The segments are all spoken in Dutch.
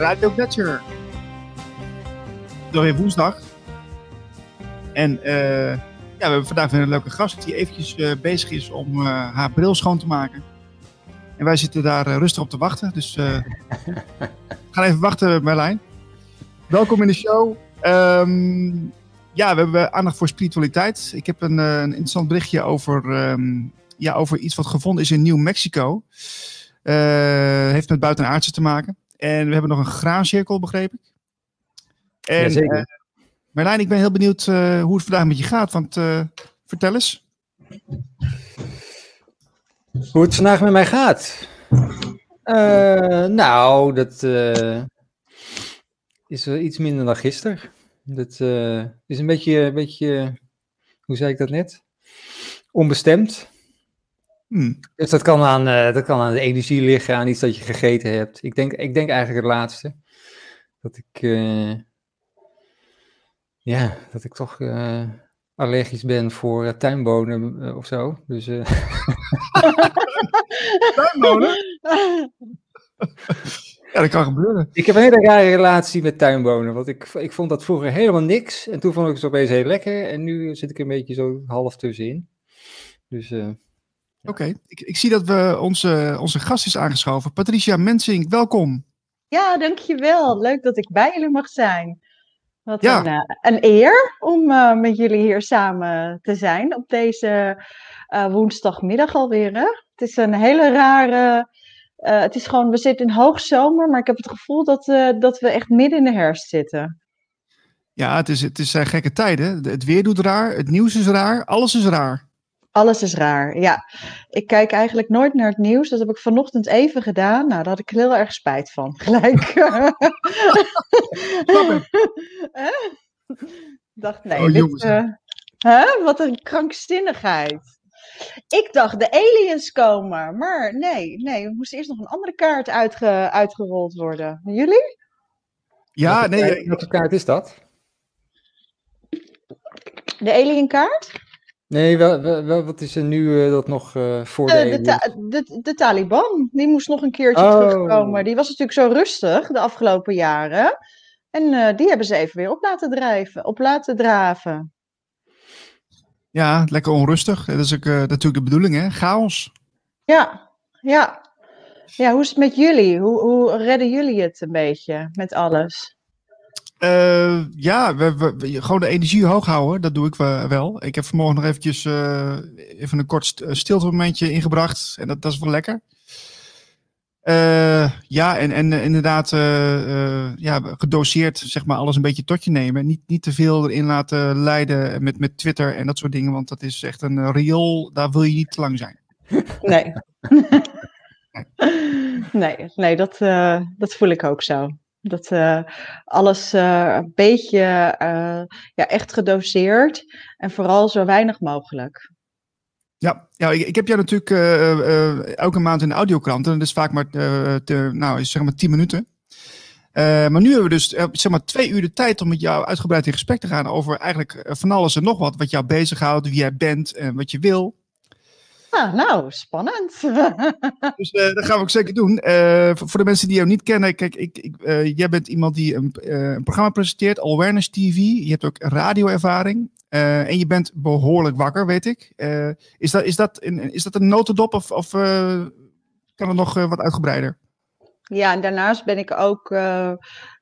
Radio. Door weer woensdag. En eh, ja, we hebben vandaag weer een leuke gast die eventjes eh, bezig is om eh, haar bril schoon te maken. En wij zitten daar rustig op te wachten. Dus gaan even wachten, Merlijn. Welkom in de show. Ehm, ja, we hebben aandacht voor spiritualiteit. Ik heb een, een interessant berichtje over, ehm, ja, over iets wat gevonden is in Nieuw Mexico. Eh, heeft met buitenaardse te maken. En we hebben nog een graancirkel, begreep ik. En, Jazeker. eh, Merlijn, ik ben heel benieuwd eh, hoe het vandaag met je gaat. Want eh, vertel eens. Hoe het vandaag met mij gaat? Nou, dat is wel iets minder dan gisteren. Dat is een beetje, een beetje, hoe zei ik dat net? Onbestemd. Hm, Dus dat kan, aan, eh, dat kan aan de energie liggen, aan iets dat je gegeten hebt. Ik denk, ik denk eigenlijk het laatste. Dat ik, eh, ja, dat ik toch eh, allergisch ben voor tuinbonen of zo. Dus, tuinwonen? Ja, dat kan gebeuren. Ik heb een hele rare relatie met tuinbonen. Want ik, ik vond dat vroeger helemaal niks. En toen vond ik het opeens heel lekker. En nu zit ik een beetje zo half tussenin. Dus Oké, ik, ik zie dat we onze, onze gast is aangeschoven. Patricia Mensing, welkom. Ja, dankjewel. Leuk dat ik bij jullie mag zijn. Wat Ja. een, eh, een eer om eh, met jullie hier samen te zijn op deze eh, woensdagmiddag alweer. Hè? Het is een hele rare. eh, het is gewoon, we zitten in hoogzomer, maar ik heb het gevoel dat, eh, dat we echt midden in de herfst zitten. Ja, het is, het is eh, gekke tijden. De- Het weer doet raar, het nieuws is raar, alles is raar. Alles is raar. Ja, ik kijk eigenlijk nooit naar het nieuws. Dat heb ik vanochtend even gedaan. Nou, daar had ik heel erg spijt van. Gelijk. Dacht, nee, Oh, dit, eh, hè? wat een krankzinnigheid. Ik dacht, de aliens komen. Maar nee, nee, er moest eerst nog een andere kaart uitge- uitgerold worden. En Jullie? Ja, welke nee, kaart- eh, welke kaart is dat? De alienkaart? Nee, wel, wel, wat is er nu eh, dat nog eh, voor de... De, de, ta- de, de Taliban, die moest nog een keertje Oh. terugkomen. Die was natuurlijk zo rustig de afgelopen jaren. En eh, die hebben ze even weer op laten drijven, op laten draven. ja, lekker onrustig. Dat is ook eh, natuurlijk de bedoeling, hè? Chaos. Ja, ja. Ja, hoe is het met jullie? Hoe, hoe redden jullie het een beetje met alles? Eh, ja, we, gewoon de energie hoog houden, dat doe ik wel-. Ik heb vanmorgen nog eventjes eh, even een kort st- stilte momentje ingebracht. En dat, dat is wel lekker. Eh, ja, en, en eh, inderdaad eh, eh, ja, gedoseerd zeg maar alles een beetje tot je nemen. Niet, niet te veel erin laten leiden met, met Twitter en dat soort dingen. Want dat is echt een eh, riool, daar wil je niet te lang zijn. Nee. nee, nee dat, eh, dat voel ik ook zo. Dat eh, alles eh, een beetje eh, ja, echt gedoseerd en vooral zo weinig mogelijk. Ja, ja ik, ik heb jou natuurlijk elke maand in de audiokrant. En dat is vaak maar, te, nou, zeg maar 10 minuten. Maar nu hebben we dus zeg maar twee uur de tijd om met jou uitgebreid in gesprek te gaan over eigenlijk van alles en nog wat. Wat jou bezighoudt, wie jij bent en wat je wil. Ah, nou, spannend. Dus eh, dat gaan we ook zeker doen. Eh, voor, de mensen die jou niet kennen, kijk, ik, ik, eh, jij bent iemand die een, een programma presenteert, Awareness TV. Je hebt ook radioervaring. En je bent behoorlijk wakker, weet ik. Is, dat, is, dat een, is dat een notendop of, of kan het nog wat uitgebreider? Ja, en daarnaast ben ik ook,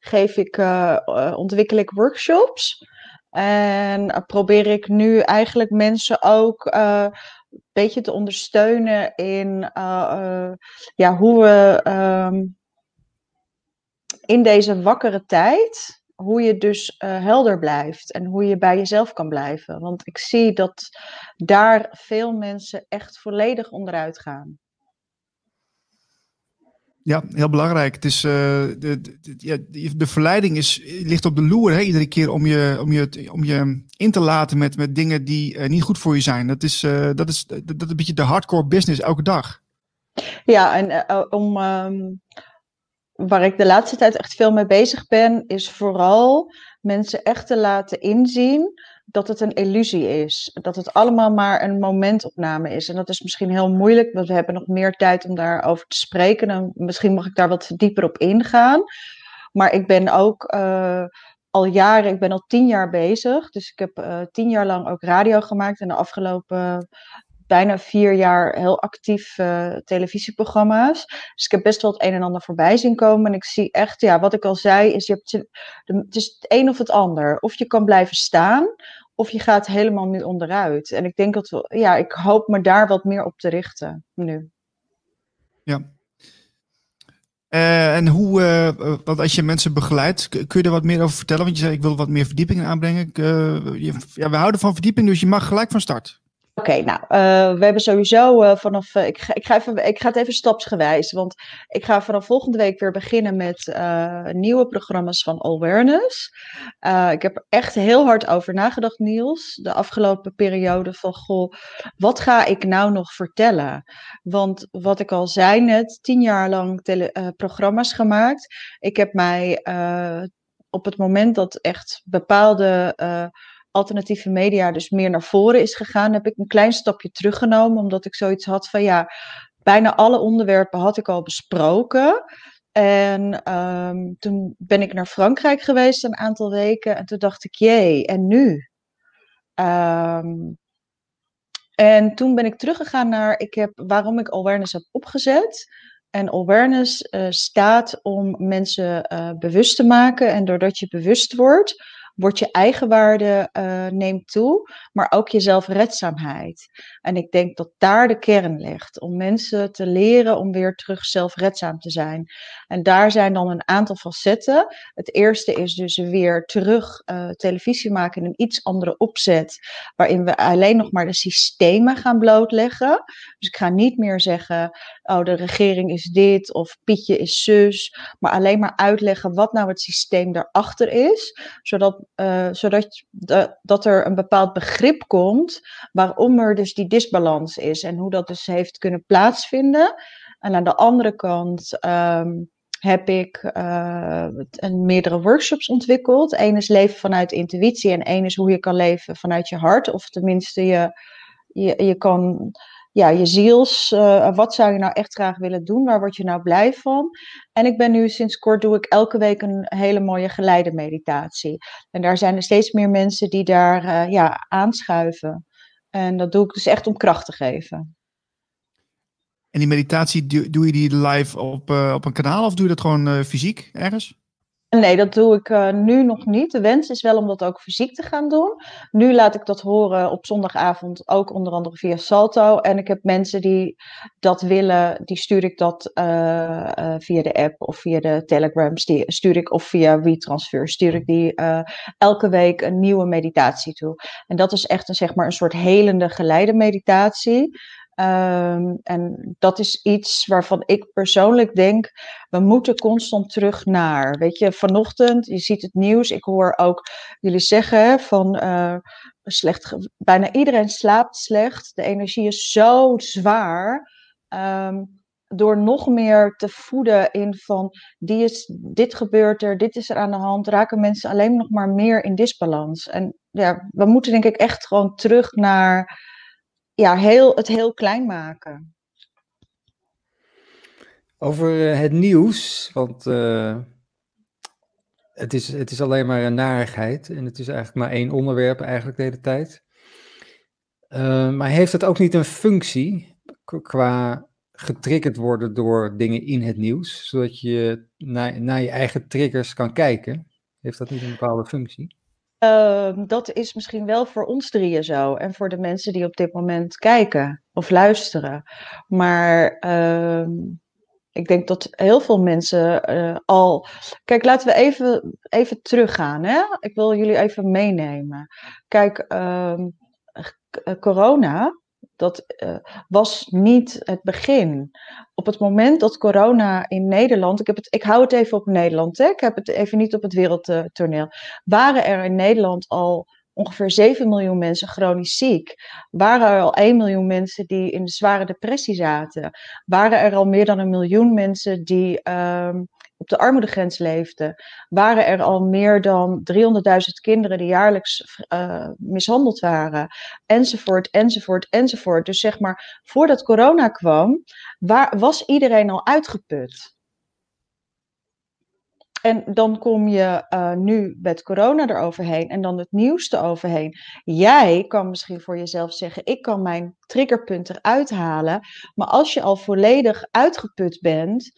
geef ik, ontwikkel ik workshops. En probeer ik nu eigenlijk mensen ook een beetje te ondersteunen in eh, eh, ja, hoe we ehm, in deze wakkere tijd, hoe je dus eh, helder blijft en hoe je bij jezelf kan blijven. Want ik zie dat daar veel mensen echt volledig onderuit gaan. Ja, heel belangrijk. Het is, eh, de, de, de- verleiding is, ligt op de loer hè, iedere keer om je, om, je, om je in te laten met, met dingen die eh, niet goed voor je zijn. Dat is, eh, dat, is, dat, een beetje de hardcore business elke dag. Ja, en om, ehm, waar ik de laatste tijd echt veel mee bezig ben, is vooral mensen echt te laten inzien dat het een illusie is. Dat het allemaal maar een momentopname is. En dat is misschien heel moeilijk, want we hebben nog meer tijd om daarover te spreken. En misschien mag ik daar wat dieper op ingaan. Maar ik ben ook eh, al jaren, ik ben al tien jaar bezig. Dus ik heb eh, tien jaar lang ook radio gemaakt. En de afgelopen bijna vier jaar heel actief uh, televisieprogramma's. Dus ik heb best wel het een en ander voorbij zien komen. En ik zie echt, ja, wat ik al zei, is je hebt, het is het een of het ander. Of je kan blijven staan, of je gaat helemaal nu onderuit. En ik denk dat we, ja, ik hoop me daar wat meer op te richten nu. Ja. Uh, en hoe, uh, want als je mensen begeleidt, kun je er wat meer over vertellen? Want je zei, ik wil wat meer verdieping aanbrengen. Je, ja, we houden van verdieping, dus je mag gelijk van start. Oké, nou, uh, we hebben sowieso uh, vanaf. Uh, ik, ga, ik, ga even, ik ga het even stapsgewijs. Want ik ga vanaf volgende week weer beginnen met nieuwe programma's van Awareness. ik heb er echt heel hard over nagedacht, Niels. De afgelopen periode van goh, wat ga ik nou nog vertellen? Want wat ik al zei net, tien jaar lang programma's gemaakt. Ik heb mij op het moment dat echt bepaalde alternatieve media dus meer naar voren is gegaan, heb ik een klein stapje teruggenomen, omdat ik zoiets had van ja, bijna alle onderwerpen had ik al besproken. En um, toen ben ik naar Frankrijk geweest een aantal weken en toen dacht ik, jee, en nu? Um, en toen ben ik teruggegaan naar ik heb, waarom ik awareness heb opgezet. En awareness uh, staat om mensen uh, bewust te maken. En doordat je bewust wordt, wordt je eigenwaarde uh, neemt toe, maar ook je zelfredzaamheid. En ik denk dat daar de kern ligt, om mensen te leren om weer terug zelfredzaam te zijn. En daar zijn dan een aantal facetten. Het eerste is dus weer terug uh, televisie maken in een iets andere opzet, waarin we alleen nog maar de systemen gaan blootleggen. Dus ik ga niet meer zeggen, oh de regering is dit of Pietje is zus, maar alleen maar uitleggen wat nou het systeem daarachter is, zodat uh, zodat dat er een bepaald begrip komt waarom er dus die disbalans is en hoe dat dus heeft kunnen plaatsvinden. En aan de andere kant um, heb ik uh, een, meerdere workshops ontwikkeld. Eén is leven vanuit intuïtie en één is hoe je kan leven vanuit je hart. Of tenminste, je, je, je kan ja, je ziels, uh, wat zou je nou echt graag willen doen? Waar word je nou blij van? En ik ben nu sinds kort doe ik elke week een hele mooie geleide meditatie. En daar zijn er steeds meer mensen die daar uh, ja, aanschuiven. En dat doe ik dus echt om kracht te geven. En die meditatie, doe, je die live op, uh, op een kanaal of doe je dat gewoon fysiek ergens? Nee, dat doe ik uh, nu nog niet. De wens is wel om dat ook fysiek te gaan doen. Nu laat ik dat horen op zondagavond, ook onder andere via Salto. En ik heb mensen die dat willen, die stuur ik dat uh, uh, via de app of via de telegrams. Die stuur ik of via WeTransfer stuur ik die elke week een nieuwe meditatie toe. En dat is echt een, zeg maar, een soort helende geleide meditatie. Um, en dat is iets waarvan ik persoonlijk denk, we moeten constant terug naar. Weet je, vanochtend, je ziet het nieuws, ik hoor ook jullie zeggen van uh, slecht, bijna iedereen slaapt slecht. De energie is zo zwaar. Um, door nog meer te voeden in van die is, dit gebeurt er, dit is er aan de hand, raken mensen alleen nog maar meer in disbalans. En ja, we moeten denk ik echt gewoon terug naar ja, heel, het heel klein maken. Over uh, het nieuws, want uh, het, is, het is alleen maar een narigheid en het is eigenlijk maar één onderwerp eigenlijk de hele tijd. Uh, maar heeft het ook niet een functie qua getriggerd worden door dingen in het nieuws, zodat je naar, naar je eigen triggers kan kijken? Heeft dat niet een bepaalde functie? Uh, dat is misschien wel voor ons drieën zo. En voor de mensen die op dit moment kijken of luisteren. Maar uh, ik denk dat heel veel mensen uh, al. Kijk, laten we even, even teruggaan. Hè? Ik wil jullie even meenemen. Kijk, ehm, corona dat uh, was niet het begin. Op het moment dat corona in Nederland, ik, heb het, ik hou het even op Nederland, hè, ik heb het even niet op het wereldtoneel, waren er in Nederland al ongeveer 7 miljoen mensen chronisch ziek. Waren er al 1 miljoen mensen die in de zware depressie zaten. Waren er al meer dan een miljoen mensen die um, op de armoedegrens leefden, waren er al meer dan 300.000 kinderen die jaarlijks uh, mishandeld waren, enzovoort, enzovoort, enzovoort. Dus zeg maar, voordat corona kwam, waar, was iedereen al uitgeput. en dan kom je uh, nu met corona eroverheen en dan het nieuws eroverheen. Jij kan misschien voor jezelf zeggen: ik kan mijn triggerpunt eruit halen. Maar als je al volledig uitgeput bent,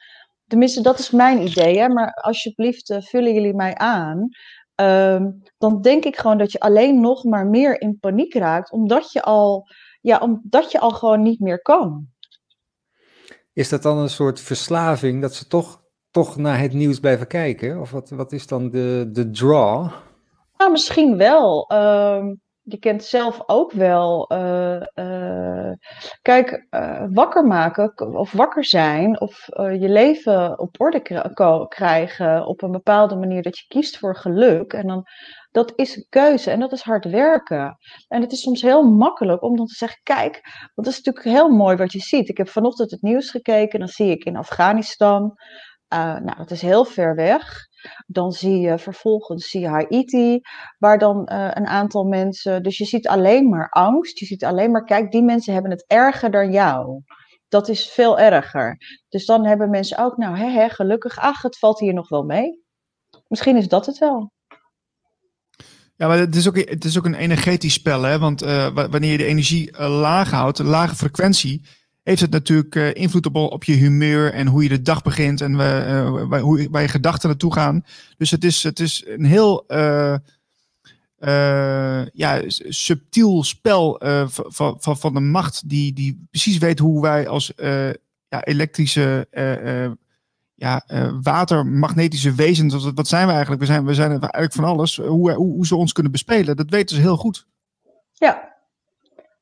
tenminste, dat is mijn idee, hè, maar alsjeblieft, uh, vullen jullie mij aan. Um, dan denk ik gewoon dat je alleen nog maar meer in paniek raakt, omdat je al, ja, omdat je al gewoon niet meer kan. Is dat dan een soort verslaving dat ze toch, toch naar het nieuws blijven kijken? Of wat, wat is dan de, de draw? Nou, misschien wel. Uh, je kent zelf ook wel. Uh, uh, kijk, uh, wakker maken of wakker zijn of je leven op orde krijgen op een bepaalde manier dat je kiest voor geluk. En dan, dat is een keuze en dat is hard werken. En het is soms heel makkelijk om dan te zeggen: kijk, want dat is natuurlijk heel mooi wat je ziet. Ik heb vanochtend het nieuws gekeken, dan zie ik in Afghanistan. Nou, dat is heel ver weg. Dan zie je vervolgens zie je Haiti, waar dan uh, een aantal mensen. Dus je ziet alleen maar angst. Je ziet alleen maar, kijk, die mensen hebben het erger dan jou. Dat is veel erger. Dus dan hebben mensen ook, nou, hè, hè, gelukkig, ach, het valt hier nog wel mee. Misschien is dat het wel. Ja, maar het is ook, het is ook een energetisch spel, hè? Want uh, wanneer je de energie laag houdt, lage frequentie, heeft het natuurlijk uh, invloed op, op je humeur en hoe je de dag begint en uh, waar, hoe, waar je gedachten naartoe gaan. Dus het is, het is een heel uh, ja, subtiel spel van, van, van de macht die, die precies weet hoe wij als ja, elektrische ja, watermagnetische wezens, wat, wat zijn we eigenlijk? We zijn, we zijn eigenlijk van alles. Hoe, hoe, hoe ze ons kunnen bespelen, dat weten ze heel goed. Ja,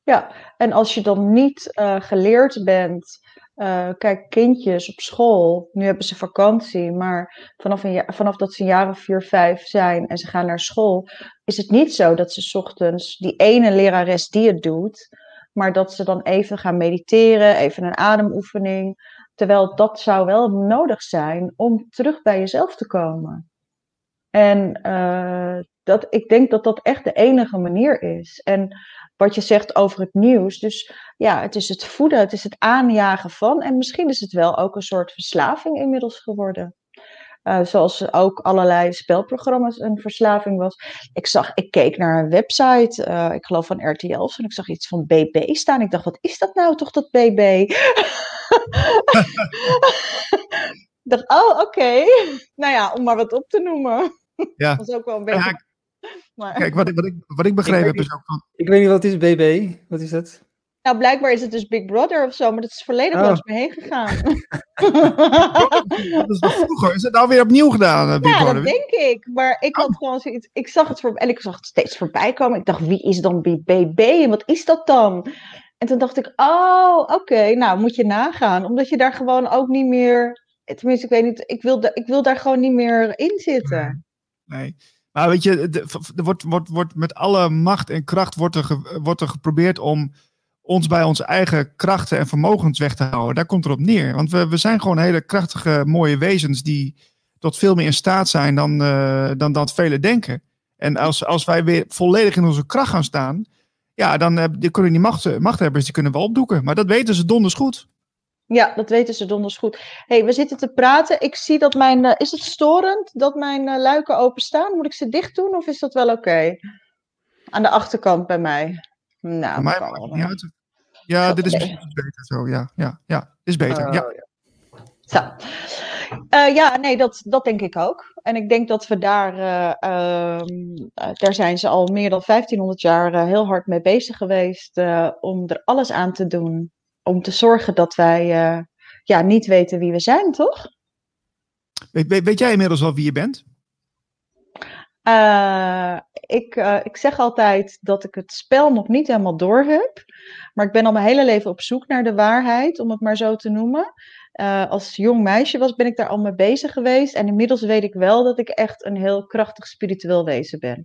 ja, en als je dan niet uh, geleerd bent, uh, kijk, kindjes op school, nu hebben ze vakantie, maar vanaf, een vanaf dat ze een jaar of vier, vijf zijn en ze gaan naar school, is het niet zo dat ze ochtends die ene lerares die het doet, maar dat ze dan even gaan mediteren, even een ademoefening, terwijl dat zou wel nodig zijn om terug bij jezelf te komen. En uh, dat, ik denk dat dat echt de enige manier is. En wat je zegt over het nieuws. Dus ja, het is het voeden, het is het aanjagen van. En misschien is het wel ook een soort verslaving inmiddels geworden. Uh, zoals ook allerlei spelprogramma's een verslaving was. Ik zag, ik keek naar een website, uh, ik geloof van RTL, en ik zag iets van BB staan. Ik dacht, wat is dat nou toch, dat BB? ik dacht, oh, oké. Okay. Nou ja, om maar wat op te noemen. Ja. Dat was ook wel een beetje maar... Kijk, wat ik, wat ik, wat ik begrepen heb is ook van... Ik weet niet wat is BB. Wat is dat? Nou, blijkbaar is het dus Big Brother of zo, maar dat is volledig oh. langs me heen gegaan. dat is nog vroeger. Is het nou weer opnieuw gedaan, uh, Big ja, Brother? dat denk ik. Maar ik had oh. gewoon zoiets... Ik zag het voor, en ik zag het steeds voorbij komen. Ik dacht, wie is dan BB en wat is dat dan? En toen dacht ik, oh, oké, okay, nou moet je nagaan. Omdat je daar gewoon ook niet meer... Tenminste, ik weet niet, ik wil, ik wil daar gewoon niet meer in zitten. Nee. Maar weet je, er wordt, wordt, wordt met alle macht en kracht wordt er, wordt er geprobeerd om ons bij onze eigen krachten en vermogens weg te houden. Daar komt het op neer. Want we, we zijn gewoon hele krachtige, mooie wezens die tot veel meer in staat zijn dan, uh, dan dat velen denken. En als, als wij weer volledig in onze kracht gaan staan, ja, dan uh, die kunnen die macht, machthebbers die kunnen wel opdoeken. Maar dat weten ze donders goed. Ja, dat weten ze donders goed. hey, we zitten te praten. Ik zie dat mijn. Uh, is het storend dat mijn uh, luiken openstaan? Moet ik ze dicht doen of is dat wel oké? Okay? Aan de achterkant bij mij. Nou, mij. Ja, dit is nee. beter zo. Ja, ja, ja. Is beter. Uh, ja. ja. Zo. Uh, ja, nee, dat, dat denk ik ook. En ik denk dat we daar, uh, daar zijn ze al meer dan 1500 jaar heel hard mee bezig geweest om er alles aan te doen om te zorgen dat wij uh, ja, niet weten wie we zijn, toch? Weet, weet, jij inmiddels wel wie je bent? Uh, ik, uh, ik zeg altijd dat ik het spel nog niet helemaal door heb. Maar ik ben al mijn hele leven op zoek naar de waarheid, om het maar zo te noemen. Uh, als jong meisje was, ben ik daar al mee bezig geweest. En inmiddels weet ik wel dat ik echt een heel krachtig spiritueel wezen ben.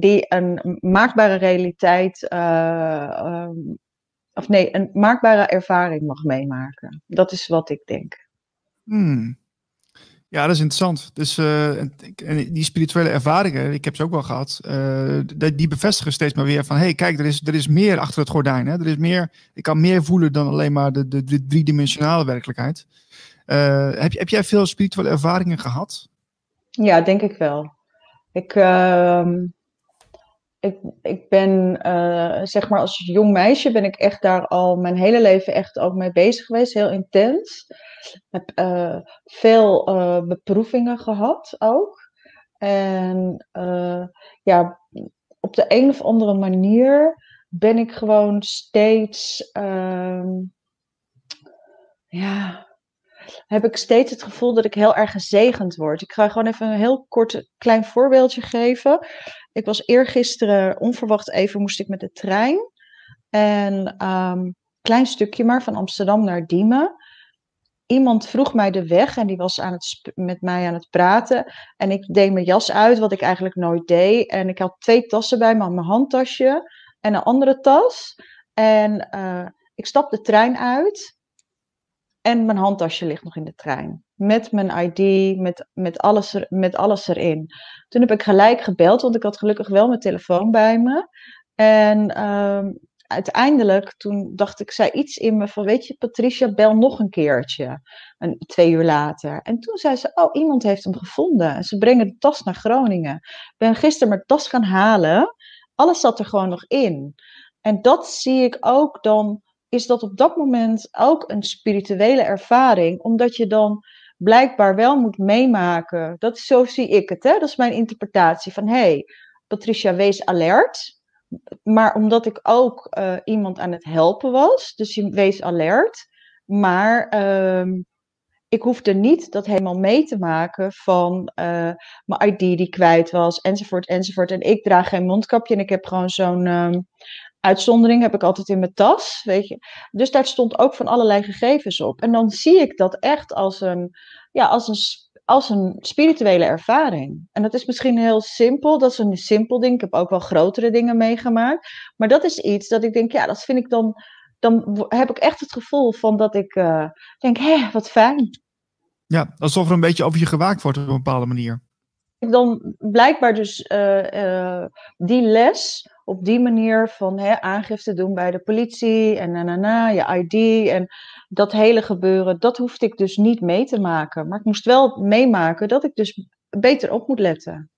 die een maakbare realiteit ehm, of nee, een maakbare ervaring mag meemaken. Dat is wat ik denk. Hmm. Ja, dat is interessant. Dus uh, die spirituele ervaringen, ik heb ze ook wel gehad, uh, die bevestigen steeds maar weer van, hé, hey, kijk, er is, er is meer achter het gordijn. Hè? Er is meer, ik kan meer voelen dan alleen maar de, de, de driedimensionale werkelijkheid. heb, heb jij veel spirituele ervaringen gehad? Ja, denk ik wel. Ik, ehm, ik, ik ben, uh, zeg maar, als jong meisje ben ik echt daar al mijn hele leven echt ook mee bezig geweest. Heel intens. Heb uh, veel uh, beproevingen gehad ook. En ja, op de een of andere manier ben ik gewoon steeds, ehm, ja, heb ik steeds het gevoel dat ik heel erg gezegend word. Ik ga gewoon even een heel kort klein voorbeeldje geven. Ik was eergisteren onverwacht even moest ik met de trein. En um, klein stukje maar van Amsterdam naar Diemen. Iemand vroeg mij de weg en die was aan het met mij aan het praten. En ik deed mijn jas uit, wat ik eigenlijk nooit deed. En ik had twee tassen bij me, mijn handtasje en een andere tas. En uh, ik stap de trein uit. En mijn handtasje ligt nog in de trein. Met mijn ID, met, met, alles, er, met alles erin. Toen heb ik gelijk gebeld, want ik had gelukkig wel mijn telefoon bij me. En uh, uiteindelijk, toen dacht ik, zei iets in me van, weet je, Patricia, bel nog een keertje. Een, twee uur later. En toen zei ze, oh, iemand heeft hem gevonden. En ze brengen de tas naar Groningen. Ik ben gisteren mijn tas gaan halen. Alles zat er gewoon nog in. En dat zie ik ook dan is dat op dat moment ook een spirituele ervaring, omdat je dan blijkbaar wel moet meemaken. Dat is, zo zie ik het, hè? dat is mijn interpretatie van hé, hey, Patricia, wees alert. Maar omdat ik ook uh, iemand aan het helpen was, dus je wees alert. Maar uh, ik hoefde niet dat helemaal mee te maken van uh, mijn ID die kwijt was, enzovoort, enzovoort. En ik draag geen mondkapje en ik heb gewoon zo'n uh, uitzondering heb ik altijd in mijn tas, weet je. Dus daar stond ook van allerlei gegevens op. En dan zie ik dat echt als een, ja, als een, als een spirituele ervaring. En dat is misschien heel simpel, dat is een simpel ding. Ik heb ook wel grotere dingen meegemaakt. Maar dat is iets dat ik denk, ja, dat vind ik dan, dan heb ik echt het gevoel van dat ik uh, denk, hé, wat fijn. Ja, alsof er een beetje over je gewaakt wordt op een bepaalde manier. Dan blijkbaar dus uh, uh, die les op die manier van hè, aangifte doen bij de politie en na, na, na, je ID en dat hele gebeuren, dat hoefde ik dus niet mee te maken. Maar ik moest wel meemaken dat ik dus beter op moet letten.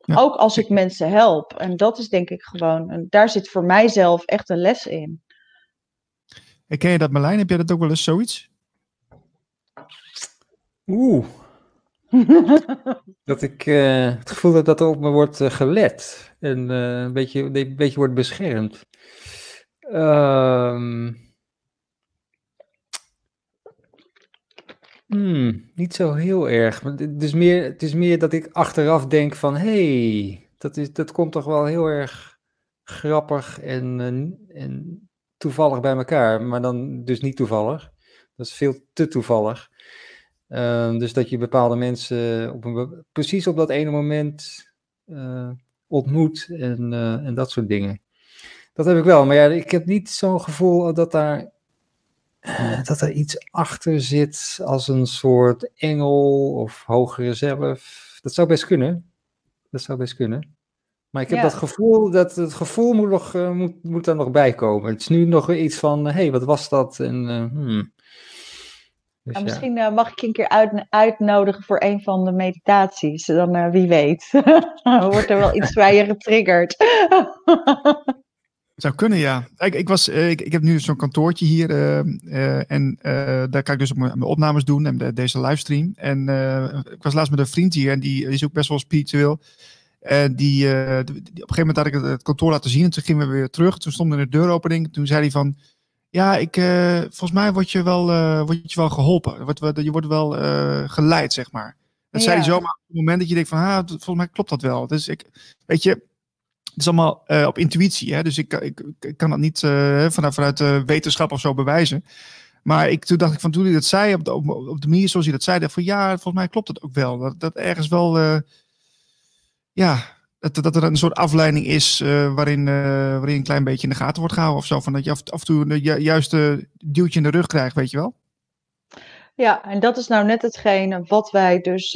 Ja. Ook als ik mensen help. En dat is denk ik gewoon, en daar zit voor mijzelf echt een les in. En ken je dat Marlijn? Heb jij dat ook wel eens zoiets? Oeh. dat ik uh, het gevoel heb dat er op me wordt uh, gelet en uh, een, beetje, een beetje wordt beschermd. Um, hmm, niet zo heel erg. Het is, meer, het is meer dat ik achteraf denk van... hey, dat, is, dat komt toch wel heel erg grappig en, en toevallig bij elkaar. Maar dan dus niet toevallig. Dat is veel te toevallig. Uh, dus dat je bepaalde mensen op een, precies op dat ene moment uh, ontmoet en, uh, en dat soort dingen. Dat heb ik wel, maar ja, ik heb niet zo'n gevoel dat daar, uh, dat er iets achter zit als een soort engel of hogere zelf. Dat zou best kunnen. Dat zou best kunnen. Maar ik heb ja. dat gevoel, dat het gevoel moet, nog, uh, moet, moet er nog bij komen. Het is nu nog iets van, hé, hey, wat was dat? En, hmm. Dus nou, misschien ja. uh, mag ik je een keer uit, uitnodigen voor een van de meditaties. Dan uh, wie weet. Wordt er wel iets bij je getriggerd. Zou kunnen, ja. Ik, ik, was, uh, ik, ik heb nu zo'n kantoortje hier. en daar kan ik dus op mijn, mijn opnames doen en de, deze livestream. En ik was laatst met een vriend hier en die, die is ook best wel spiritueel. En die, die, op een gegeven moment had ik het, het, kantoor laten zien. En toen gingen we weer terug. Toen stond er een deuropening. Toen zei hij van ja, ik, uh, volgens mij word je wel, uh, word je wel geholpen. Je wordt wel uh, geleid, zeg maar. Dat ja. zei hij zomaar op het moment dat je denkt van, ah, volgens mij klopt dat wel. Dus ik, weet je, het is allemaal op intuïtie. Hè? Dus ik, ik, ik kan dat niet vanuit, vanuit wetenschap of zo bewijzen. Maar ik, toen dacht ik van, toen hij dat zei, op de, op, op de manier zoals hij dat zei, dacht van, ja, volgens mij klopt dat ook wel. Dat, dat ergens wel, ja, dat, dat er een soort afleiding is uh, waarin, uh, waarin een klein beetje in de gaten wordt gehouden of zo. Van dat je af, af en toe de ju juiste duwtje in de rug krijgt, weet je wel? Ja, en dat is nou net hetgene wat wij dus.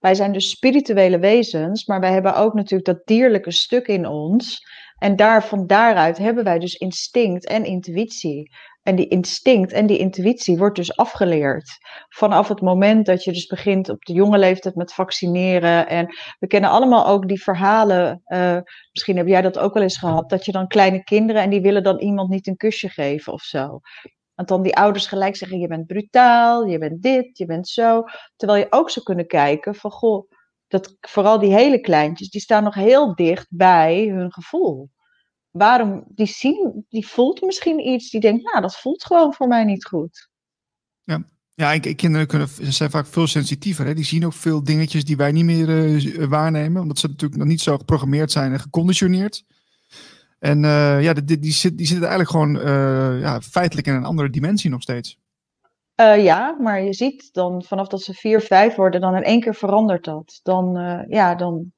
Wij zijn dus spirituele wezens, maar wij hebben ook natuurlijk dat dierlijke stuk in ons. En daar, van daaruit hebben wij dus instinct en intuïtie. En die instinct en die intuïtie wordt dus afgeleerd. Vanaf het moment dat je dus begint op de jonge leeftijd met vaccineren. En we kennen allemaal ook die verhalen. Uh, misschien heb jij dat ook wel eens gehad. Dat je dan kleine kinderen en die willen dan iemand niet een kusje geven of zo. Want dan die ouders gelijk zeggen: je bent brutaal, je bent dit, je bent zo. Terwijl je ook zou kunnen kijken van goh, dat vooral die hele kleintjes, die staan nog heel dicht bij hun gevoel waarom, die, zien, die voelt misschien iets, die denkt, nou, dat voelt gewoon voor mij niet goed. Ja, ja kinderen kunnen, zijn vaak veel sensitiever. Hè? Die zien ook veel dingetjes die wij niet meer uh, waarnemen, omdat ze natuurlijk nog niet zo geprogrammeerd zijn en geconditioneerd. En uh, ja, die, die, die, zit, die zitten eigenlijk gewoon uh, ja, feitelijk in een andere dimensie nog steeds. ja, maar je ziet dan vanaf dat ze vier, vijf worden, dan in één keer verandert dat. Dan, ja, dan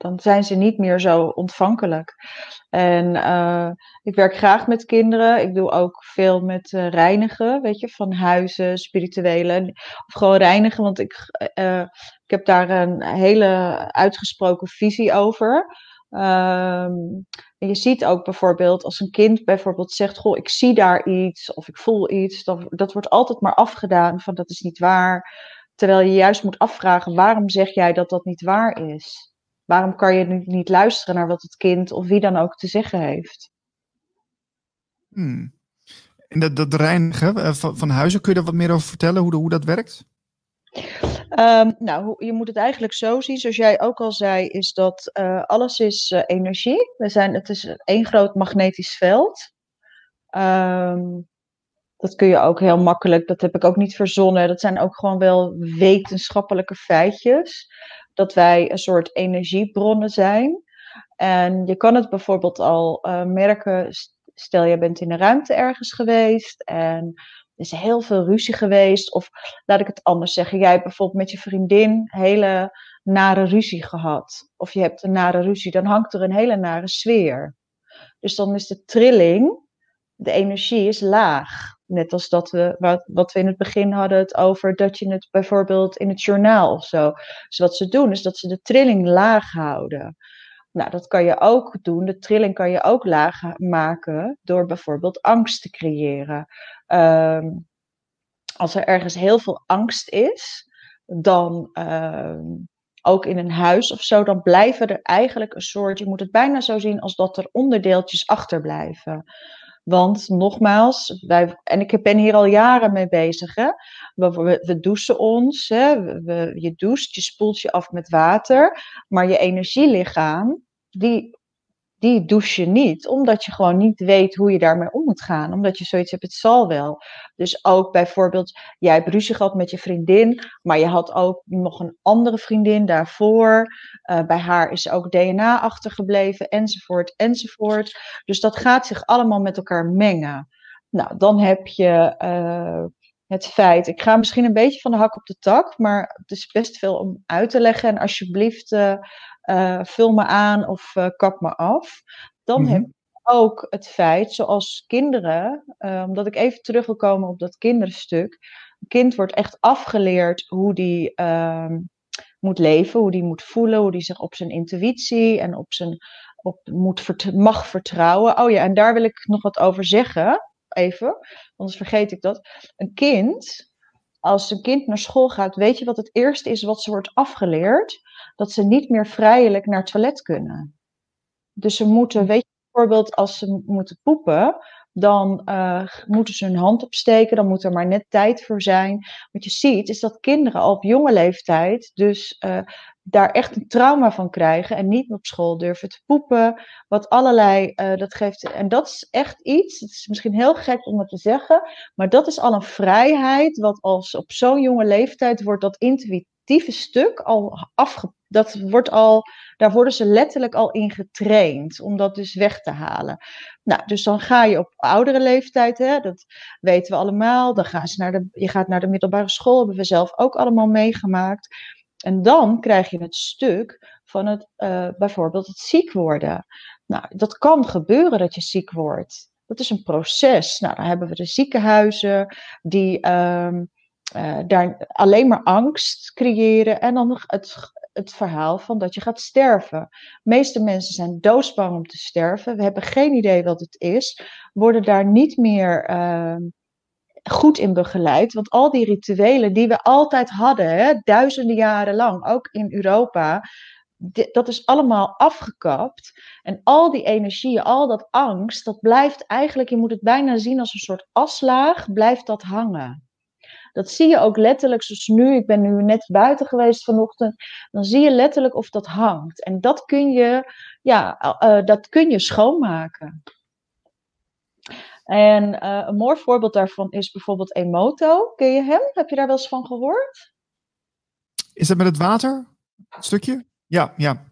dan zijn ze niet meer zo ontvankelijk. En uh, ik werk graag met kinderen. Ik doe ook veel met uh, reinigen, weet je, van huizen, spirituele. Of gewoon reinigen, want ik, uh, ik heb daar een hele uitgesproken visie over. Um, en je ziet ook bijvoorbeeld als een kind bijvoorbeeld zegt: Goh, ik zie daar iets of ik voel iets. Dat, dat wordt altijd maar afgedaan van dat is niet waar. Terwijl je juist moet afvragen: waarom zeg jij dat dat niet waar is? Waarom kan je nu niet luisteren naar wat het kind of wie dan ook te zeggen heeft? Hmm. En dat, dat reinigen eh, van, van huizen, kun je daar wat meer over vertellen, hoe, hoe dat werkt? Um, nou, je moet het eigenlijk zo zien, zoals jij ook al zei, is dat uh, alles is uh, energie. We zijn, het is één groot magnetisch veld. Um, dat kun je ook heel makkelijk, dat heb ik ook niet verzonnen. Dat zijn ook gewoon wel wetenschappelijke feitjes dat wij een soort energiebronnen zijn. En je kan het bijvoorbeeld al uh, merken, stel je bent in een ruimte ergens geweest en er is heel veel ruzie geweest. Of laat ik het anders zeggen, jij hebt bijvoorbeeld met je vriendin hele nare ruzie gehad. Of je hebt een nare ruzie, dan hangt er een hele nare sfeer. Dus dan is de trilling, de energie is laag. Net als dat we, wat, wat we in het begin hadden het over dat je het bijvoorbeeld in het journaal of zo. Dus wat ze doen is dat ze de trilling laag houden. Nou, dat kan je ook doen. De trilling kan je ook laag maken door bijvoorbeeld angst te creëren. Um, als er ergens heel veel angst is, dan um, ook in een huis of zo, dan blijven er eigenlijk een soort, je moet het bijna zo zien als dat er onderdeeltjes achterblijven. Want nogmaals, wij, en ik ben hier al jaren mee bezig. Hè? We, we, douchen ons. Hè? We, je doucht, je spoelt je af met water. Maar je energielichaam, die die douche je niet, omdat je gewoon niet weet hoe je daarmee om moet gaan. Omdat je zoiets hebt, het zal wel. Dus ook bijvoorbeeld, jij hebt ruzie gehad met je vriendin, maar je had ook nog een andere vriendin daarvoor. Uh, bij haar is ook DNA achtergebleven, enzovoort, enzovoort. Dus dat gaat zich allemaal met elkaar mengen. Nou, dan heb je uh, het feit, ik ga misschien een beetje van de hak op de tak, maar het is best veel om uit te leggen. En alsjeblieft, uh, uh, vul me aan of uh, kap me af. Dan mhm. heb je ook het feit, zoals kinderen, uh, omdat ik even terug wil komen op dat kinderstuk. Een kind wordt echt afgeleerd hoe die ehm, moet leven, hoe die moet voelen, hoe die zich op zijn intuïtie en op zijn op moet vert mag vertrouwen. Oh ja, en daar wil ik nog wat over zeggen, even, anders vergeet ik dat. Een kind, als een kind naar school gaat, weet je wat het eerste is wat ze wordt afgeleerd? Dat ze niet meer vrijelijk naar het toilet kunnen. Dus ze moeten, weet je, bijvoorbeeld als ze moeten poepen, dan uh, moeten ze hun hand opsteken, dan moet er maar net tijd voor zijn. Wat je ziet is dat kinderen al op jonge leeftijd dus uh, daar echt een trauma van krijgen en niet op school durven te poepen. Wat allerlei, uh, dat geeft, en dat is echt iets, het is misschien heel gek om het te zeggen, maar dat is al een vrijheid wat als op zo'n jonge leeftijd wordt dat intuïtieve stuk al afgepakt dat wordt al, daar worden ze letterlijk al in getraind om dat dus weg te halen. Nou, dus dan ga je op oudere leeftijd, hè, dat weten we allemaal. Dan gaan ze naar de, je gaat naar de middelbare school, hebben we zelf ook allemaal meegemaakt. En dan krijg je het stuk van het, uh, bijvoorbeeld het ziek worden. Nou, dat kan gebeuren dat je ziek wordt. Dat is een proces. Nou, dan hebben we de ziekenhuizen die um, uh, daar alleen maar angst creëren. En dan het, het verhaal van dat je gaat sterven. De meeste mensen zijn doodsbang om te sterven. We hebben geen idee wat het is. Worden daar niet meer ehm, goed in begeleid. Want al die rituelen die we altijd hadden, hè, duizenden jaren lang, ook in Europa, dat is allemaal afgekapt. En al die energie, al dat angst, dat blijft eigenlijk, je moet het bijna zien als een soort aslaag, blijft dat hangen. Dat zie je ook letterlijk, zoals nu, ik ben nu net buiten geweest vanochtend, dan zie je letterlijk of dat hangt. En dat kun je, ja, uh, dat kun je schoonmaken. En uh, een mooi voorbeeld daarvan is bijvoorbeeld Emoto. Ken je hem? Heb je daar wel eens van gehoord? Is dat met het water? Een stukje? Ja, ja.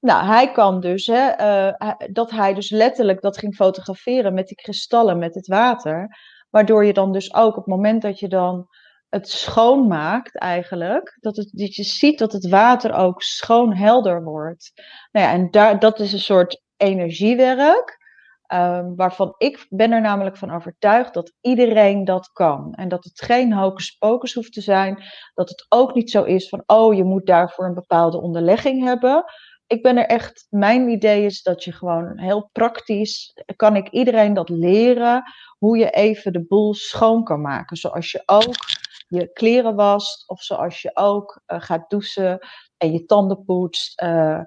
Nou, hij kan dus, hè, uh, dat hij dus letterlijk dat ging fotograferen met die kristallen, met het water. Waardoor je dan dus ook op het moment dat je dan het schoonmaakt eigenlijk, dat, het, dat je ziet dat het water ook schoon helder wordt. Nou ja, en daar, dat is een soort energiewerk. Um, waarvan ik ben er namelijk van overtuigd dat iedereen dat kan. En dat het geen hocus pocus hoeft te zijn. Dat het ook niet zo is van, oh, je moet daarvoor een bepaalde onderlegging hebben. Ik ben er echt, mijn idee is dat je gewoon heel praktisch, kan ik iedereen dat leren, hoe je even de boel schoon kan maken. Zoals je ook je kleren wast, of zoals je ook uh, gaat douchen en je tanden poetst. Uh,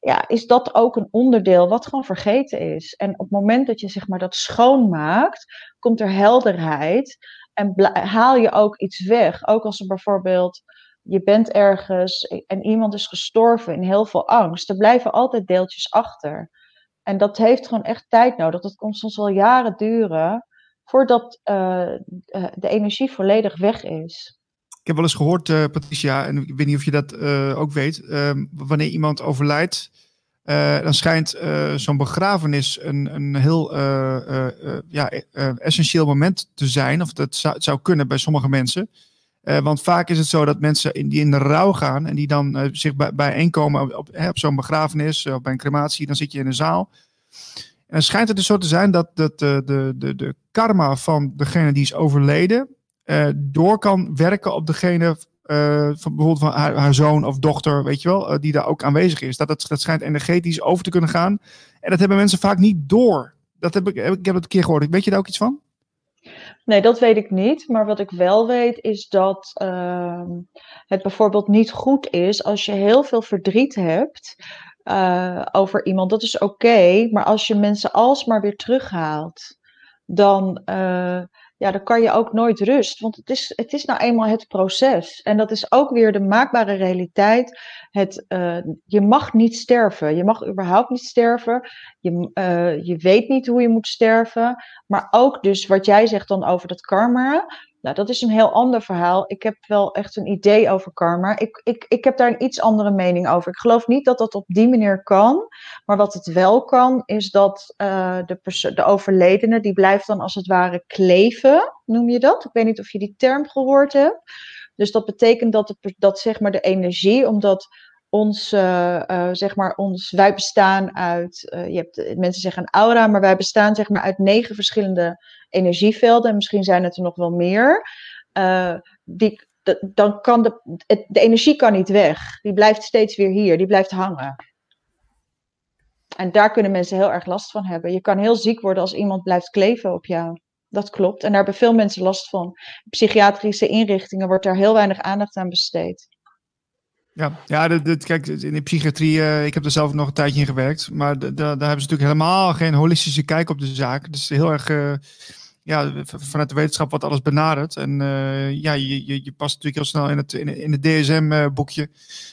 ja, is dat ook een onderdeel wat gewoon vergeten is. En op het moment dat je zeg maar, dat schoonmaakt, komt er helderheid en haal je ook iets weg. Ook als er bijvoorbeeld je bent ergens en iemand is gestorven in heel veel angst, er blijven altijd deeltjes achter. En dat heeft gewoon echt tijd nodig. Dat kan soms wel jaren duren voordat uh, de energie volledig weg is. Ik heb wel eens gehoord, uh, Patricia, en ik weet niet of je dat ook weet. Uh, wanneer iemand overlijdt, dan schijnt zo'n begrafenis een, een heel ja, essentieel moment te zijn. Of dat zou kunnen bij sommige mensen. Want vaak is het zo dat mensen die in de rouw gaan en die dan zich bij, bijeenkomen op, op, zo'n begrafenis of bij een crematie, dan zit je in een zaal. En dan schijnt het dus zo te zijn dat, dat de, de, de, de karma van degene die is overleden, door kan werken op degene van bijvoorbeeld van haar, haar, zoon of dochter, weet je wel, die daar ook aanwezig is. Dat, dat, dat schijnt energetisch over te kunnen gaan. En dat hebben mensen vaak niet door. Dat heb ik, ik heb het een keer gehoord. Weet je daar ook iets van? Nee, dat weet ik niet. Maar wat ik wel weet is dat uh, het bijvoorbeeld niet goed is als je heel veel verdriet hebt uh, over iemand. Dat is oké. Maar als je mensen alsmaar weer terughaalt, dan uh, ja, dan kan je ook nooit rust. Want het is, het is nou eenmaal het proces. En dat is ook weer de maakbare realiteit. Het, uh, je mag niet sterven. Je mag überhaupt niet sterven. Je, uh, je weet niet hoe je moet sterven. Maar ook dus wat jij zegt dan over dat karma. Nou, dat is een heel ander verhaal. Ik heb wel echt een idee over karma. Ik, ik, ik heb daar een iets andere mening over. Ik geloof niet dat dat op die manier kan. Maar wat het wel kan, is dat uh, de, de overledene, die blijft dan als het ware kleven, noem je dat? Ik weet niet of je die term gehoord hebt. Dus dat betekent dat, de, dat zeg maar de energie, omdat ons, uh, uh, zeg maar, ons, wij bestaan uit, je hebt, mensen zeggen aura, maar wij bestaan zeg maar uit negen verschillende energievelden, en misschien zijn het er nog wel meer. die, dan kan de, de energie kan niet weg. Die blijft steeds weer hier, die blijft hangen. En daar kunnen mensen heel erg last van hebben. Je kan heel ziek worden als iemand blijft kleven op jou. Dat klopt. En daar hebben veel mensen last van. Psychiatrische inrichtingen wordt daar heel weinig aandacht aan besteed. Ja, ja de, kijk, in de psychiatrie, uh, ik heb er zelf nog een tijdje in gewerkt, maar daar hebben ze natuurlijk helemaal geen holistische kijk op de zaak. Dus heel erg, uh, ja, vanuit de wetenschap wordt alles benaderd. En uh, ja, je, je, je, past natuurlijk heel snel in het, in, het DSM-boekje,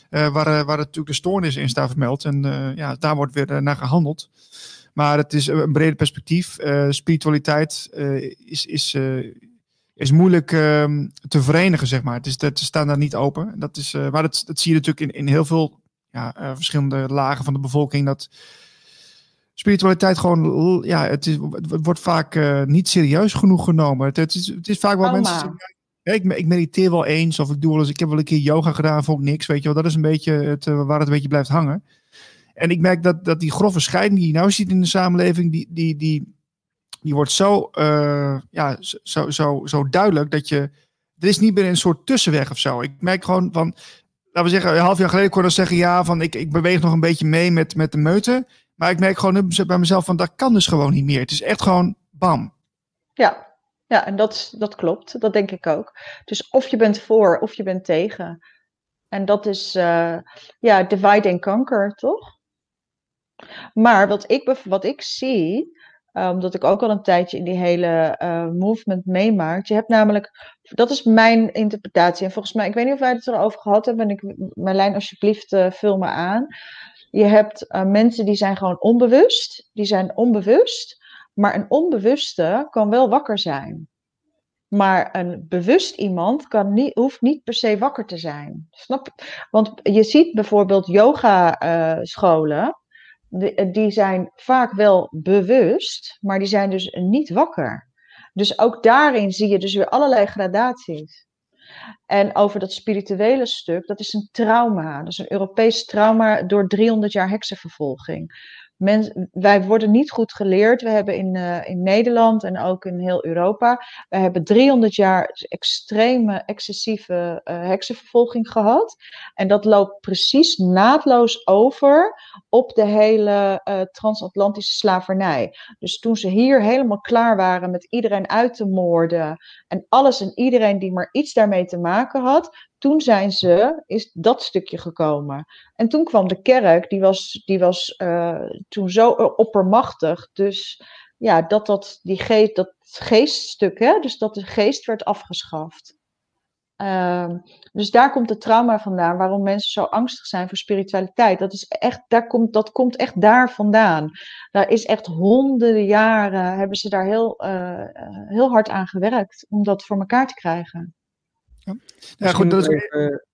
waar, waar natuurlijk de stoornis in staat vermeld. En ja, daar wordt weer naar gehandeld. Maar het is een breder perspectief. spiritualiteit is, is is moeilijk uh, te verenigen, zeg maar. Het is, het staan daar niet open. Dat is, uh, maar dat, dat zie je natuurlijk in, in heel veel ja, uh, verschillende lagen van de bevolking. Dat spiritualiteit gewoon, ja, het, is, het wordt vaak uh, niet serieus genoeg genomen. Het, het, is, het is vaak wel mensen ja, ik, ik, mediteer wel eens of ik doe wel eens, ik heb wel een keer yoga gedaan, vond ik niks, weet je wel. Dat is een beetje het, waar het een beetje blijft hangen. En ik merk dat, dat die grove scheiding die je nou ziet in de samenleving, die, die, die, die wordt zo, uh, ja, zo, zo, zo duidelijk dat je. Er is niet meer een soort tussenweg of zo. Ik merk gewoon van. laten we zeggen, een half jaar geleden kon ik zeggen, ja, van ik, ik beweeg nog een beetje mee met, met de meute. Maar ik merk gewoon bij mezelf van, dat kan dus gewoon niet meer. Het is echt gewoon bam. Ja, ja en dat, dat klopt. Dat denk ik ook. Dus of je bent voor of je bent tegen. En dat is, uh, ja, divide and conquer, toch? Maar wat ik, wat ik zie, omdat ik ook al een tijdje in die hele uh, movement meemaak. Je hebt namelijk, dat is mijn interpretatie. En volgens mij, ik weet niet of wij het erover gehad hebben. En ik, alsjeblieft, uh, vul me aan. Je hebt mensen die zijn gewoon onbewust. Die zijn onbewust. Maar een onbewuste kan wel wakker zijn. Maar een bewust iemand kan niet, hoeft niet per se wakker te zijn. Snap? Want je ziet bijvoorbeeld yoga-scholen eh, die zijn vaak wel bewust, maar die zijn dus niet wakker. Dus ook daarin zie je dus weer allerlei gradaties. En over dat spirituele stuk, dat is een trauma. Dat is een Europees trauma door 300 jaar heksenvervolging wij worden niet goed geleerd. We hebben in, uh, in Nederland en ook in heel Europa, we hebben 300 jaar extreme, excessieve uh, heksenvervolging gehad. En dat loopt precies naadloos over op de hele uh, transatlantische slavernij. Dus toen ze hier helemaal klaar waren met iedereen uit te moorden en alles en iedereen die maar iets daarmee te maken had, toen zijn ze, is dat stukje gekomen. En toen kwam de kerk, die was, die was uh, toen zo oppermachtig. Dus ja, dat, dat, die geest, dat geeststuk, hè, dus dat de geest werd afgeschaft. Uh, dus daar komt het trauma vandaan, waarom mensen zo angstig zijn voor spiritualiteit. Dat, is echt, daar komt, dat komt echt daar vandaan. Daar is echt honderden jaren, hebben ze daar heel, uh, heel hard aan gewerkt om dat voor elkaar te krijgen. Ja, ja goed. Dat is... even,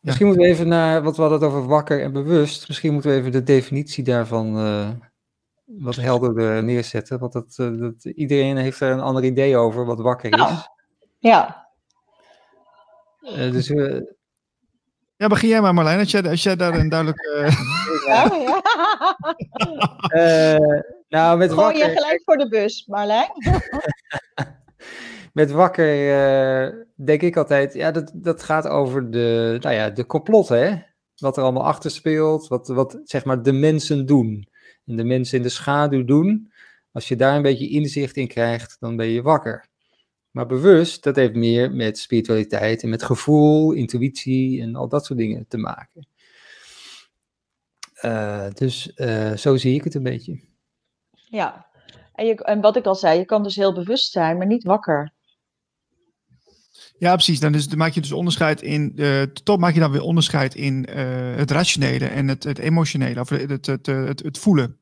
misschien moeten we even naar, wat we hadden over wakker en bewust. Misschien moeten we even de definitie daarvan uh, wat helderder neerzetten. Want dat, uh, dat, iedereen heeft er een ander idee over wat wakker is. Ja. ja. Uh, dus ja, begin jij maar Marlijn, als jij, als jij daar een duidelijk... Ja, ja. nou, met Gooi wakker... je gelijk voor de bus, Marlijn met wakker uh, denk ik altijd, ja, dat, dat gaat over de, nou ja, de complotten, hè? Wat er allemaal achter speelt, wat, wat zeg maar de mensen doen. En de mensen in de schaduw doen. Als je daar een beetje inzicht in krijgt, dan ben je wakker. Maar bewust, dat heeft meer met spiritualiteit en met gevoel, intuïtie en al dat soort dingen te maken. Uh, dus uh, zo zie ik het een beetje. Ja, en, je, en wat ik al zei, je kan dus heel bewust zijn, maar niet wakker. Ja, precies. Dan, dan maak je dus onderscheid in. Uh, maak je dan weer onderscheid in uh, het rationele en het, het emotionele, of het, het, het, het, voelen.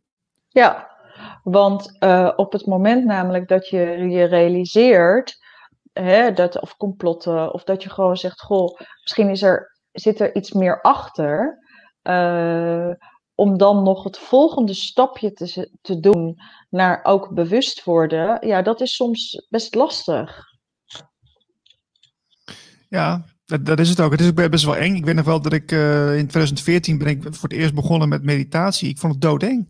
Ja, want op het moment namelijk dat je je realiseert, hè, dat, of complotten, of dat je gewoon zegt: Goh, misschien is er, zit er iets meer achter. om dan nog het volgende stapje te, te doen naar ook bewust worden, ja, dat is soms best lastig. Ja, dat, dat, is het ook. Het is best wel eng. Ik weet nog wel dat ik uh, in 2014 ben ik voor het eerst begonnen met meditatie. Ik vond het doodeng.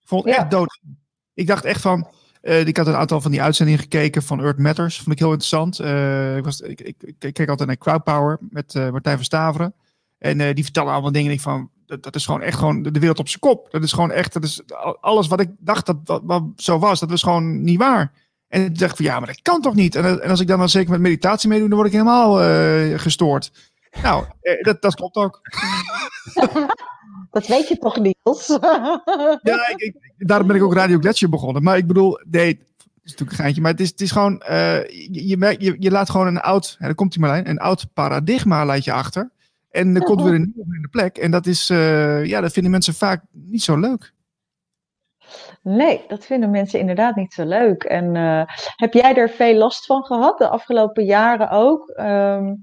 Ik vond het ja. echt doodeng. Ik dacht echt van... Uh, ik had een aantal van die uitzendingen gekeken van Earth Matters. Vond ik heel interessant. Uh, ik, was, ik, ik, ik, keek altijd naar Crowd Power met Martijn van Staveren. En die vertellen allemaal dingen. Ik van, dat, dat, is gewoon echt gewoon de wereld op zijn kop. Dat is gewoon echt... Dat is alles wat ik dacht dat, dat, wat zo was. Dat was gewoon niet waar. En ik dacht van ja, maar dat kan toch niet? En, en als ik dan wel zeker met meditatie meedoe, dan word ik helemaal uh, gestoord. Nou, eh, dat, dat klopt ook. Dat weet je toch, Niels? ja, ik, ik, daarom ben ik ook Radio Gletscher begonnen. Maar ik bedoel, nee, het is natuurlijk een geintje. Maar het is, het is gewoon, uh, je, je, je, laat gewoon een oud, hè, daar komt Marlijn, een oud paradigma laat je achter. En er komt weer een nieuwe in de plek. En dat is, uh, ja, dat vinden mensen vaak niet zo leuk. Nee, dat vinden mensen inderdaad niet zo leuk. En uh, heb jij er veel last van gehad, de afgelopen jaren ook? Um,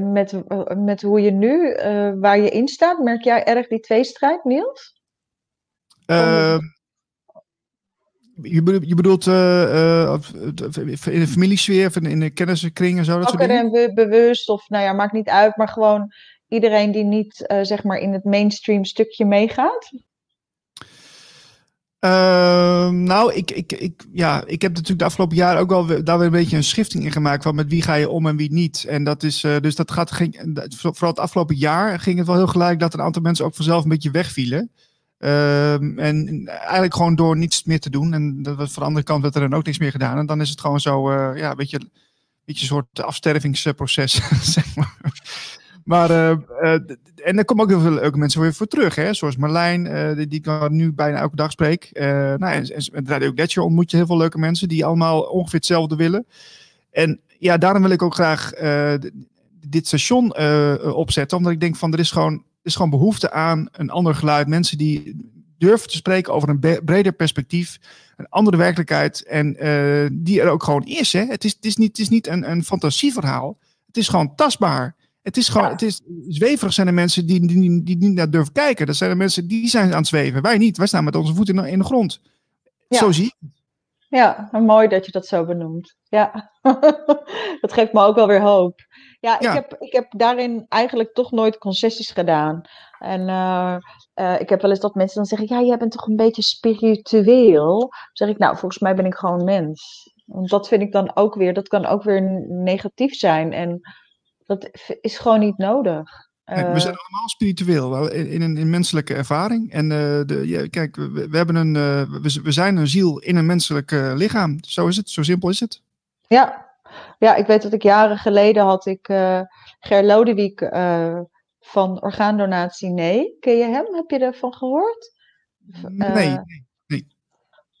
met, met hoe je nu, uh, waar je in staat, merk jij erg die tweestrijd, Niels? Uh, je bedoelt, je bedoelt uh, in de familiesfeer, in de kennissenkring en zo? Dat soort dingen? en bewust, of nou ja, maakt niet uit, maar gewoon iedereen die niet zeg maar in het mainstream stukje meegaat? Ehm, nou, ik, ik, ik, ja, ik heb natuurlijk de afgelopen jaren ook wel daar weer een beetje een schifting in gemaakt van met wie ga je om en wie niet. En dat is, uh, dus dat gaat, ging, vooral het afgelopen jaar ging het wel heel gelijk dat een aantal mensen ook vanzelf een beetje wegvielen. Um, en eigenlijk gewoon door niets meer te doen. En dat, van de andere kant werd er dan ook niks meer gedaan. En dan is het gewoon zo, uh, ja, een beetje, een beetje een soort afstervingsproces, zeg maar. Maar, uh, uh, en er komen ook heel veel leuke mensen weer voor terug. Hè? Zoals Marlijn, uh, die, die ik nu bijna elke dag spreek. nou, en, en Radio Gletscher ontmoet je heel veel leuke mensen die allemaal ongeveer hetzelfde willen. En ja, daarom wil ik ook graag dit station opzetten. Omdat ik denk van er is gewoon, is gewoon behoefte aan een ander geluid. Mensen die durven te spreken over een breder perspectief. Een andere werkelijkheid. En die er ook gewoon is. Hè? Het, is het is niet, het is niet een, een fantasieverhaal. Het is gewoon tastbaar. Het is gewoon, het is zweverig zijn er mensen die, die, die, niet naar durven kijken. Dat zijn de mensen die zijn aan het zweven. Wij niet. Wij staan met onze voeten in de, in de grond. Zo zie ik Ja, mooi dat je dat zo benoemt. Ja, dat geeft me ook wel weer hoop. Ja, ik, Heb, ik heb daarin eigenlijk toch nooit concessies gedaan. En uh, uh, ik heb wel eens dat mensen dan zeggen: Ja, jij bent toch een beetje spiritueel? Dan zeg ik: Nou, volgens mij ben ik gewoon mens. Want dat vind ik dan ook weer, dat kan ook weer negatief zijn. En dat is gewoon niet nodig. we zijn eh, allemaal spiritueel, in, in een in menselijke ervaring. En uh, de, ja, kijk, we, we, hebben een, uh, we, we, zijn een ziel in een menselijk lichaam. Zo is het, zo simpel is het. Ja, ja ik weet dat ik jaren geleden had ik Ger Lodewijk van Orgaandonatie Nee. Ken je hem? Heb je ervan gehoord? nee, nee, nee.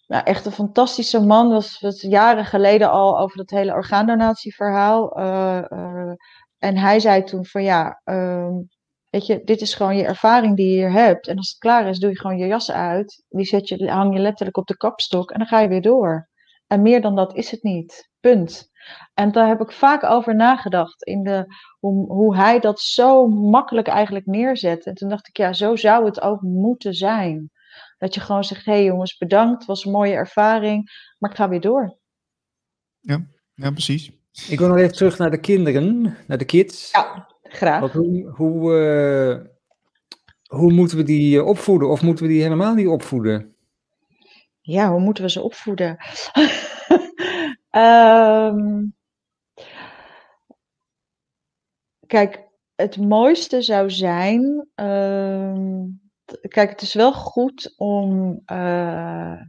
Nou, echt een fantastische man. Was, was jaren geleden al over dat hele orgaandonatieverhaal. En hij zei toen van ja, ehm, weet je, dit is gewoon je ervaring die je hier hebt. En als het klaar is, doe je gewoon je jas uit. Die zet je, hang je letterlijk op de kapstok en dan ga je weer door. En meer dan dat is het niet. Punt. En daar heb ik vaak over nagedacht. In de, hoe, hoe hij dat zo makkelijk eigenlijk neerzet. En toen dacht ik, ja, zo zou het ook moeten zijn. Dat je gewoon zegt, hé hey jongens, bedankt. Was een mooie ervaring. Maar ik ga weer door. Ja, ja precies. Ik wil nog even terug naar de kinderen, naar de kids. Ja, graag. hoe, hoe, uh, hoe moeten we die eh, opvoeden? Of moeten we die helemaal niet opvoeden? Ja, hoe moeten we ze opvoeden? um, kijk, het mooiste zou zijn. Um, kijk, het is wel goed om. Uh,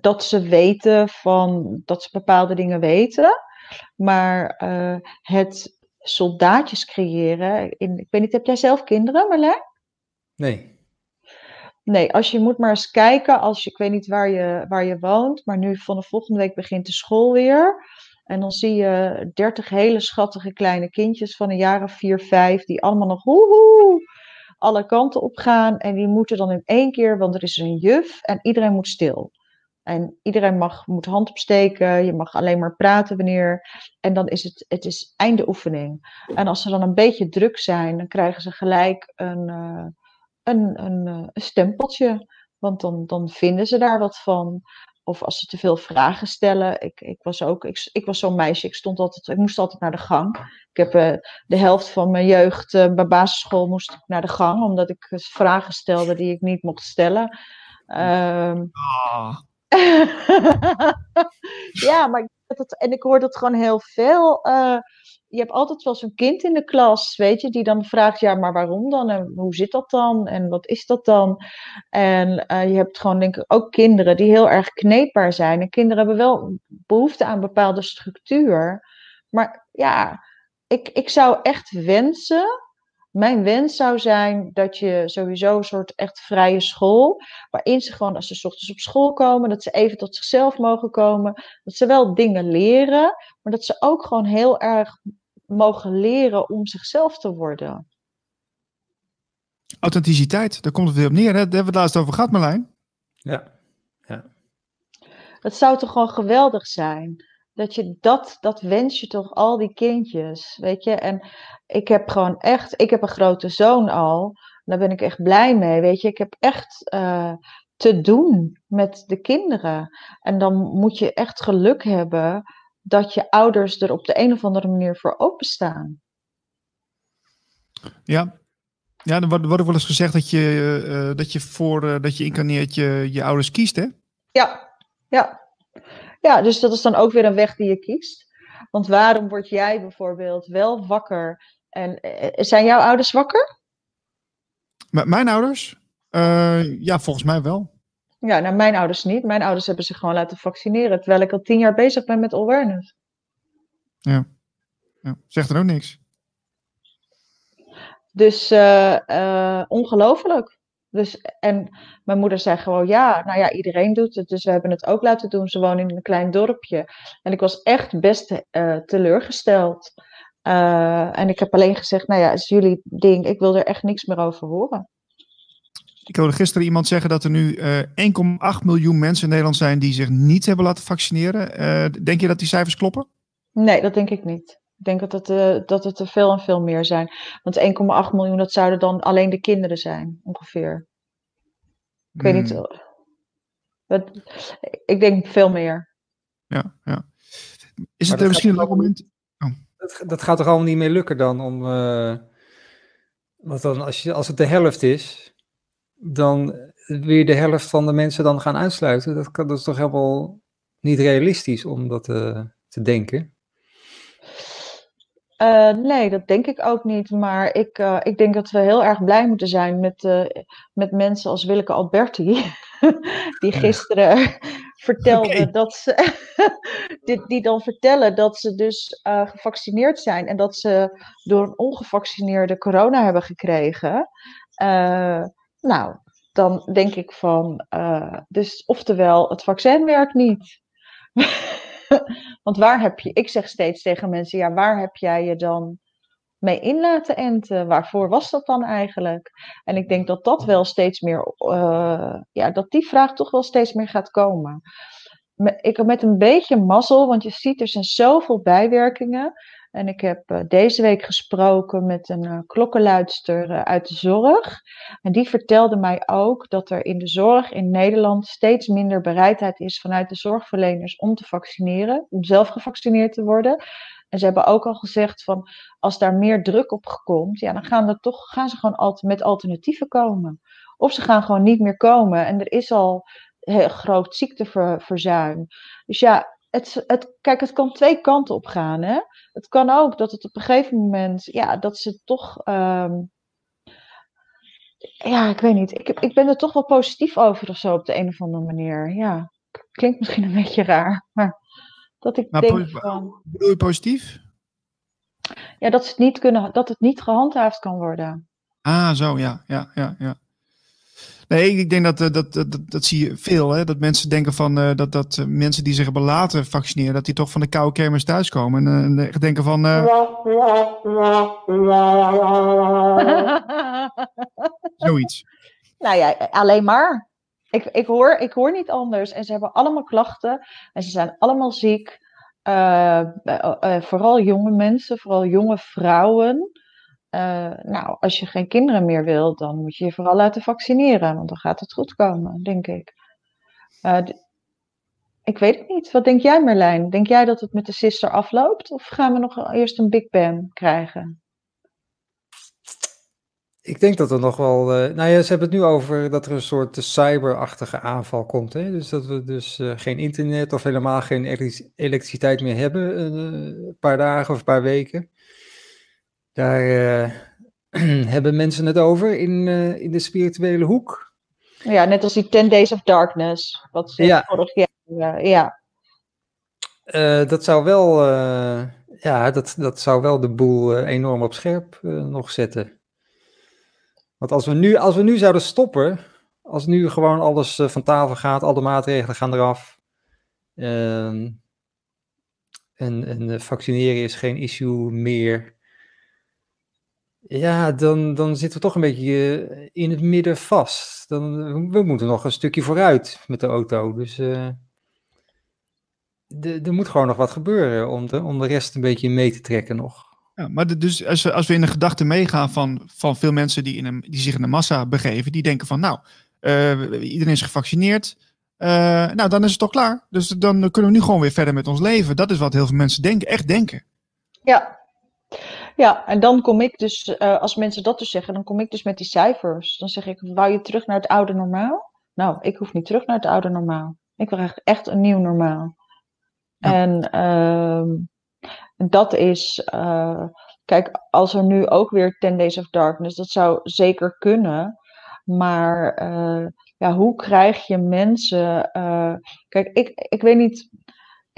dat ze weten van dat ze bepaalde dingen weten. Maar uh, het soldaatjes creëren. In, ik weet niet, heb jij zelf kinderen, Marlijn? Nee. Nee, als je moet maar eens kijken, als je, ik weet niet waar je, waar je woont, maar nu van de volgende week begint de school weer. En dan zie je dertig hele schattige kleine kindjes van een jaar of vier, vijf, die allemaal nog woehoe, alle kanten op gaan. En die moeten dan in één keer, want er is een juf en iedereen moet stil. En iedereen mag, moet hand opsteken, je mag alleen maar praten wanneer. En dan is het, het is einde oefening. En als ze dan een beetje druk zijn, dan krijgen ze gelijk een, uh, een, een, uh, een, stempeltje. Want dan, dan vinden ze daar wat van. Of als ze te veel vragen stellen. Ik, ik was ook, ik, ik was zo'n meisje, ik, stond altijd, ik moest altijd naar de gang. Ik heb uh, de helft van mijn jeugd bij basisschool moest ik naar de gang, omdat ik vragen stelde die ik niet mocht stellen. Um, oh. ja, maar dat, en ik hoor dat gewoon heel veel. Uh, je hebt altijd wel zo'n kind in de klas, weet je, die dan vraagt, ja, maar waarom dan? En hoe zit dat dan? En wat is dat dan? En uh, je hebt gewoon, denk ik, ook kinderen die heel erg kneedbaar zijn. En kinderen hebben wel behoefte aan bepaalde structuur. Maar ja, ik, ik zou echt wensen mijn wens zou zijn dat je sowieso een soort echt vrije school, waarin ze gewoon als ze ochtends op school komen, dat ze even tot zichzelf mogen komen, dat ze wel dingen leren, maar dat ze ook gewoon heel erg mogen leren om zichzelf te worden. Authenticiteit, daar komt het weer op neer. Hè? Daar hebben we het laatst over gehad, Marlijn. Ja. ja. Het zou toch gewoon geweldig zijn dat je dat, dat wens je toch al die kindjes, weet je. En ik heb gewoon echt, ik heb een grote zoon al, daar ben ik echt blij mee, weet je. Ik heb echt uh, te doen met de kinderen. En dan moet je echt geluk hebben dat je ouders er op de een of andere manier voor openstaan. Ja, Ja, er wordt, wel eens gezegd dat je, eh, dat je voor eh, dat je incarneert je, je ouders kiest, hè? Ja, ja. Ja, dus dat is dan ook weer een weg die je kiest. Want waarom word jij bijvoorbeeld wel wakker? En eh, zijn jouw ouders wakker? M- mijn ouders? Eh, ja, volgens mij wel. Ja, nou, mijn ouders niet. Mijn ouders hebben zich gewoon laten vaccineren. Terwijl ik al tien jaar bezig ben met awareness. Ja. Zegt er ook niks. Dus eh, eh, ongelooflijk. Dus, en mijn moeder zei gewoon, ja, nou ja, iedereen doet het. Dus we hebben het ook laten doen. Ze wonen in een klein dorpje. En ik was echt best eh, teleurgesteld. Eh, en ik heb alleen gezegd, nou ja, het is jullie ding. Ik wil er echt niks meer over horen. Ik hoorde gisteren iemand zeggen dat er nu eh 1,8 miljoen mensen in Nederland zijn die zich niet hebben laten vaccineren. Eh, denk je dat die cijfers kloppen? Nee, dat denk ik niet. Ik denk dat het, eh, dat het er veel en veel meer zijn. Want 1,8 miljoen, dat zouden dan alleen de kinderen zijn, ongeveer. Ik weet niet. Hmm, eh, wat- ik denk veel meer. Ja, ja. Is Maar het dat er misschien een moment? Dat, dat gaat toch allemaal niet meer lukken dan om. eh, want dan als, je, als het de helft is, dan weer de helft van de mensen dan gaan uitsluiten. Dat, kan, dat is toch helemaal niet realistisch om dat eh, te denken. Eh, nee, dat denk ik ook niet. Maar ik, eh, ik denk dat we heel erg blij moeten zijn met, eh, met mensen als Willeke Alberti. die gisteren vertelde Oké. dat ze. die, die dan vertellen dat ze dus gevaccineerd zijn. En dat ze door een ongevaccineerde corona hebben gekregen. Nou, dan denk ik van. dus oftewel, het vaccin werkt niet. Want waar heb je, ik zeg steeds tegen mensen, ja, waar heb jij je dan mee in laten enten? Waarvoor was dat dan eigenlijk? En ik denk dat dat wel steeds meer, eh, ja, dat die vraag toch wel steeds meer gaat komen. Me- Ik met een beetje mazzel, want je ziet er zijn zoveel bijwerkingen. En ik heb eh, deze week gesproken met een eh, klokkenluidster eh, uit de zorg. En die vertelde mij ook dat er in de zorg in Nederland steeds minder bereidheid is vanuit de zorgverleners om te vaccineren, om zelf gevaccineerd te worden. En ze hebben ook al gezegd van als daar meer druk op komt, ja, dan gaan, er toch, gaan ze gewoon met alternatieven komen. Of ze gaan gewoon niet meer komen. En er is al heel groot ziekteverzuim. Dus ja, het, het, kijk, het kan twee kanten op gaan. Hè? Het kan ook dat het op een gegeven moment, ja, dat ze toch. ehm, ja, ik weet niet. Ik, ik ben er toch wel positief over of zo op de een of andere manier. Ja, klinkt misschien een beetje raar. Maar dat ik denk van. Bedoel je positief? Ja, dat, ze het niet kunnen, dat het niet gehandhaafd kan worden. Ah, zo, ja, ja, ja, ja. Nee, ik denk dat, eh, dat, dat, dat, dat zie je veel, hè. Dat mensen denken van, eh, dat, dat eh, mensen die zich hebben laten vaccineren, dat die toch van de koude kermis thuiskomen. En echt denken van, eh, zoiets. Nou ja, alleen maar. Ik, ik, hoor, ik hoor niet anders. En ze hebben allemaal klachten. En ze zijn allemaal ziek. Vooral jonge mensen, vooral jonge vrouwen. Eh, nou, als je geen kinderen meer wilt, dan moet je je vooral laten vaccineren. Want dan gaat het goed komen, denk ik. Eh, ik weet het niet. Wat denk jij, Merlijn? Denk jij dat het met de sister afloopt? Of gaan we nog eerst een Big Bang krijgen? Ik denk dat er nog wel. eh, nou ja, ze hebben het nu over dat er een soort cyberachtige aanval komt. Hè? Dus dat we dus geen internet of helemaal geen elektric- elektriciteit meer hebben. een paar dagen of een paar weken. Daar eh, hebben mensen het over in, eh, in de spirituele hoek. Ja, net als die 10 Days of Darkness. Wat ze Ja. vorig jaar. eh, ja. Dat zou wel. ja, dat, dat zou wel de boel enorm op scherp nog zetten. Want als we nu, als we nu zouden stoppen, als nu gewoon alles van tafel gaat, alle maatregelen gaan eraf. ehm, en, en vaccineren is geen issue meer. Ja, dan, dan zitten we toch een beetje eh, in het midden vast. Dan, we moeten nog een stukje vooruit met de auto. Dus eh, de- er moet gewoon nog wat gebeuren om de, om de rest een beetje mee te trekken nog. Ja, maar de- dus als we, als we in de gedachte meegaan van, van veel mensen die, in een, die zich in de massa begeven, die denken van, nou, eh, iedereen is gevaccineerd. eh, nou, dan is het toch klaar. Dus dan kunnen we nu gewoon weer verder met ons leven. Dat is wat heel veel mensen denken, echt denken. Ja. Ja, en dan kom ik dus, uh, als mensen dat dus zeggen, dan kom ik dus met die cijfers. Dan zeg ik, wou je terug naar het oude normaal? Nou, ik hoef niet terug naar het oude normaal. Ik wil echt, echt een nieuw normaal. Ja. En uh, dat is, uh, kijk, als er nu ook weer 10 Days of Darkness, dat zou zeker kunnen. Maar uh, ja, hoe krijg je mensen. Kijk, ik, ik weet niet.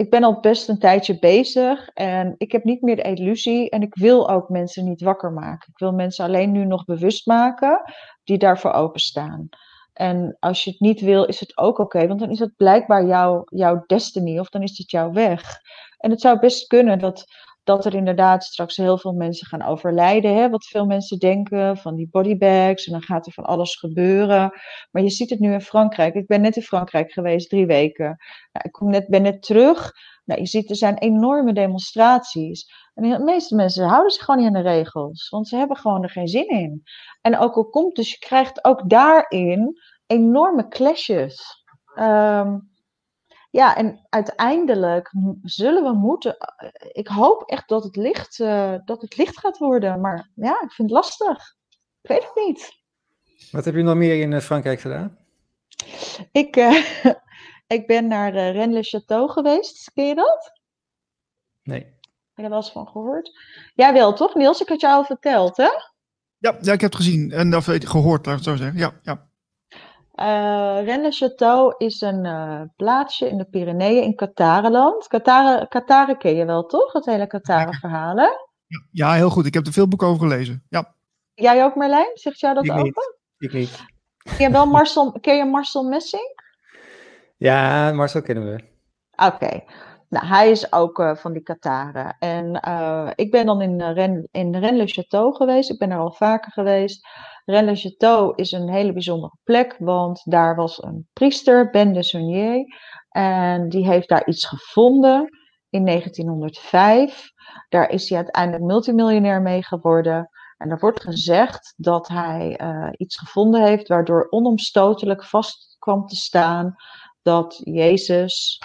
Ik ben al best een tijdje bezig en ik heb niet meer de illusie en ik wil ook mensen niet wakker maken. Ik wil mensen alleen nu nog bewust maken die daarvoor openstaan. En als je het niet wil, is het ook oké, want dan is het blijkbaar jouw, jouw destiny of dan is het jouw weg. En het zou best kunnen dat dat er inderdaad straks heel veel mensen gaan overlijden. Hè? Wat veel mensen denken van die bodybags en dan gaat er van alles gebeuren. Maar je ziet het nu in Frankrijk. Ik ben net in Frankrijk geweest, drie weken. Nou, ik kom net, ben net terug. Nou, je ziet er zijn enorme demonstraties. En de meeste mensen houden zich gewoon niet aan de regels, want ze hebben gewoon er geen zin in. En ook al komt dus, je krijgt ook daarin enorme clashes. Um, ja, en uiteindelijk zullen we moeten. Eh, ik hoop echt dat het licht, uh, dat het licht gaat worden. Maar ja, ik vind het lastig. Ik weet het niet. Wat heb je nog meer in eh, Frankrijk gedaan? Ik, uh, ik ben naar uh, Rennes-le-Château geweest. Ken je dat? Nee. Heb je er wel eens van gehoord? Jij wel, toch, Niels? Ik had jou al verteld, hè? Ja, ja ik heb het gezien en of, gehoord, laat ik het zo zeggen. Ja, ja. Uh, Rennes-le-Château is een uh, plaatsje in de Pyreneeën in Katarenland. Kataren, Kataren ken je wel, toch? Het hele Kataren-verhaal, hè? Ja, ja, heel goed. Ik heb er veel boeken over gelezen. Ja. Jij ook, Marlijn? Zegt jou dat ik ook? Niet. Ik niet. Ken je, wel Marcel, ken je Marcel Messing? Ja, Marcel kennen we. Oké. Okay. Nou, hij is ook uh, van die Kataren. En ik ben dan in, Ren, in Rennes-le-Château geweest. Ik ben er al vaker geweest. Rennes-le-Château is een hele bijzondere plek, want daar was een priester, Ben de Saunier, en die heeft daar iets gevonden in 1905. Daar is hij uiteindelijk multimiljonair mee geworden. En er wordt gezegd dat hij uh, iets gevonden heeft waardoor onomstotelijk vast kwam te staan dat Jezus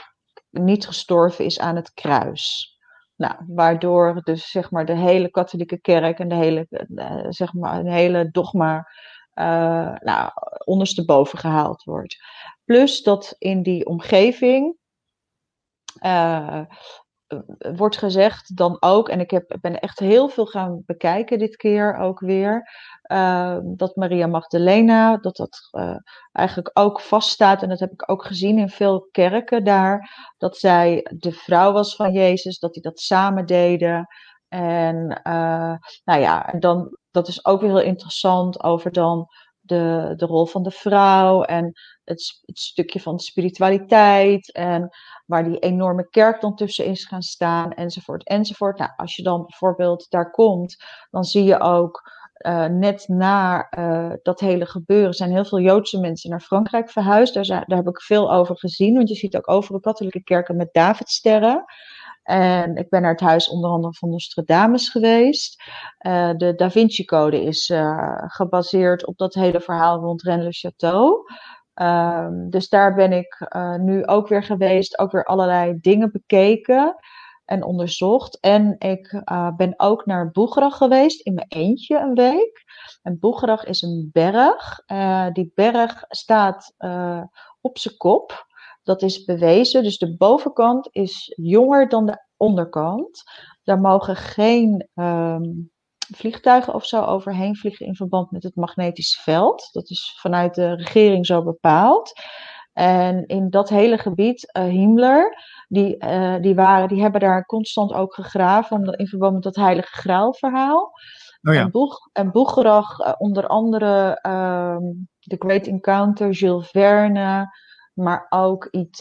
niet gestorven is aan het kruis. Nou, waardoor dus zeg maar de hele katholieke kerk en de hele, uh, zeg maar, een hele dogma uh, nou, ondersteboven gehaald wordt. Plus dat in die omgeving uh, wordt gezegd dan ook, en ik heb, ben echt heel veel gaan bekijken dit keer ook weer, uh, dat Maria Magdalena, dat dat uh, eigenlijk ook vaststaat, en dat heb ik ook gezien in veel kerken daar, dat zij de vrouw was van Jezus, dat die dat samen deden. En uh, nou ja, dan, dat is ook weer heel interessant over dan de, de rol van de vrouw en het, het stukje van spiritualiteit en waar die enorme kerk dan tussen is gaan staan enzovoort enzovoort. Nou, als je dan bijvoorbeeld daar komt, dan zie je ook uh, net na uh, dat hele gebeuren zijn heel veel Joodse mensen naar Frankrijk verhuisd. Daar, daar heb ik veel over gezien, want je ziet ook overal katholieke kerken met Davidsterren. En ik ben naar het huis onder andere van Nostradamus geweest. Uh, de Da Vinci Code is gebaseerd op dat hele verhaal rond Rennes-le-Château. Um, dus daar ben ik nu ook weer geweest, ook weer allerlei dingen bekeken en onderzocht. En ik uh, ben ook naar Boegerag geweest in mijn eentje een week. En Boegerag is een berg. Uh, die berg staat op zijn kop. Dat is bewezen. Dus de bovenkant is jonger dan de onderkant. Daar mogen geen um, vliegtuigen of zo overheen vliegen in verband met het magnetisch veld. Dat is vanuit de regering zo bepaald. En in dat hele gebied, uh, Himmler, die, uh, die, waren, die hebben daar constant ook gegraven in verband met dat Heilige Graal verhaal. Oh ja. En, Boeg, en Boegerag, uh, onder andere um, The Great Encounter, Jules Verne, maar ook E.T.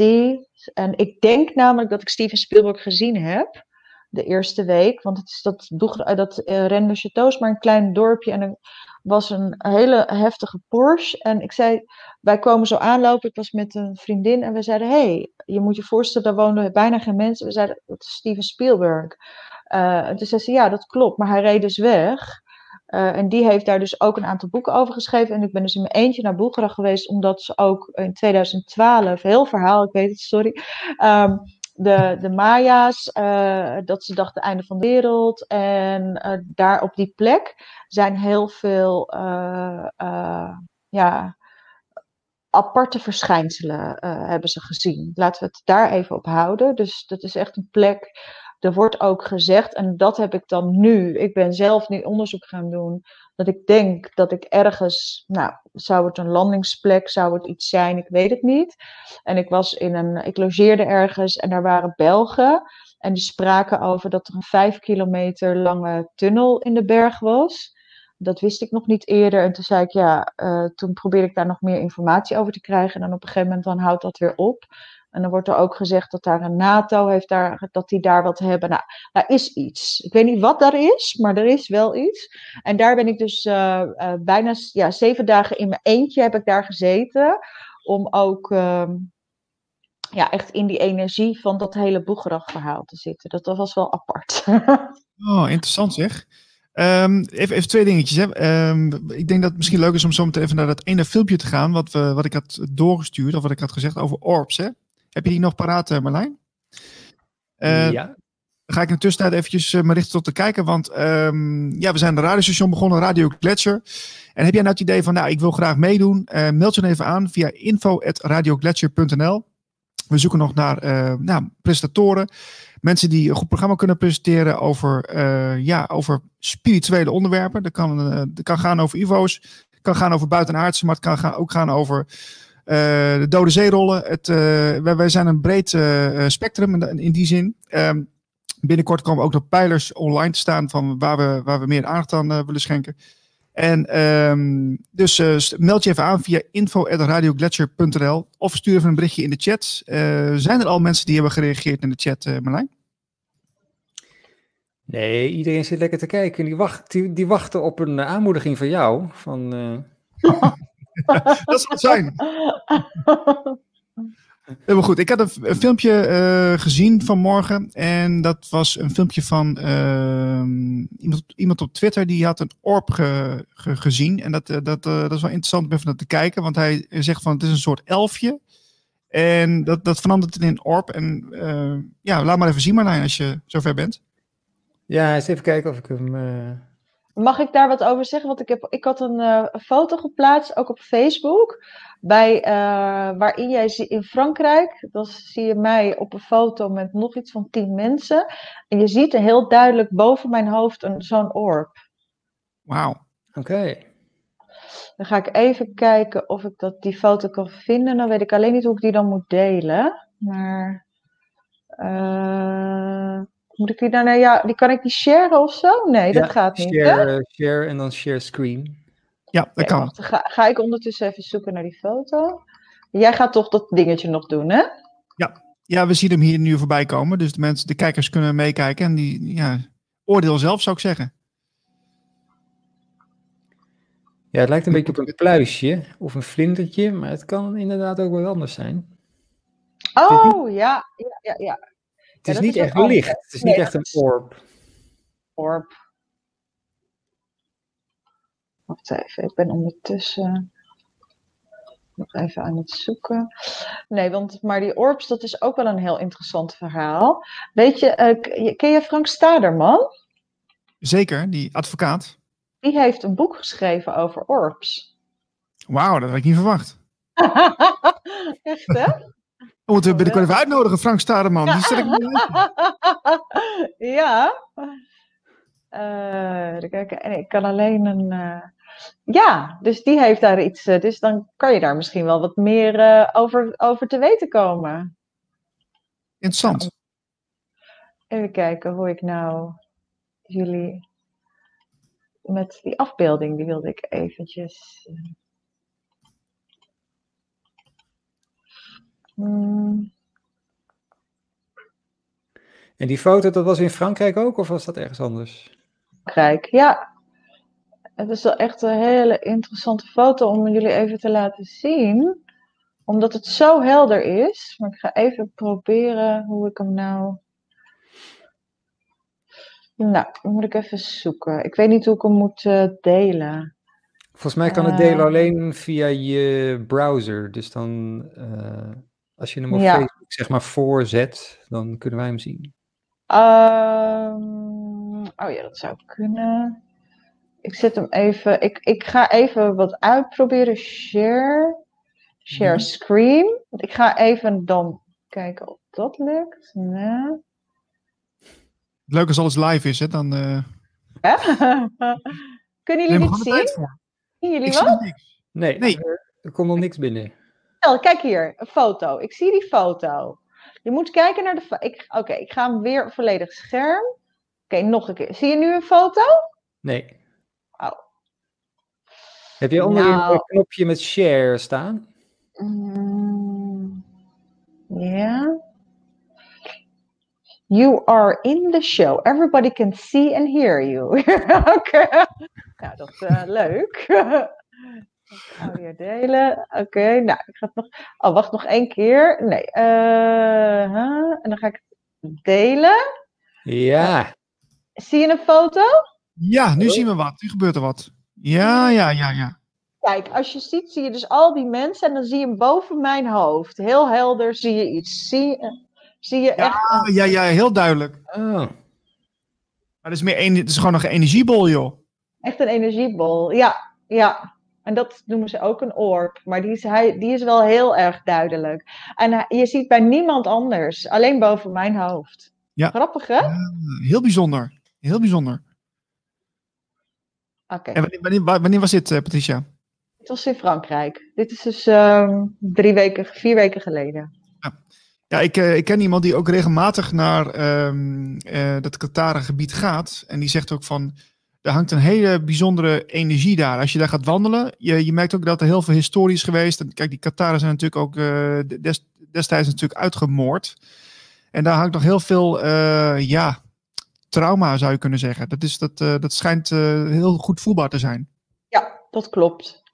En ik denk namelijk dat ik Steven Spielberg gezien heb de eerste week. Want het is dat, dat uh, maar een klein dorpje en er was een hele heftige Porsche. En ik zei, wij komen zo aanlopen, ik was met een vriendin en we zeiden, hey, je moet je voorstellen, daar woonden bijna geen mensen. We zeiden, dat is Steven Spielberg. Uh, toen zei ze, ja, dat klopt, maar hij reed dus weg. En die heeft daar dus ook een aantal boeken over geschreven. En ik ben dus in mijn eentje naar Boegerag geweest, omdat ze ook in 2012, heel verhaal, ik weet het, sorry. Um, de, de Maya's, eh, dat ze dachten einde van de wereld. En eh, daar op die plek zijn heel veel eh, ja, aparte verschijnselen hebben ze gezien. Laten we het daar even op houden. Dus dat is echt een plek. Er wordt ook gezegd, en dat heb ik dan nu. Ik ben zelf nu onderzoek gaan doen. Dat ik denk dat ik ergens, nou, zou het een landingsplek, zou het iets zijn, ik weet het niet. En ik was in een, ik logeerde ergens en daar waren Belgen. En die spraken over dat er een vijf kilometer lange tunnel in de berg was. Dat wist ik nog niet eerder. En toen zei ik, ja, eh, toen probeerde ik daar nog meer informatie over te krijgen. En dan op een gegeven moment dan houdt dat weer op. En dan wordt er ook gezegd dat daar een NATO heeft, daar, dat die daar wat hebben. Nou, daar is iets. Ik weet niet wat daar is, maar er is wel iets. En daar ben ik dus eh, eh, bijna ja, zeven dagen in mijn eentje heb ik daar gezeten. Om ook ehm, ja, echt in die energie van dat hele boegerag-verhaal te zitten. Dat, was wel apart. Oh, interessant zeg. Ehm, even, even twee dingetjes. Hè. Ehm, ik denk dat het misschien leuk is om zo meteen even naar dat ene filmpje te gaan. Wat, we, wat ik had doorgestuurd, of wat ik had gezegd over orbs. Hè? Heb je die nog paraat, eh, Marlijn? Eh, ja. Dan ga ik in de tussentijd eventjes uh, me richten tot de kijker. Want um, ja, we zijn een radiostation begonnen, Radio Gletscher. En heb jij nou het idee van, nou, ik wil graag meedoen? Uh, meld je dan even aan via info.radiogletscher.nl. We zoeken nog naar uh, nou, presentatoren. Mensen die een goed programma kunnen presenteren over, ja, over spirituele onderwerpen. Dat kan, dat kan gaan over. Het kan gaan over buitenaardse, maar het kan gaan, ook gaan over de dode zeerollen. Het, uh, wij, wij, zijn een breed uh, spectrum in, in, die zin. Um, binnenkort komen ook nog pijlers online te staan van waar we, waar we meer aandacht aan willen schenken. En um, dus meld je even aan via info.radiogletscher.nl of stuur even een berichtje in de chat. zijn er al mensen die hebben gereageerd in de chat, Marlijn? Nee, iedereen zit lekker te kijken. Die, wacht, die, die wachten op een aanmoediging van jou. Van, dat zal het zijn. Helemaal goed. Ik had een, een filmpje uh, gezien vanmorgen. En dat was een filmpje van uh, iemand, iemand, op Twitter. Die had een orb ge, ge, gezien. En dat, dat, uh, dat is wel interessant om even naar te kijken. Want hij zegt van het is een soort elfje. En dat, dat verandert in een orb. En uh, ja, laat maar even zien Marlijn als je zover bent. Ja, eens even kijken of ik hem... Mag ik daar wat over zeggen? Want ik, heb, ik had een uh, foto geplaatst, ook op Facebook, bij, uh, waarin jij in Frankrijk, dan zie je mij op een foto met nog iets van tien mensen. En je ziet er heel duidelijk boven mijn hoofd zo'n orb. Wauw. Oké. Okay. Dan ga ik even kijken of ik dat, die foto kan vinden. Dan weet ik alleen niet hoe ik die dan moet delen. Maar... Uh... Moet ik die dan naar jou? Die kan ik die sharen of zo? Nee, ja, dat gaat niet. Share, hè? uh, share en dan share screen. Ja, dat okay, kan. Wacht, ga, ga, ik ondertussen even zoeken naar die foto. Jij gaat toch dat dingetje nog doen, hè? Ja, ja we zien hem hier nu voorbij komen. Dus de, mensen, de kijkers kunnen meekijken. En die, ja, oordeel zelf, zou ik zeggen. Ja, het lijkt een beetje op een pluisje of een vlindertje. Maar het kan inderdaad ook wel anders zijn. Oh, ja, ja, ja, ja. Het is ja, niet is echt licht. Het is niet echt een orb. Orb. Wacht even, ik ben ondertussen nog even aan het zoeken. Nee, want maar die orbs, dat is ook wel een heel interessant verhaal. Weet je, uh, ken je Frank Staderman? Zeker, die advocaat. Die heeft een boek geschreven over orbs. Wauw, dat had ik niet verwacht. Echt, hè? We moeten binnenkort even uitnodigen, Frank Stademan. Die stel ik ja. Uh, kijken. En ik kan alleen een. Uh... Ja, dus die heeft daar iets. Uh, dus dan kan je daar misschien wel wat meer over, over te weten komen. Interessant. Even kijken hoe ik nou jullie. Met die afbeelding, die wilde ik eventjes. Hmm. En die foto, dat was in Frankrijk ook, of was dat ergens anders? Frankrijk, ja. Het is wel echt een hele interessante foto om jullie even te laten zien. Omdat het zo helder is. Maar ik ga even proberen hoe ik hem nou... Nou, dan moet ik even zoeken. Ik weet niet hoe ik hem moet uh, delen. Volgens mij kan het delen uh, alleen via je browser. Dus dan... Uh... Als je hem op ja. Facebook zeg maar voorzet, dan kunnen wij hem zien. Ehm, oh ja, dat zou kunnen. Ik zet hem even. Ik, ik ga even wat uitproberen. Share. Share Mhm. screen. Want ik ga even dan kijken of dat lukt. Nee. Leuk als alles live is, hè? Dan uh, Hè? Kunnen jullie dit zien? jullie Ik zie wat? nog niks. Nee, Nee. Er, er komt nog niks binnen. Kijk hier, een foto. Ik zie die foto. Je moet kijken naar de. Oké, ik ga hem weer volledig scherm. Oké, nog een keer. Zie je nu een foto? Nee. Oh. Heb je onderin Nou. een knopje met share staan? Mm, Ja. You are in the show. Everybody can see and hear you. Oké. Nou, dat is eh, leuk. Audio delen. Oké, nou, ik ga het nog. Oh, wacht nog één keer. Nee. eh, huh? En dan ga ik het delen. Ja. Zie je een foto? Ja, nu zien we wat. Nu gebeurt er wat. Ja, ja, ja, ja. Kijk, als je ziet, zie je dus al die mensen en dan zie je hem boven mijn hoofd. Heel helder zie je iets. Zie, je- zie je echt. Ah, ja, ja, heel duidelijk. Oh. Maar het is, meer een, het is gewoon nog een energiebol, joh. Echt een energiebol. Ja, ja. En dat noemen ze ook een orb. Maar die is, hij, die is wel heel erg duidelijk. En hij- je ziet bij niemand anders. Alleen boven mijn hoofd. Ja. Grappig, hè? Ja, heel bijzonder. Heel bijzonder. Oké. En wanneer, wanneer, wanneer was dit, eh, Patricia? Het was in Frankrijk. Dit is dus ehm, drie weken, vier weken geleden. Ja, ik, eh, ik ken iemand die ook regelmatig naar ehm eh, dat Qataren gebied gaat. En die zegt ook van, er hangt een hele bijzondere energie daar. Als je daar gaat wandelen, je, je merkt ook dat er heel veel historie is geweest. Kijk, die Qataren zijn natuurlijk ook eh, des- destijds natuurlijk uitgemoord. En daar hangt nog heel veel, eh, ja, trauma zou je kunnen zeggen. Dat, is, dat, eh, dat schijnt heel goed voelbaar te zijn. Ja, dat klopt.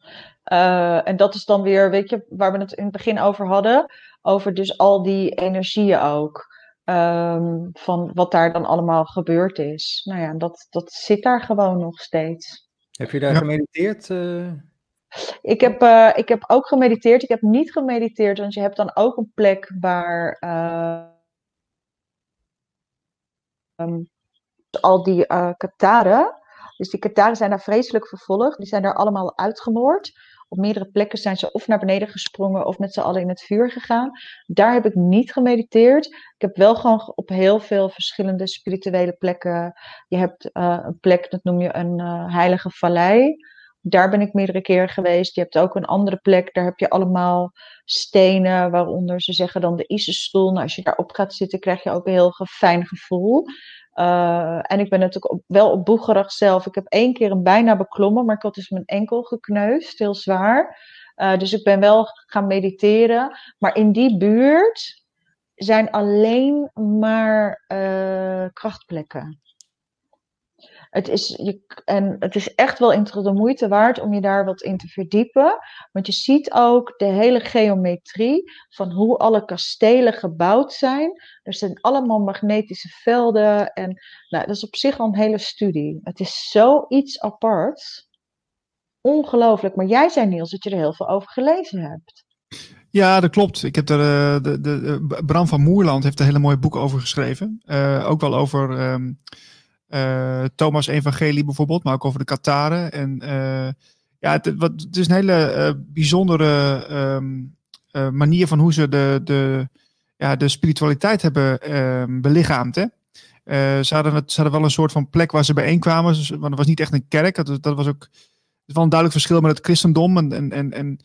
En dat is dan weer, weet je, waar we het in het begin over hadden. Over dus al die energieën ook. Ehm, van wat daar dan allemaal gebeurd is. Nou ja, dat, dat zit daar gewoon nog steeds. Heb je daar Ja. gemediteerd? eh? Ik heb, eh, ik heb ook gemediteerd. Ik heb niet gemediteerd, want je hebt dan ook een plek waar eh, ehm, al die eh Kataren, dus die Kataren zijn daar vreselijk vervolgd. Die zijn daar allemaal uitgemoord. Op meerdere plekken zijn ze of naar beneden gesprongen of met z'n allen in het vuur gegaan. Daar heb ik niet gemediteerd. Ik heb wel gewoon op heel veel verschillende spirituele plekken. Je hebt eh, een plek, dat noem je een eh, heilige vallei. Daar ben ik meerdere keren geweest. Je hebt ook een andere plek, daar heb je allemaal stenen, waaronder ze zeggen dan de Isis-stoel. Nou, als je daarop gaat zitten, krijg je ook een heel fijn gevoel. Uh, en ik ben natuurlijk wel op Boegerag zelf. Ik heb één keer een bijna beklommen, maar ik had dus mijn enkel gekneusd, heel zwaar. Uh, dus ik ben wel gaan mediteren. Maar in die buurt zijn alleen maar uh, krachtplekken. Het is, je, en het is echt wel de moeite waard om je daar wat in te verdiepen. Want je ziet ook de hele geometrie van hoe alle kastelen gebouwd zijn. Er zijn allemaal magnetische velden. En nou, dat is op zich al een hele studie. Het is zoiets aparts. Ongelooflijk. Maar jij zei Niels dat je er heel veel over gelezen hebt. Ja, dat klopt. Ik heb er, uh, de, de, de, Bram van Moerland heeft een hele mooie boek over geschreven. Uh, ook wel over uh, Thomas Evangelie bijvoorbeeld, maar ook over de Kataren. En uh, ja, het, wat, het is een hele uh, bijzondere um, manier van hoe ze de, de, ja, de spiritualiteit hebben um, belichaamd. Hè? ze, hadden het, ze hadden wel een soort van plek waar ze bijeenkwamen, dus, want het was niet echt een kerk. Dat, dat was ook dat was een duidelijk verschil met het christendom. En, en, en, en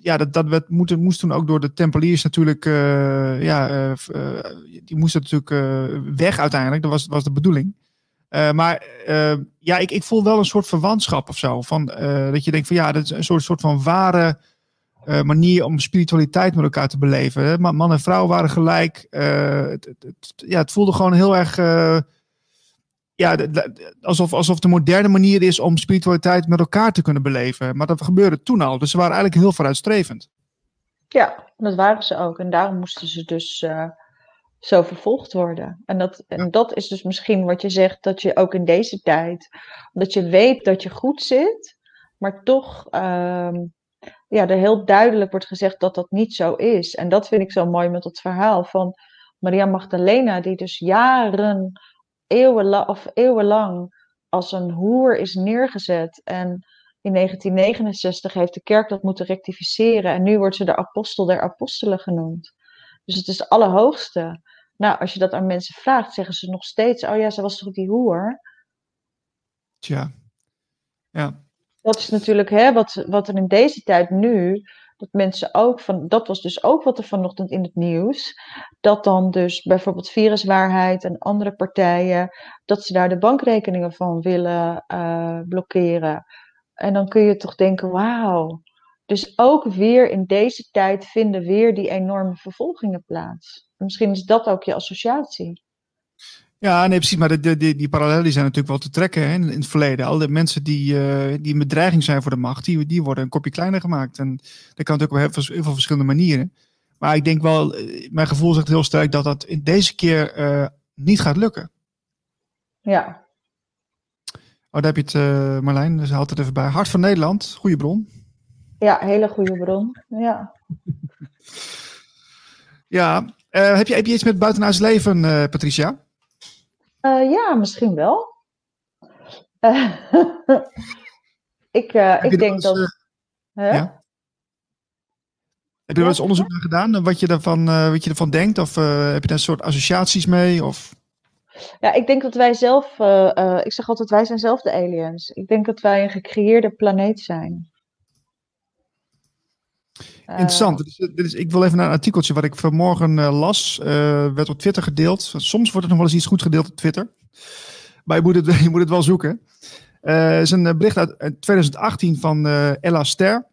ja, dat, dat werd, moest, moest toen ook door de Tempeliers natuurlijk, ja, die moesten natuurlijk weg uiteindelijk. Dat was, was de bedoeling. Uh, maar ja, ik, ik voel wel een soort verwantschap of zo. Van, dat je denkt van ja, dat is een soort, soort van ware manier om spiritualiteit met elkaar te beleven. Hè? Man en vrouw waren gelijk. Het, ja, het voelde gewoon heel erg ja, alsof, alsof de moderne manier is om spiritualiteit met elkaar te kunnen beleven. Maar dat gebeurde toen al. Dus ze waren eigenlijk heel vooruitstrevend. Ja, dat waren ze ook. En daarom moesten ze dus zo vervolgd worden. En dat, en dat is dus misschien wat je zegt, dat je ook in deze tijd, dat je weet dat je goed zit, maar toch uh, ja, er heel duidelijk wordt gezegd dat dat niet zo is. En dat vind ik zo mooi met het verhaal van Maria Magdalena, die dus jaren, eeuwenlang, of eeuwenlang als een hoer is neergezet. En in 1969 heeft de kerk dat moeten rectificeren. En nu wordt ze de apostel der apostelen genoemd. Dus het is de allerhoogste. Nou, als je dat aan mensen vraagt, zeggen ze nog steeds: Oh ja, ze was toch die hoer? Tja. Ja. Dat is natuurlijk hè, wat, wat er in deze tijd nu, dat mensen ook van, dat was dus ook wat er vanochtend in het nieuws, dat dan dus bijvoorbeeld Viruswaarheid en andere partijen, dat ze daar de bankrekeningen van willen uh, blokkeren. En dan kun je toch denken, wauw. Dus ook weer in deze tijd vinden weer die enorme vervolgingen plaats. Misschien is dat ook je associatie. Ja, nee, precies. Maar de, de, die, die parallellen zijn natuurlijk wel te trekken hè, in, in, het verleden. Al de mensen die, uh, die een bedreiging zijn voor de macht, die, die worden een kopje kleiner gemaakt. En dat kan natuurlijk op heel veel verschillende manieren. Maar ik denk wel, eh, mijn gevoel zegt heel sterk dat dat in deze keer uh, niet gaat lukken. Ja. Oh, daar heb je het, uh, Marlijn. Dus haalt het even bij. Hart van Nederland, goede bron. Ja, hele goede bron. Ja. ja. Heb, je, heb je iets met buitenaards leven, Patricia? Uh, ja, misschien wel. Ik ik denk dat. Ja? Heb je er eens onderzoek naar gedaan? Wat je ervan, wat je ervan denkt? Of heb je daar een soort associaties mee? Of? Ja, ik denk dat wij zelf. ik zeg altijd, wij zijn zelf de aliens. Ik denk dat wij een gecreëerde planeet zijn. Interessant. Dit is, dit is, ik wil even naar een artikeltje wat ik vanmorgen uh, las. Uh, werd op Twitter gedeeld. Soms wordt er nog wel eens iets goed gedeeld op Twitter. Maar je moet het, je moet het wel zoeken. Uh, het is een bericht uit 2018 van Ella Ster.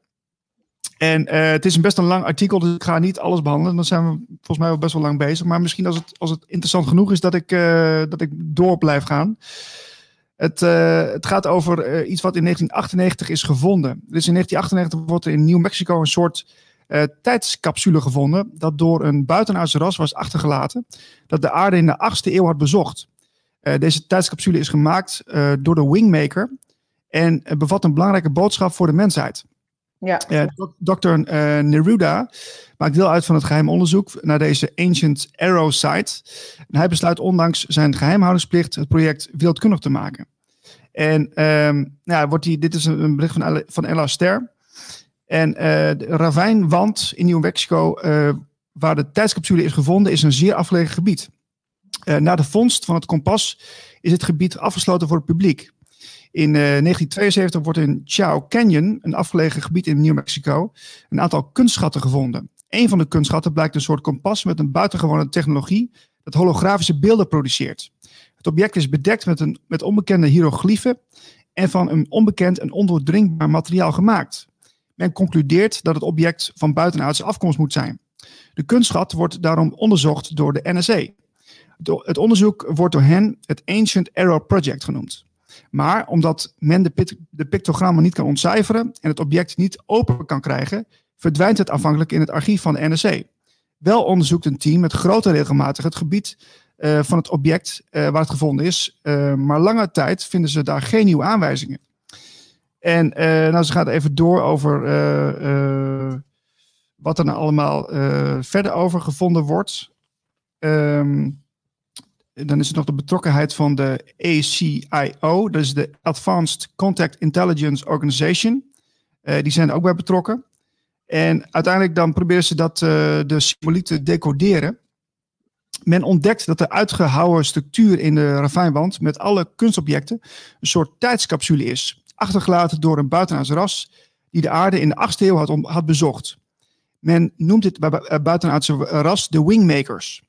En het is een best een lang artikel, dus ik ga niet alles behandelen. Dan zijn we volgens mij wel best wel lang bezig. Maar misschien als het, als het interessant genoeg is dat ik, dat ik door blijf gaan. Het, uh, het, gaat over uh, iets wat in 1998 is gevonden. Dus in 1998 wordt er in New Mexico een soort uh, tijdscapsule gevonden. dat door een buitenaardse ras was achtergelaten. dat de aarde in de 8e eeuw had bezocht. deze tijdscapsule is gemaakt door de Wingmaker. en bevat een belangrijke boodschap voor de mensheid. Ja. Dr. Neruda maakt deel uit van het geheim onderzoek naar deze Ancient Arrow site. Hij besluit ondanks zijn geheimhoudingsplicht het project wereldkundig te maken. En um, nou, wordt die, dit is een bericht van, van Ella Ster. En uh, de ravijnwand in New Mexico, waar de tijdscapsule is gevonden, is een zeer afgelegen gebied. Na de vondst van het kompas is het gebied afgesloten voor het publiek. In 1972 wordt in Chao Canyon, een afgelegen gebied in New Mexico, een aantal kunstschatten gevonden. Een van de kunstschatten blijkt een soort kompas met een buitengewone technologie dat holografische beelden produceert. Het object is bedekt met, een, met onbekende hieroglyphen en van een onbekend en ondoordringbaar materiaal gemaakt. Men concludeert dat het object van buitenaardse afkomst moet zijn. De kunstschat wordt daarom onderzocht door de NSA. Het onderzoek wordt door hen het Ancient Arrow Project genoemd. Maar omdat men de, de pictogrammen niet kan ontcijferen en het object niet open kan krijgen, verdwijnt het afhankelijk in het archief van de NSA. Wel onderzoekt een team met grote regelmatig het gebied uh, van het object uh, waar het gevonden is. Uh, maar lange tijd vinden ze daar geen nieuwe aanwijzingen. En nou, ze gaat even door over wat er nou allemaal verder over gevonden wordt. Um, dan is er nog de betrokkenheid van de ACIO, dat is de Advanced Contact Intelligence Organization. die zijn er ook bij betrokken. En uiteindelijk dan proberen ze dat, de symboliek te decoderen men ontdekt dat de uitgehouwen structuur in de ravijnwand met alle kunstobjecten een soort tijdscapsule is, achtergelaten door een buitenaardse ras die de aarde in de 8e eeuw had, had bezocht. Men noemt dit eh, buitenaardse ras de Wingmakers.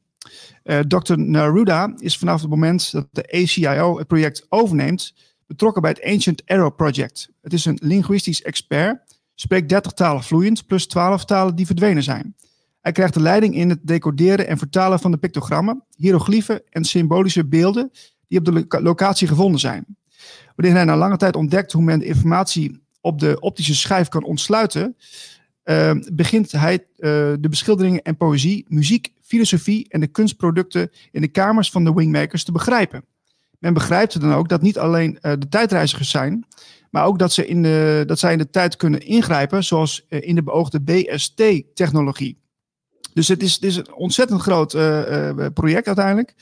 Eh, Dr. Naruda is vanaf het moment dat de ACIO het project overneemt, betrokken bij het Ancient Arrow Project. Het is een linguïstisch expert, spreekt 30 talen vloeiend, plus 12 talen die verdwenen zijn. Hij krijgt de leiding in het decoderen en vertalen van de pictogrammen, hieroglyphen en symbolische beelden die op de locatie gevonden zijn. Wanneer hij na lange tijd ontdekt hoe men informatie op de optische schijf kan ontsluiten, uh, begint hij uh, de beschilderingen en poëzie, muziek, filosofie en de kunstproducten in de kamers van de wingmakers te begrijpen. Men begrijpt dan ook dat niet alleen uh, de tijdreizigers zijn, Maar ook dat, ze in de, dat zij in de tijd kunnen ingrijpen, zoals eh, in de beoogde BST-technologie. Dus het is, het is een ontzettend groot project uiteindelijk.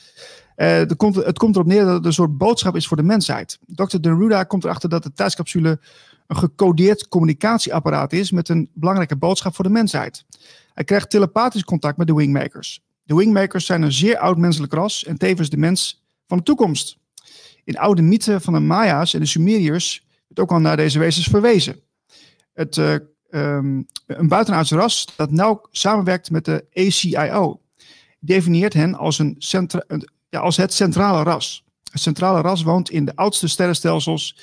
Uh, komt, het komt erop neer dat het een soort boodschap is voor de mensheid. Dr. Deruda komt erachter dat de tijdscapsule een gecodeerd communicatieapparaat is met een belangrijke boodschap voor de mensheid. Hij krijgt telepathisch contact met de Wingmakers. De Wingmakers zijn een zeer oud menselijk ras en tevens de mens van de toekomst. In oude mythen van de Maya's en de Sumeriërs werd ook al naar deze wezens verwezen. Het, uh, um, een buitenaards ras dat nauw samenwerkt met de ACIO. Definieert hen als, een centra ja, als het centrale ras. Het centrale ras woont in de oudste sterrenstelsels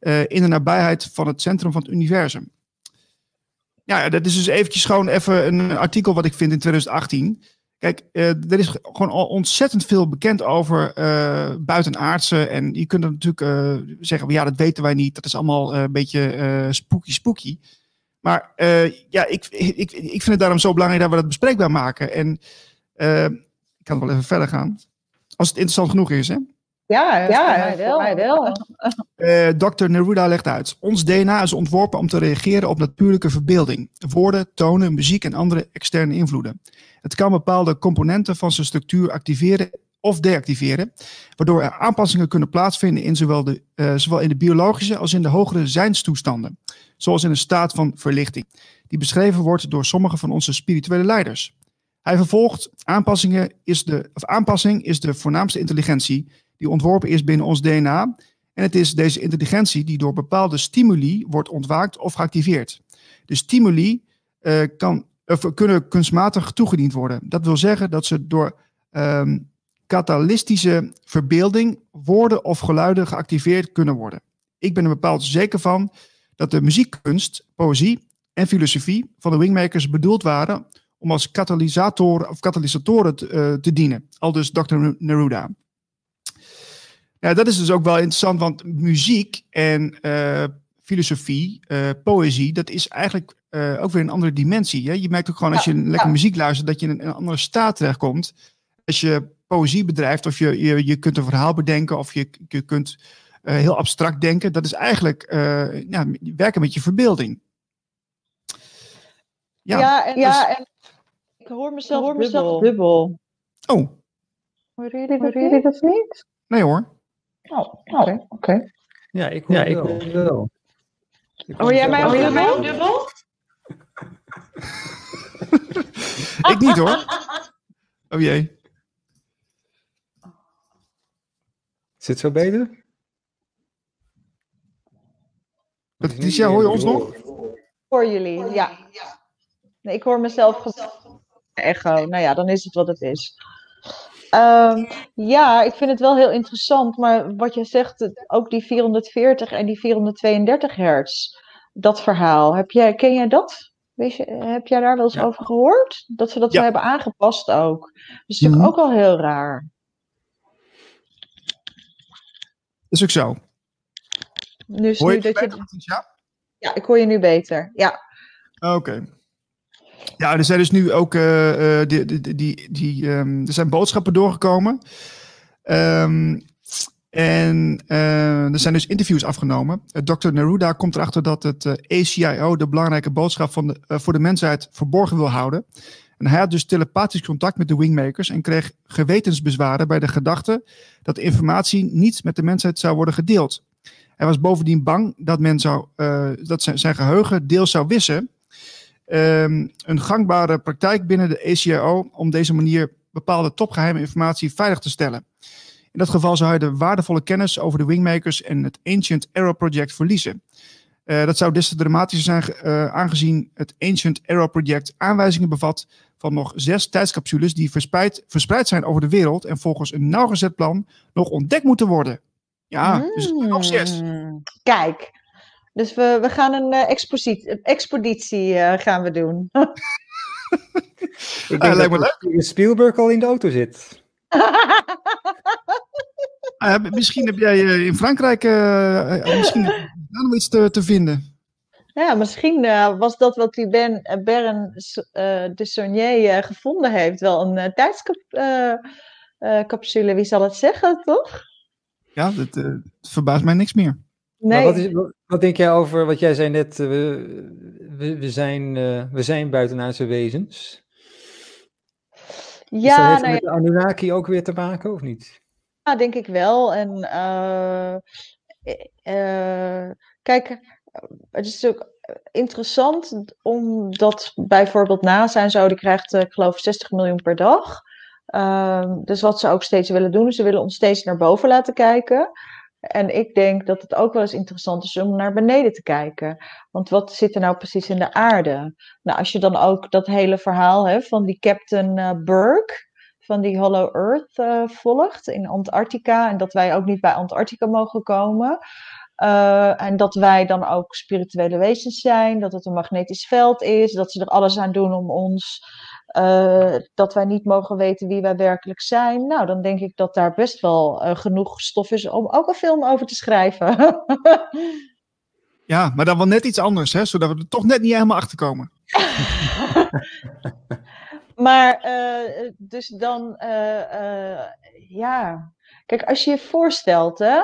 uh, in de nabijheid van het centrum van het universum. Ja, dat is dus eventjes gewoon even een artikel wat ik vind in 2018. Kijk, uh, er is gewoon al ontzettend veel bekend over uh, buitenaardse. En je kunt natuurlijk zeggen, ja, dat weten wij niet. Dat is allemaal een beetje spooky spooky. Maar ja, ik, ik, ik vind het daarom zo belangrijk dat we dat bespreekbaar maken. En ik kan wel even verder gaan. Als het interessant genoeg is, hè? Ja, ja voor wel. Mij wel. Uh, Dr. Neruda legt uit. Ons DNA is ontworpen om te reageren op natuurlijke verbeelding. Woorden, tonen, muziek en andere externe invloeden. Het kan bepaalde componenten van zijn structuur activeren of deactiveren, waardoor er aanpassingen kunnen plaatsvinden in zowel, de, uh, zowel in de biologische als in de hogere zijnstoestanden, zoals in een staat van verlichting, die beschreven wordt door sommige van onze spirituele leiders. Hij vervolgt, aanpassingen is de, of aanpassing is de voornaamste intelligentie die ontworpen is binnen ons DNA. En het is deze intelligentie die door bepaalde stimuli wordt ontwaakt of geactiveerd. De stimuli uh, kan, of kunnen kunstmatig toegediend worden. Dat wil zeggen dat ze door um, katalystische verbeelding woorden of geluiden geactiveerd kunnen worden. Ik ben er bepaald zeker van dat de muziekkunst, poëzie en filosofie van de Wingmakers bedoeld waren om als katalysator of katalysatoren te, uh, te dienen. Al dus Dr. Neruda. Ja, dat is dus ook wel interessant, want muziek en uh, filosofie, uh, poëzie, dat is eigenlijk uh, ook weer een andere dimensie. Hè? Je merkt ook gewoon als je ja, lekker ja. muziek luistert, dat je in een andere staat terechtkomt. Als je poëzie bedrijft, of je, je, je kunt een verhaal bedenken, of je, je kunt heel abstract denken, dat is eigenlijk ja, werken met je verbeelding. Ja, ja, en, ja, en ik hoor mezelf, ik hoor mezelf dubbel. Oh. Horen jullie dat niet? Nee hoor. Oh, oké. Okay. Okay. Ja, ik hoor, ja, ik hoor wel. Ik hoor jij mij ook dubbel? dubbel? ik niet hoor. Oh jee. Is het zo beter? Patricia, hoor je ons nog? Hoor jullie, ja. Nee, ik hoor mezelf echo. Nou ja, dan is het wat het is. Um, ja, ik vind het wel heel interessant. Maar wat je zegt, ook die 440 en die 432 hertz, dat verhaal. Heb jij, ken jij dat? Weet je, heb jij daar wel eens ja. over gehoord? Dat ze dat ja. hebben aangepast ook. Dat is natuurlijk mm -hmm. ook al heel raar. Dat is ook zo. Dus hoor je nu dat je. Ja? ja, ik hoor je nu beter. Ja. Oké. Okay. Ja, er zijn dus nu ook uh, die, die, die, die, um, er zijn boodschappen doorgekomen. Um, en uh, er zijn dus interviews afgenomen. Dr. Neruda komt erachter dat het ACIO de belangrijke boodschap van de, voor de mensheid verborgen wil houden. En hij had dus telepathisch contact met de wingmakers en kreeg gewetensbezwaren bij de gedachte dat informatie niet met de mensheid zou worden gedeeld. Hij was bovendien bang dat, men zou, dat zijn, zijn geheugen deels zou wissen um, een gangbare praktijk binnen de ACIO om deze manier bepaalde topgeheime informatie veilig te stellen. In dat geval zou hij de waardevolle kennis over de Wingmakers en het Ancient Arrow Project verliezen. Uh, dat zou des te dramatischer zijn, uh, aangezien het Ancient Arrow Project aanwijzingen bevat van nog zes tijdscapsules die verspreid, verspreid zijn over de wereld en volgens een nauwgezet plan nog ontdekt moeten worden. Ja, mm. dus nog zes. Kijk, dus we, we gaan een uh, expositie, expeditie uh, gaan we doen. Ik denk ah, dat leuk. Spielberg al in de auto zit. ah, misschien heb jij uh, in Frankrijk misschien nog iets te, te vinden. Ja, misschien was dat wat die ben, Bern de Saunier gevonden heeft wel een tijdscapsule. Wie zal het zeggen, toch? Ja, dat verbaast mij niks meer. Nee. Wat, is, wat, denk jij over wat jij zei net? Uh, we, we, zijn, uh, we zijn buitenaardse wezens. Ja, dat heeft nou met de Anunnaki ook weer te maken, of niet? Ja, denk ik wel. En kijk, het is natuurlijk interessant omdat bijvoorbeeld NASA en zo, die krijgt, ik geloof, 60 miljoen per dag. Ehm, dus wat ze ook steeds willen doen, ze willen ons steeds naar boven laten kijken. En ik denk dat het ook wel eens interessant is om naar beneden te kijken. Want wat zit er nou precies in de aarde? Nou, als je dan ook dat hele verhaal hè, van die Captain uh, Burke, van die Hollow Earth uh, volgt in Antarctica. En dat wij ook niet bij Antarctica mogen komen. Uh, en dat wij dan ook spirituele wezens zijn, dat het een magnetisch veld is, dat ze er alles aan doen om ons uh, dat wij niet mogen weten wie wij werkelijk zijn. Nou, dan denk ik dat daar best wel uh, genoeg stof is om ook een film over te schrijven. ja, maar dan wel net iets anders, hè? zodat we er toch net niet helemaal achter komen. maar uh, dus dan, ja. Kijk, als je je voorstelt, hè,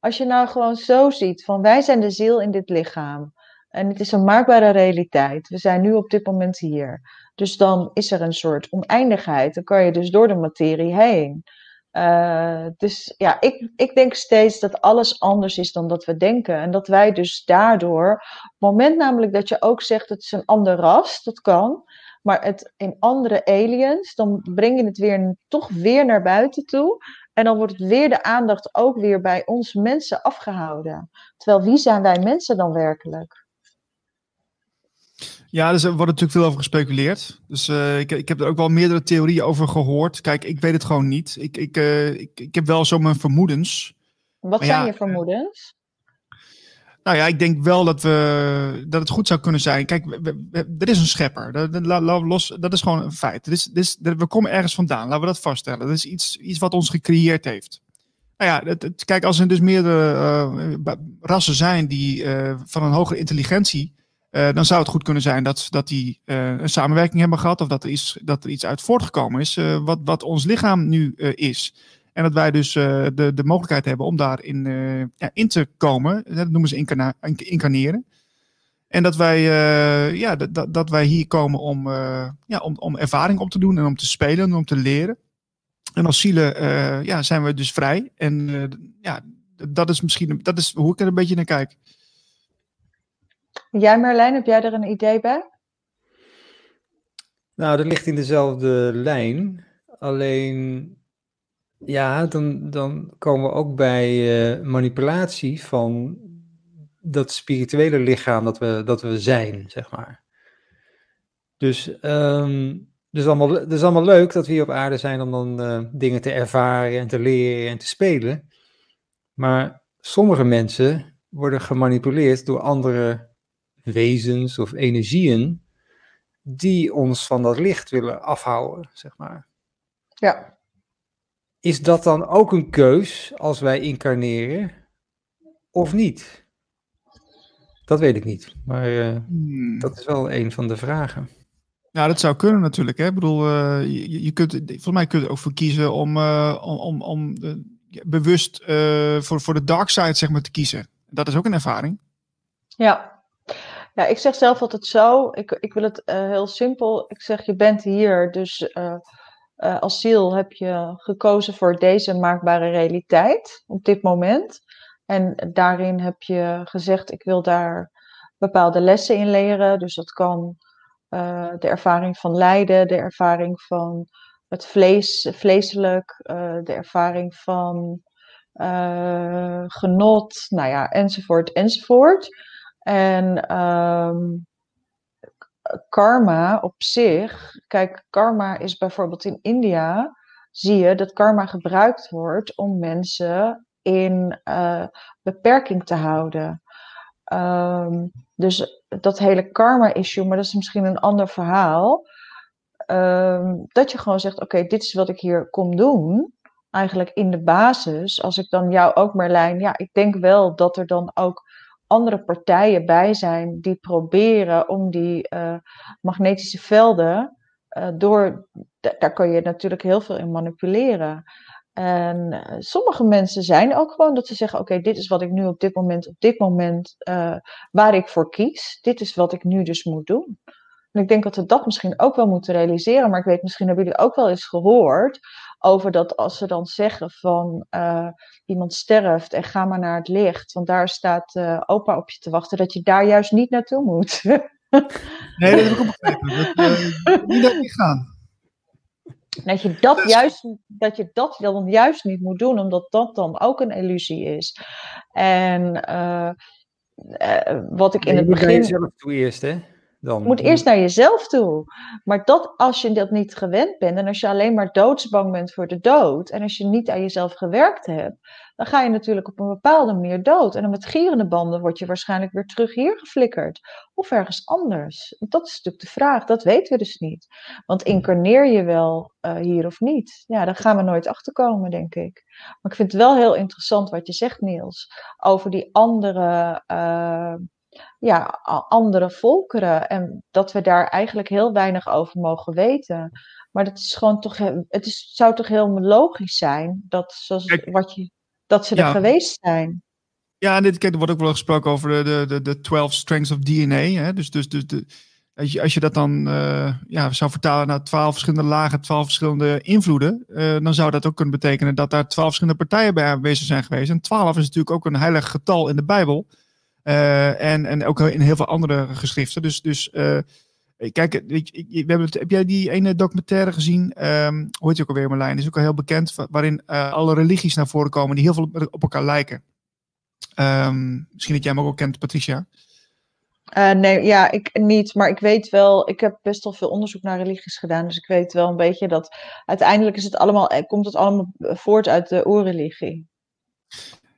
als je nou gewoon zo ziet van wij zijn de ziel in dit lichaam. En het is een maakbare realiteit. We zijn nu op dit moment hier. Dus dan is er een soort oneindigheid. Dan kan je dus door de materie heen. Uh, dus ja, ik, ik denk steeds dat alles anders is dan dat we denken. En dat wij dus daardoor, op het moment namelijk dat je ook zegt het is een ander ras, dat kan. Maar het in andere aliens, dan breng je het weer toch weer naar buiten toe. En dan wordt het weer de aandacht ook weer bij ons mensen afgehouden. Terwijl wie zijn wij mensen dan werkelijk? Ja, dus er wordt natuurlijk veel over gespeculeerd. Dus uh, ik, ik heb er ook wel meerdere theorieën over gehoord. Kijk, ik weet het gewoon niet. Ik, ik, uh, ik, ik heb wel zo mijn vermoedens. Wat zijn je vermoedens? Nou ja, ik denk wel dat, we, dat het goed zou kunnen zijn. Kijk, we, we, er is een schepper. Dat, dat, los, dat is gewoon een feit. Dat is, dat is, we komen ergens vandaan, laten we dat vaststellen. Dat is iets, iets wat ons gecreëerd heeft. Nou ja, het, het, kijk, als er dus meerdere uh, rassen zijn die van een hogere intelligentie uh, dan zou het goed kunnen zijn dat, dat die uh, een samenwerking hebben gehad. Of dat er, is, dat er iets uit voortgekomen is. Uh, wat, wat ons lichaam nu is. En dat wij dus de, de mogelijkheid hebben om daarin ja, in te komen. Dat noemen ze incarneren. En dat wij, ja, dat, dat wij hier komen om, ja, om, om ervaring op te doen en om te spelen en om te leren. En als zielen ja, zijn we dus vrij. En ja, dat is misschien dat is hoe ik er een beetje naar kijk. Jij Merlijn, heb jij er een idee bij? Nou, dat ligt in dezelfde lijn. Alleen, ja, dan, dan komen we ook bij uh, manipulatie van dat spirituele lichaam dat we, dat we zijn, zeg maar. Dus um, het, is allemaal, het allemaal leuk dat we hier op aarde zijn om dan uh, dingen te ervaren en te leren en te spelen. Maar sommige mensen worden gemanipuleerd door andere wezens of energieën die ons van dat licht willen afhouden, zeg maar. Ja. Is dat dan ook een keus als wij incarneren of niet? Dat weet ik niet, maar uh, hmm. dat is wel een van de vragen. Ja, dat zou kunnen natuurlijk. Hè? Ik bedoel, uh, je, je, kunt, volgens mij kun je er ook voor kiezen om, uh, om, om, om bewust voor, voor de dark side zeg maar, te kiezen. Dat is ook een ervaring. Ja, ja, ik zeg zelf altijd zo. Ik, ik wil het uh, heel simpel. Ik zeg, je bent hier, dus uh, als ziel heb je gekozen voor deze maakbare realiteit op dit moment. En daarin heb je gezegd, ik wil daar bepaalde lessen in leren. Dus dat kan de ervaring van lijden, de ervaring van het vlees, vleeselijk, de ervaring van genot, nou ja, enzovoort, enzovoort. En um, karma op zich, kijk, karma is bijvoorbeeld in India, zie je dat karma gebruikt wordt om mensen in uh, beperking te houden. Um, dus dat hele karma-issue, maar dat is misschien een ander verhaal. Um, dat je gewoon zegt: Oké, dit is wat ik hier kom doen. Eigenlijk in de basis, als ik dan jou ook, Merlijn, ja, ik denk wel dat er dan ook andere partijen bij zijn die proberen om die uh, magnetische velden uh, door, daar kan je natuurlijk heel veel in manipuleren. En eh, sommige mensen zijn ook gewoon dat ze zeggen: Oké, dit is wat ik nu op dit moment, op dit moment, waar ik voor kies. Dit is wat ik nu dus moet doen. En ik denk dat we dat misschien ook wel moeten realiseren. Maar ik weet, misschien hebben jullie ook wel eens gehoord over dat als ze dan zeggen van uh, iemand sterft en ga maar naar het licht, want daar staat uh, opa op je te wachten, dat je daar juist niet naartoe moet. nee, dat heb ik ook begrepen. Dat, uh, niet dat gaan. Dat je dat, dus... juist, dat je dat dan juist niet moet doen, omdat dat dan ook een illusie is. En wat ik in nee, het begin. Je jezelf toe eerst, hè? Je moet eerst naar jezelf toe. Maar dat als je dat niet gewend bent en als je alleen maar doodsbang bent voor de dood en als je niet aan jezelf gewerkt hebt, dan ga je natuurlijk op een bepaalde manier dood. En dan met gierende banden word je waarschijnlijk weer terug hier geflikkerd of ergens anders. Dat is natuurlijk de vraag, dat weten we dus niet. Want incarneer je wel uh, hier of niet? Ja, daar gaan we nooit achter komen, denk ik. Maar ik vind het wel heel interessant wat je zegt, Niels, over die andere. Uh, ja, andere volkeren. En dat we daar eigenlijk heel weinig over mogen weten. Maar dat is gewoon toch, het is, zou toch heel logisch zijn dat, zoals kijk, wat je, dat ze er geweest zijn. Ja, en dit, kijk, er wordt ook wel gesproken over de, de, de 12 strengths of DNA. Hè? Dus, dus, dus de, als, je, als je dat dan uh, ja, zou vertalen naar 12 verschillende lagen, 12 verschillende invloeden, uh, dan zou dat ook kunnen betekenen dat daar 12 verschillende partijen bij aanwezig zijn geweest. En 12 is natuurlijk ook een heilig getal in de Bijbel. Uh, en, en ook in heel veel andere geschriften. Dus, dus uh, kijk, we hebben heb jij die ene documentaire gezien? Um, heet je ook alweer, Marlijn? is ook al heel bekend, waarin uh, alle religies naar voren komen die heel veel op elkaar lijken. Um, misschien dat jij hem ook al kent, Patricia. nee, ja, ik niet. Maar ik weet wel, ik heb best wel veel onderzoek naar religies gedaan. Dus ik weet wel een beetje dat uiteindelijk is het allemaal, komt het allemaal voort uit de oerreligie.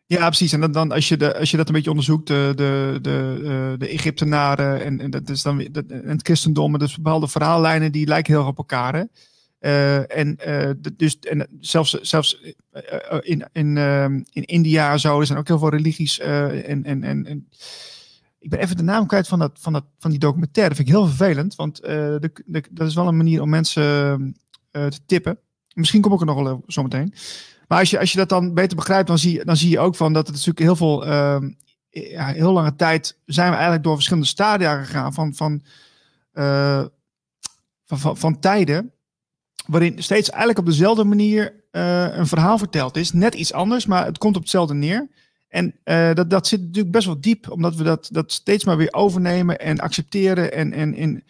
Ja, precies. En dan, als, je de, als je dat een beetje onderzoekt, de, de, de, de Egyptenaren en, en, dat is dan, dat, en het christendom, dus bepaalde verhaallijnen die lijken heel erg op elkaar. Uh, en, uh, dus, en zelfs, zelfs uh, in, in, in India zo, er zijn ook heel veel religies. en, en, en, en, ik ben even de naam kwijt van, dat, van, dat, van die documentaire. Dat vind ik heel vervelend, want de, dat is wel een manier om mensen te tippen. Misschien kom ik er nog wel zo meteen. Maar als je, als je dat dan beter begrijpt, dan zie, dan zie je ook van dat het natuurlijk heel veel, uh, ja, heel lange tijd zijn we eigenlijk door verschillende stadia gegaan van, van, uh, van, van, tijden. Waarin steeds eigenlijk op dezelfde manier uh, een verhaal verteld is. Net iets anders, maar het komt op hetzelfde neer. En uh, dat, dat zit natuurlijk best wel diep, omdat we dat, dat steeds maar weer overnemen en accepteren en, en, en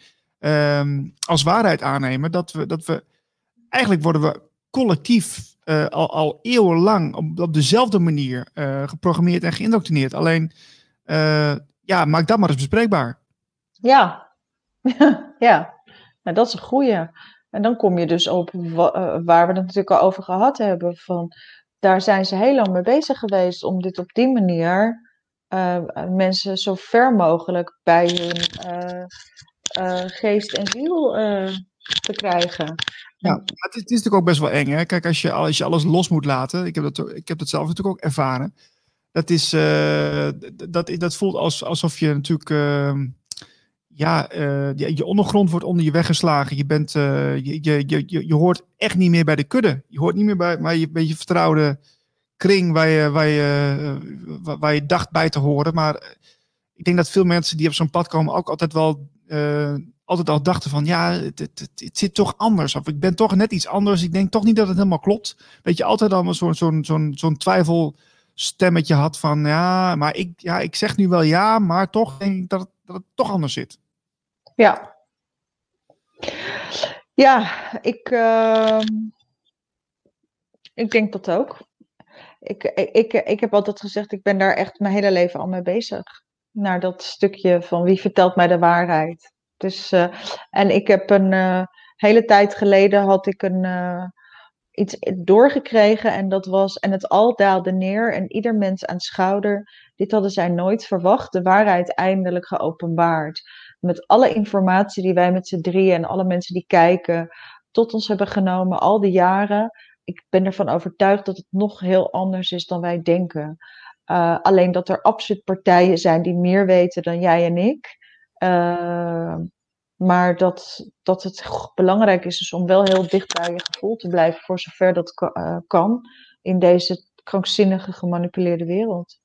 um, als waarheid aannemen. Dat we, dat we eigenlijk worden we collectief uh, al, al eeuwenlang op, op dezelfde manier uh, geprogrammeerd en geïndoctrineerd. Alleen, uh, ja, maak dat maar eens bespreekbaar. Ja, ja. Nou, dat is een goede. En dan kom je dus op waar we het natuurlijk al over gehad hebben. Van, daar zijn ze heel lang mee bezig geweest om dit op die manier mensen zo ver mogelijk bij hun geest en ziel te krijgen. Ja, het is, natuurlijk ook best wel eng. Hè? Kijk, als je, als je alles los moet laten, ik heb dat, ik heb dat zelf natuurlijk ook ervaren. Dat, is, uh, dat, dat voelt als, alsof je natuurlijk, uh, ja, uh, je, ondergrond wordt onder je weggeslagen. Je, bent, je, je, je, je hoort echt niet meer bij de kudde. Je hoort niet meer bij, bij, je, je vertrouwde kring waar je, waar, je, waar je dacht bij te horen. Maar ik denk dat veel mensen die op zo'n pad komen ook altijd wel altijd al dachten van ja, het, het, het, zit toch anders. Of ik ben toch net iets anders. Ik denk toch niet dat het helemaal klopt. Dat je altijd al zo'n zo'n zo'n zo'n twijfelstemmetje had van ja, maar ik, ja, ik zeg nu wel ja, maar toch denk ik dat het, dat toch anders zit. Ja. Ja, ik, uh, ik denk dat ook. Ik, ik, ik heb altijd gezegd, ik ben daar echt mijn hele leven al mee bezig. Naar dat stukje van wie vertelt mij de waarheid. Dus, uh, en ik heb een uh, hele tijd geleden had ik een, uh, iets doorgekregen en dat was, en het al daalde neer en ieder mens aan schouder. Dit hadden zij nooit verwacht, de waarheid eindelijk geopenbaard. Met alle informatie die wij met z'n drieën en alle mensen die kijken tot ons hebben genomen, al die jaren. Ik ben ervan overtuigd dat het nog heel anders is dan wij denken. alleen dat er absoluut partijen zijn die meer weten dan jij en ik. Uh, Maar dat, dat het belangrijk is dus om wel heel dicht bij je gevoel te blijven, voor zover dat eh, kan, in deze krankzinnige gemanipuleerde wereld.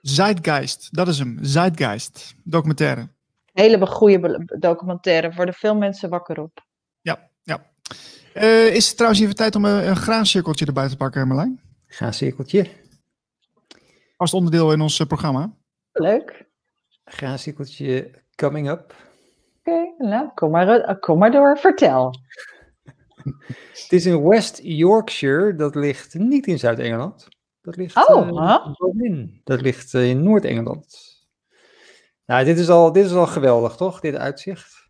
Zeitgeist, dat is hem. Zeitgeist, documentaire. Hele goede be- documentaire, worden veel mensen wakker op. Ja, ja. Eh, is het trouwens even tijd om een, een graancirkeltje erbij te pakken, Marlijn? Ga een cirkeltje. Als onderdeel in ons eh, programma. Leuk. Cirkeltje coming up. Oké, nou, kom maar, eh, kom maar door, vertel. Het is in West Yorkshire. Dat ligt niet in Zuid-Engeland. Dat ligt Oh, eh, huh? bovenin. Dat ligt eh, in Noord-Engeland. Nou, dit is, al, dit is al geweldig, toch? Dit uitzicht.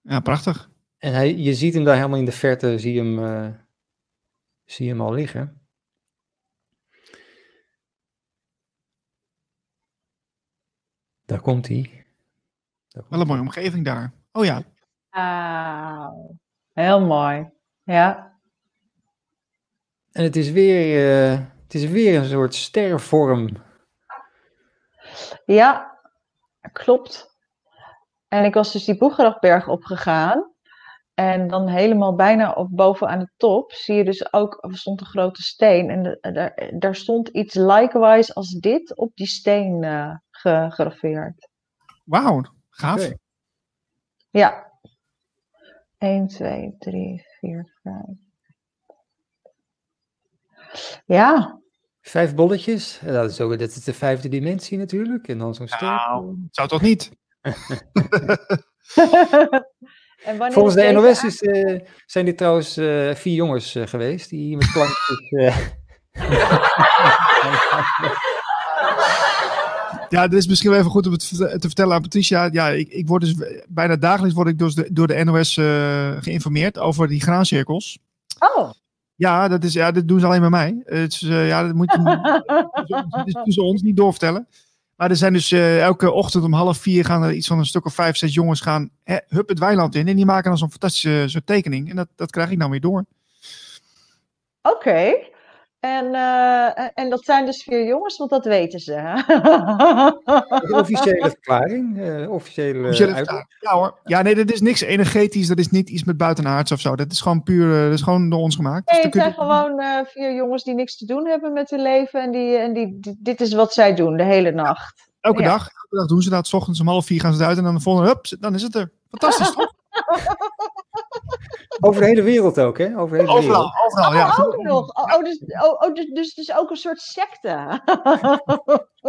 Ja, prachtig. En hij, je ziet hem daar helemaal in de verte, zie je hem, eh, zie je hem al liggen. Daar komt hij. Wel een mooie omgeving daar. Oh ja. Wauw. Heel mooi. Ja. En het is weer, eh, het is weer een soort sterrenvorm. Ja, klopt. En ik was dus die Boegerachberg opgegaan. En dan helemaal bijna op boven aan de top zie je dus ook, er stond een grote steen. En de- daar, daar stond iets likewise als dit op die steen eh gegraveerd. Wauw, gaaf. Ja. 1, 2, 3, 4, 5. Ja, Vijf bolletjes. En Dat is, ook, dat is de vijfde dimensie natuurlijk. En dan zo'n ster. Nou, zou toch niet? en Volgens de NOS is, eh, zijn dit trouwens eh, vier jongens eh, geweest die hier met klankjes... Ja, dit is misschien wel even goed om het te vertellen aan Patricia. Ja, ik, ik word dus bijna dagelijks word ik dus de- door de NOS eh, geïnformeerd over die graancirkels. Oh, Ja, dat, is, ja, dat doen ze alleen bij mij. Het is, eh, ja, dat moet je dat tussen ons niet doorvertellen. Maar er zijn dus eh, elke ochtend om half vier gaan er iets van een stuk of vijf, zes jongens gaan hè, hup het weiland in. En die maken dan zo'n fantastische soort tekening. En dat, dat krijg ik dan weer door. oké. En, eh, en- en dat zijn dus vier jongens, want dat weten ze. de officiële verklaring. eh officiële vertaling. Ja hoor. Ja, nee, dat is niks energetisch. Dat is niet iets met buitenaards of zo. Dat is gewoon puur, eh, dat is gewoon door ons gemaakt. Dus Nee, dan het zijn je- gewoon eh, vier jongens die niks te doen hebben met hun leven. En, die, en die, die- dit is wat zij doen de hele nacht. Elke Ja. dag, elke dag doen ze dat. S ochtends om half vier gaan ze eruit en dan de volgende, hup, dan is het er. Fantastisch, toch? Over de hele wereld ook, hè? Over de hele Overal, wereld. overal, ja. Oh, ook nog. Oh, oh, dus, oh, oh, dus, dus, dus ook een soort secte.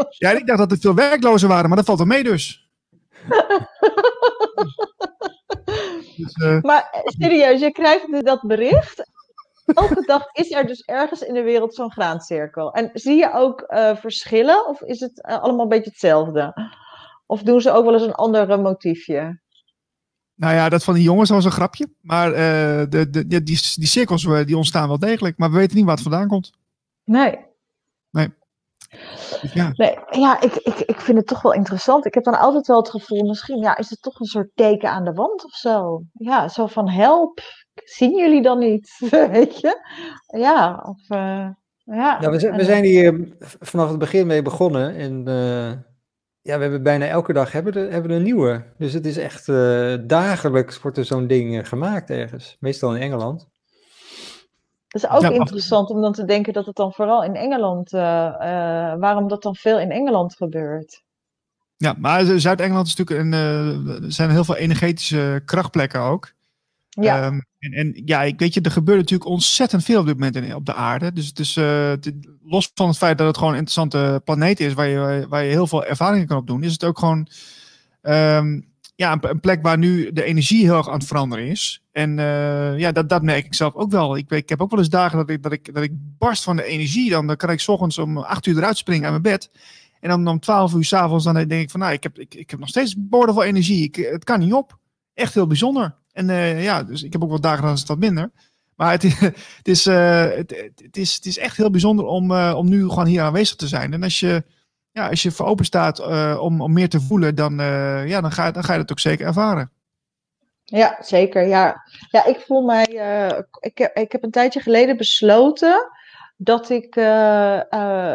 Ja, ik dacht dat er veel werklozen waren, maar dat valt er mee dus. dus eh, maar eh, serieus, je krijgt dat bericht. Elke dag is er dus ergens in de wereld zo'n graancirkel. En zie je ook eh, verschillen? Of is het allemaal een beetje hetzelfde? Of doen ze ook wel eens een ander motiefje? Nou ja, dat van die jongens was een grapje. Maar eh, de, de, ja, die, die cirkels eh, die ontstaan wel degelijk. Maar we weten niet waar het vandaan komt. Nee. Dus ja. Nee, ja, ik, ik, ik vind het toch wel interessant. Ik heb dan altijd wel het gevoel, misschien ja, is het toch een soort teken aan de wand of zo. Ja, zo van help, zien jullie dan niet? Weet je? Ja, of eh, ja. Ja, we, zijn, we zijn hier vanaf het begin mee begonnen. En eh, ja, we hebben bijna elke dag hebben we, er- hebben we een nieuwe. Dus het is echt eh, dagelijks wordt er zo'n ding eh, gemaakt ergens. Meestal in Engeland. Het is ook interessant om dan te denken dat het dan vooral in Engeland, eh, eh, waarom dat dan veel in Engeland gebeurt. ja, maar Zuid-Engeland is natuurlijk een, eh, er zijn heel veel energetische krachtplekken ook. Ja, Ehm, en, ja, ik weet je, er gebeurt natuurlijk ontzettend veel op dit moment in, op de aarde. Dus het is, eh, los van het feit dat het gewoon een interessante planeet is, waar je, waar je heel veel ervaringen kan opdoen, is het ook gewoon ehm, ja, een, plek waar nu de energie heel erg aan het veranderen is. En eh, ja, dat, dat merk ik zelf ook wel. Ik, ik heb ook wel eens dagen dat ik, dat, ik, dat ik barst van de energie. Dan, dan kan ik 's ochtends om acht uur eruit springen uit mijn bed. En dan om twaalf uur s'avonds dan denk ik van, nou, ik heb, ik, ik heb nog steeds boordevol energie. Ik, het kan niet op. Echt heel bijzonder. En eh, ja, dus ik heb ook wel dagen dat is het wat minder. Maar het, is- het, is, eh, het, het, is, het is echt heel bijzonder om, eh, om nu gewoon hier aanwezig te zijn. En als je, ja, als je voor open staat om, om meer te voelen, dan, ja, dan, ga, dan ga je dat ook zeker ervaren. ja, zeker. Ja. ja, ik voel mij, ik, heb, ik heb een tijdje geleden besloten dat ik,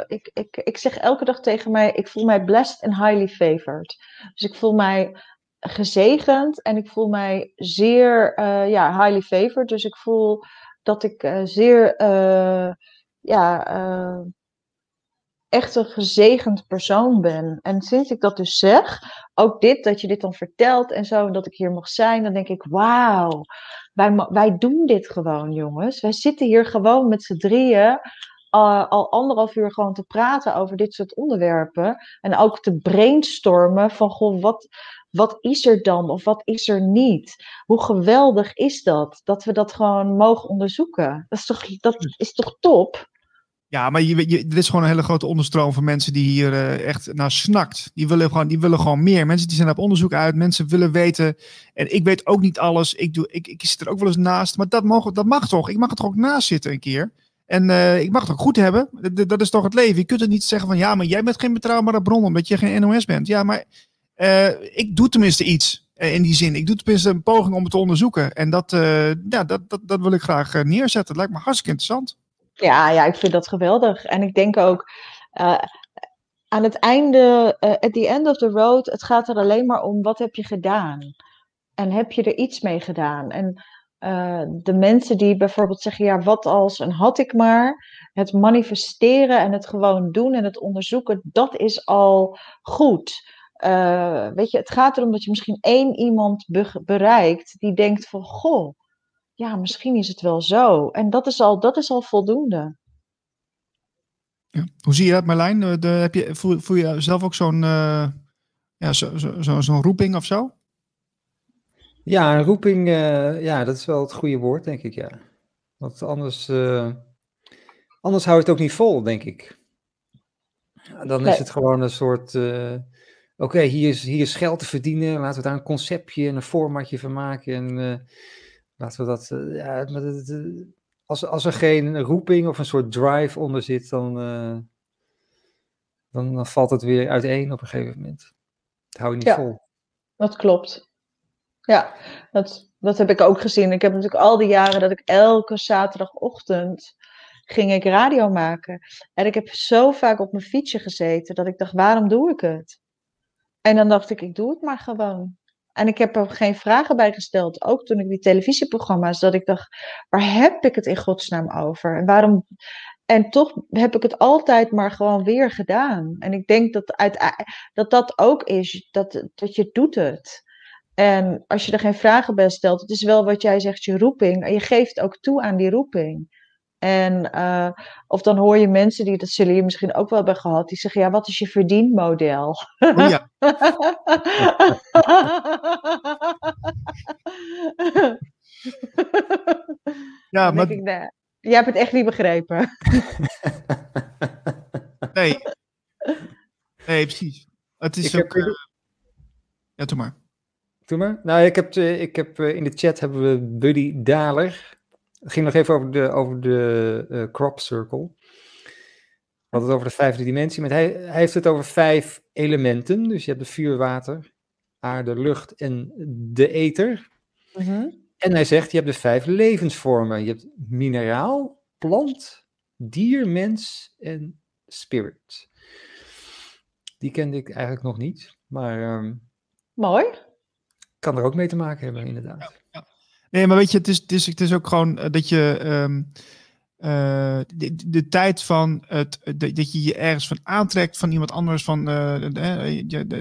ik, ik, ik zeg elke dag tegen mij, ik voel mij blessed and highly favored. Dus ik voel mij gezegend en ik voel mij zeer uh, ja, highly favored. Dus ik voel dat ik zeer ja, echt een gezegend persoon ben. En sinds ik dat dus zeg, ook dit, dat je dit dan vertelt en zo, en dat ik hier mag zijn, dan denk ik, wauw, wij, wij doen dit gewoon, jongens. Wij zitten hier gewoon met z'n drieën al anderhalf uur gewoon te praten over dit soort onderwerpen. En ook te brainstormen van, goh, wat, wat is er dan of wat is er niet? Hoe geweldig is dat? Dat we dat gewoon mogen onderzoeken. Dat is toch, dat is toch top? Ja, maar je, je, er is gewoon een hele grote onderstroom van mensen die hier uh, echt naar snakt. Die willen, gewoon, die willen gewoon meer. Mensen die zijn op onderzoek uit. Mensen willen weten. En ik weet ook niet alles. Ik, doe, ik, ik zit er ook wel eens naast. Maar dat, mogen, dat mag toch? Ik mag er toch ook naast zitten een keer. En uh, ik mag het ook goed hebben. Dat, dat, is toch het leven. Je kunt het niet zeggen van ja, maar jij bent geen betrouwbare bron omdat je geen NOS bent. Ja, maar uh, ik doe tenminste iets in die zin. Ik doe tenminste een poging om het te onderzoeken. En dat, ja, dat, dat, dat wil ik graag neerzetten. Het lijkt me hartstikke interessant. Ja, ja, ik vind dat geweldig. En ik denk ook aan het einde, at the end of the road, het gaat er alleen maar om wat heb je gedaan. En heb je er iets mee gedaan? En de mensen die bijvoorbeeld zeggen, ja, wat als en had ik maar. Het manifesteren en het gewoon doen en het onderzoeken, dat is al goed. Weet je, het gaat erom dat je misschien één iemand bereikt die denkt van, goh, ja, misschien is het wel zo. En dat is al, dat is al voldoende. Ja. Hoe zie je dat, Marlijn? Eh, de, heb je, voel, voel je zelf ook zo'n uh, ja, zo, zo, zo, zo'n roeping of zo? Ja, een roeping, uh, ja, dat is wel het goede woord, denk ik, ja. Want anders, uh, anders houdt het ook niet vol, denk ik. Dan is het gewoon een soort, oké, okay, hier, is, hier is geld te verdienen, laten we daar een conceptje en een formatje van maken en Laten we dat. Uh, ja, als, als er geen roeping of een soort drive onder zit, dan, uh, dan, dan, valt het weer uiteen op een gegeven moment. Het hou je niet ja, vol. Dat klopt. Ja, dat, dat heb ik ook gezien. Ik heb natuurlijk al die jaren dat ik elke zaterdagochtend ging ik radio maken. En ik heb zo vaak op mijn fietsje gezeten dat ik dacht, waarom doe ik het? En dan dacht ik, ik doe het maar gewoon. En ik heb er geen vragen bij gesteld, ook toen ik die televisieprogramma's, dat ik dacht, waar heb ik het in godsnaam over? En waarom? En toch heb ik het altijd maar gewoon weer gedaan. En ik denk dat uit, dat, dat ook is, dat, dat je doet het. En als je er geen vragen bij stelt, het is wel wat jij zegt, je roeping. En je geeft ook toe aan die roeping. En uh, of dan hoor je mensen die, dat zullen je misschien ook wel hebben gehad, die zeggen, ja, wat is je verdienmodel? Oh, ja. ja, maar... Ik, nee, jij hebt het echt niet begrepen. nee. Nee, precies. Het is ik ook... Heb... Uh... Ja, doe maar. Doe maar. Nou, ik heb, ik heb in de chat hebben we Buddy Daler het ging nog even over de, over de uh, crop circle. We hadden het over de vijfde dimensie, maar hij, hij heeft het over vijf elementen. Dus je hebt de vuur, water, aarde, lucht en de ether. Mhm. En hij zegt, je hebt de vijf levensvormen. Je hebt mineraal, plant, dier, mens en spirit. Die kende ik eigenlijk nog niet, maar... Um, Mooi. Kan er ook mee te maken hebben, inderdaad. Nee, maar weet je, het is, het is, het is ook gewoon eh, dat je um, uh, de, de, tijd van het, dat je je ergens van aantrekt van iemand anders, van,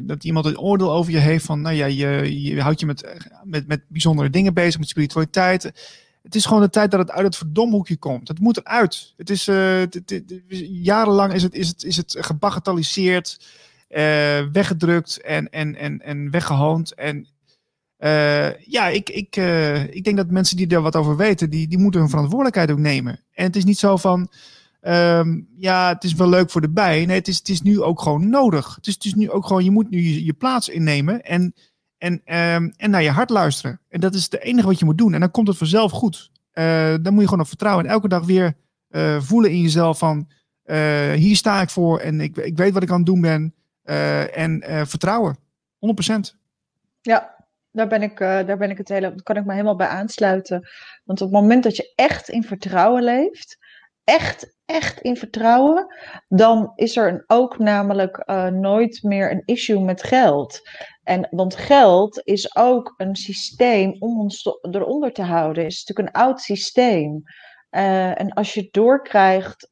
dat iemand een oordeel over je heeft van, nou ja, je, je houdt je met, met, met bijzondere dingen bezig, met spiritualiteit. Het is gewoon de tijd dat het uit het verdomhoekje komt. Het moet eruit. Het is, jarenlang is het, is het, is het gebagatelliseerd, weggedrukt en, en, en, en weggehoond. En uh, ja, ik, ik, uh, ik denk dat mensen die er wat over weten, die, die moeten hun verantwoordelijkheid ook nemen. En het is niet zo van, um, ja, het is wel leuk voor de bij. Nee, het is, het is nu ook gewoon nodig. Het is, het is nu ook gewoon, je moet nu je, je plaats innemen en, en, um, en naar je hart luisteren. En dat is het enige wat je moet doen. En dan komt het vanzelf goed. Uh, dan moet je gewoon op vertrouwen. En elke dag weer voelen in jezelf van, hier sta ik voor en ik, ik weet wat ik aan het doen ben. en vertrouwen, 100%. Ja, daar ben ik, uh, daar ben ik het hele, kan ik me helemaal bij aansluiten. Want op het moment dat je echt in vertrouwen leeft, echt, echt in vertrouwen, dan is er ook namelijk eh, nooit meer een issue met geld. En, want geld is ook een systeem om ons eronder te houden. Het is natuurlijk een oud systeem. Uh, en als je doorkrijgt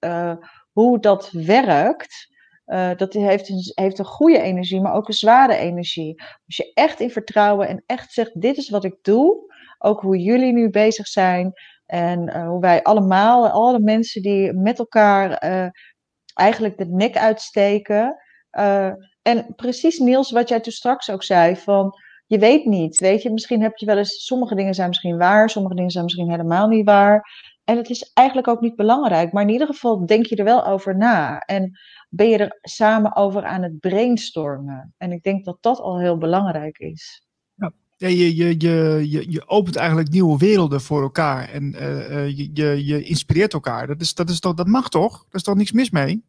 hoe dat werkt, uh, dat heeft een, heeft een goede energie, maar ook een zware energie. Als je echt in vertrouwen en echt zegt: Dit is wat ik doe, ook hoe jullie nu bezig zijn en hoe wij allemaal, alle mensen die met elkaar eigenlijk de nek uitsteken. en precies, Niels, wat jij toen straks ook zei: van je weet niet. Weet je, misschien heb je wel eens. Sommige dingen zijn misschien waar, sommige dingen zijn misschien helemaal niet waar. En het is eigenlijk ook niet belangrijk, maar in ieder geval denk je er wel over na. En ben je er samen over aan het brainstormen. En ik denk dat dat al heel belangrijk is. Ja, je, je, je, je, je opent eigenlijk nieuwe werelden voor elkaar en uh, je, je, je inspireert elkaar. Dat, is, dat, is toch, dat mag toch? Daar is toch niks mis mee?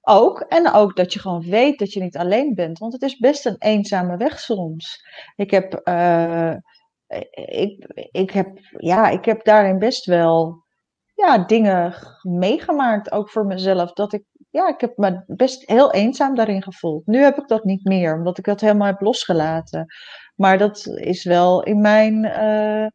Ook. En ook dat je gewoon weet dat je niet alleen bent. Want het is best een eenzame weg soms. Ik heb, uh, ik, ik heb, ja, ik heb daarin best wel ja, dingen meegemaakt, ook voor mezelf. Dat ik, ja, ik heb me best heel eenzaam daarin gevoeld. Nu heb ik dat niet meer, omdat ik dat helemaal heb losgelaten. Maar dat is wel in mijn, uh,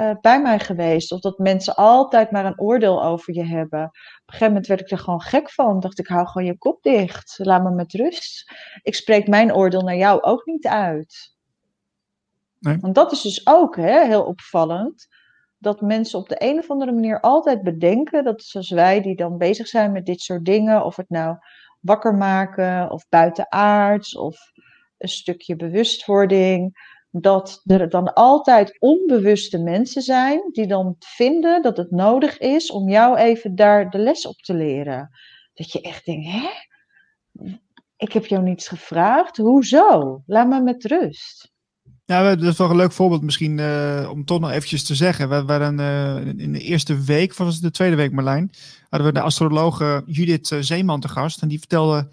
uh, bij mij geweest. Of dat mensen altijd maar een oordeel over je hebben. Op een gegeven moment werd ik er gewoon gek van. Dacht ik, hou gewoon je kop dicht. Laat me met rust. Ik spreek mijn oordeel naar jou ook niet uit. Nee. Want dat is dus ook hè, heel opvallend dat mensen op de een of andere manier altijd bedenken dat zoals wij die dan bezig zijn met dit soort dingen, of het nou wakker maken of buitenaards of een stukje bewustwording, dat er dan altijd onbewuste mensen zijn die dan vinden dat het nodig is om jou even daar de les op te leren. Dat je echt denkt, hè? Ik heb jou niets gevraagd. Hoezo? Laat me met rust. Ja, dat is wel een leuk voorbeeld misschien uh, om toch nog eventjes te zeggen. We waren uh, in de eerste week, of was het de tweede week Marlijn, hadden we de astrologe Judith uh, Zeeman te gast. En die vertelde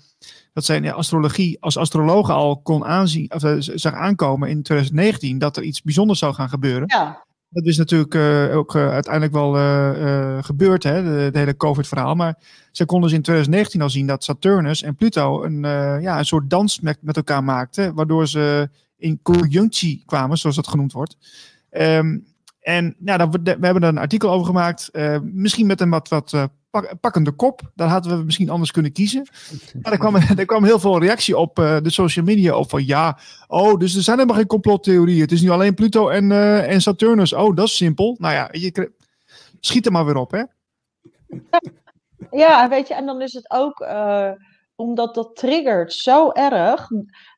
dat zij in de astrologie als astrologe al kon aanzien, of, zag aankomen in 2019 dat er iets bijzonders zou gaan gebeuren. Ja. Dat is natuurlijk ook uiteindelijk wel gebeurd, hè, de, de hele COVID-verhaal. Maar ze konden dus in 2019 al zien dat Saturnus en Pluto een, ja, een soort dans met, met elkaar maakten. Waardoor ze in conjunctie kwamen, zoals dat genoemd wordt. Um, en nou, we, hebben er een artikel over gemaakt. Uh, misschien met een wat, wat uh, pakkende kop. Daar hadden we misschien anders kunnen kiezen. Maar er kwam, er kwam heel veel reactie op uh, de social media. Op van ja, oh, dus er zijn helemaal geen complottheorieën. Het is nu alleen Pluto en, en Saturnus. Oh, dat is simpel. Nou ja, je, schiet er maar weer op, hè? Ja, weet je, en dan is het ook omdat dat triggert zo erg.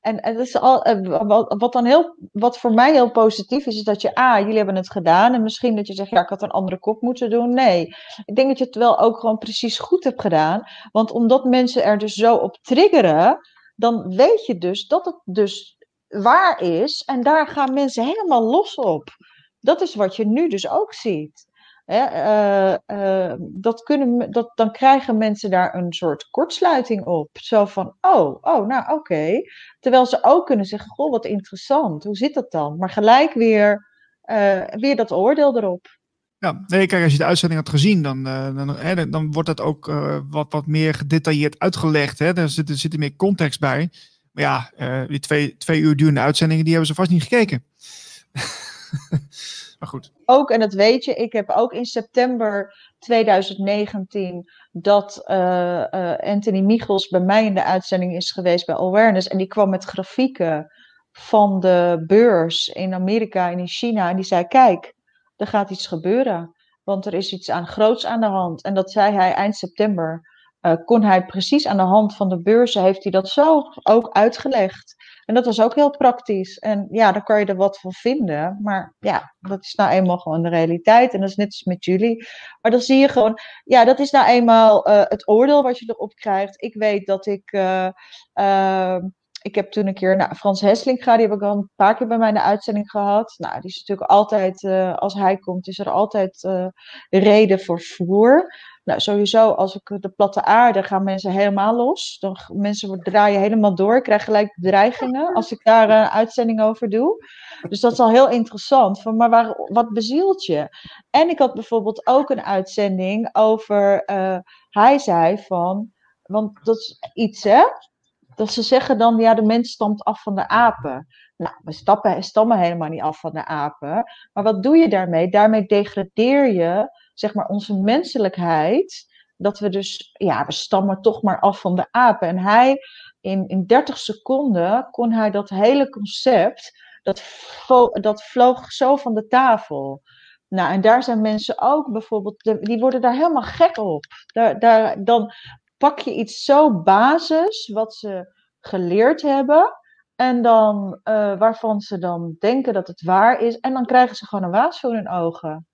En, en is al, eh, wat, dan heel, wat voor mij heel positief is, is dat je, ah, jullie hebben het gedaan. En misschien dat je zegt, ja, ik had een andere kop moeten doen. Nee, ik denk dat je het wel ook gewoon precies goed hebt gedaan. Want omdat mensen er dus zo op triggeren, dan weet je dus dat het dus waar is. En daar gaan mensen helemaal los op. Dat is wat je nu dus ook ziet. Uh, uh, dat kunnen, dat, dan krijgen mensen daar een soort kortsluiting op. Zo van, oh, oh nou oké. Terwijl ze ook kunnen zeggen, goh, wat interessant. Hoe zit dat dan? Maar gelijk weer, uh, weer dat oordeel erop. Ja, nee, kijk, als je de uitzending had gezien, dan, dan, hè, dan wordt dat ook wat, wat meer gedetailleerd uitgelegd. Hè? Er, zit, er zit er meer context bij. Maar ja, die twee, twee uur durende uitzendingen, die hebben ze vast niet gekeken. Maar goed. Ook, en dat weet je, ik heb ook in september 2019 dat uh, uh, Anthony Michels bij mij in de uitzending is geweest bij Awareness. En die kwam met grafieken van de beurs in Amerika en in China. En die zei: Kijk, er gaat iets gebeuren. Want er is iets aan groots aan de hand. En dat zei hij eind september. Uh, kon hij precies aan de hand van de beurzen, heeft hij dat zo ook uitgelegd. En dat was ook heel praktisch. En ja, daar kan je er wat van vinden. Maar ja, dat is nou eenmaal gewoon de realiteit. En dat is net als met jullie. Maar dan zie je gewoon, ja, dat is nou eenmaal uh, het oordeel wat je erop krijgt. Ik weet dat ik. Uh, uh, ik heb toen een keer nou, Frans Heslinga, die heb ik al een paar keer bij mij in de uitzending gehad. Nou, die is natuurlijk altijd, als hij komt, is er altijd reden voor voer. Nou, sowieso, als ik de platte aarde gaan mensen helemaal los. Dan mensen draaien helemaal door. Ik krijg gelijk bedreigingen als ik daar een uitzending over doe. Dus dat is al heel interessant. Van, maar waar, wat bezielt je? En ik had bijvoorbeeld ook een uitzending over. Uh, hij zei van. Want dat is iets, hè? Dat ze zeggen dan, ja, de mens stamt af van de apen. Nou, we stappen, stammen helemaal niet af van de apen. Maar wat doe je daarmee? Daarmee degradeer je, zeg maar, onze menselijkheid. Dat we dus, ja, we stammen toch maar af van de apen. En hij, in, in 30 seconden, kon hij dat hele concept, dat, dat vloog zo van de tafel. Nou, en daar zijn mensen ook bijvoorbeeld, die worden daar helemaal gek op. Daar, daar, dan pak je iets zo basis, wat ze geleerd hebben. En dan, uh, waarvan ze dan denken dat het waar is. En dan krijgen ze gewoon een waas voor hun ogen.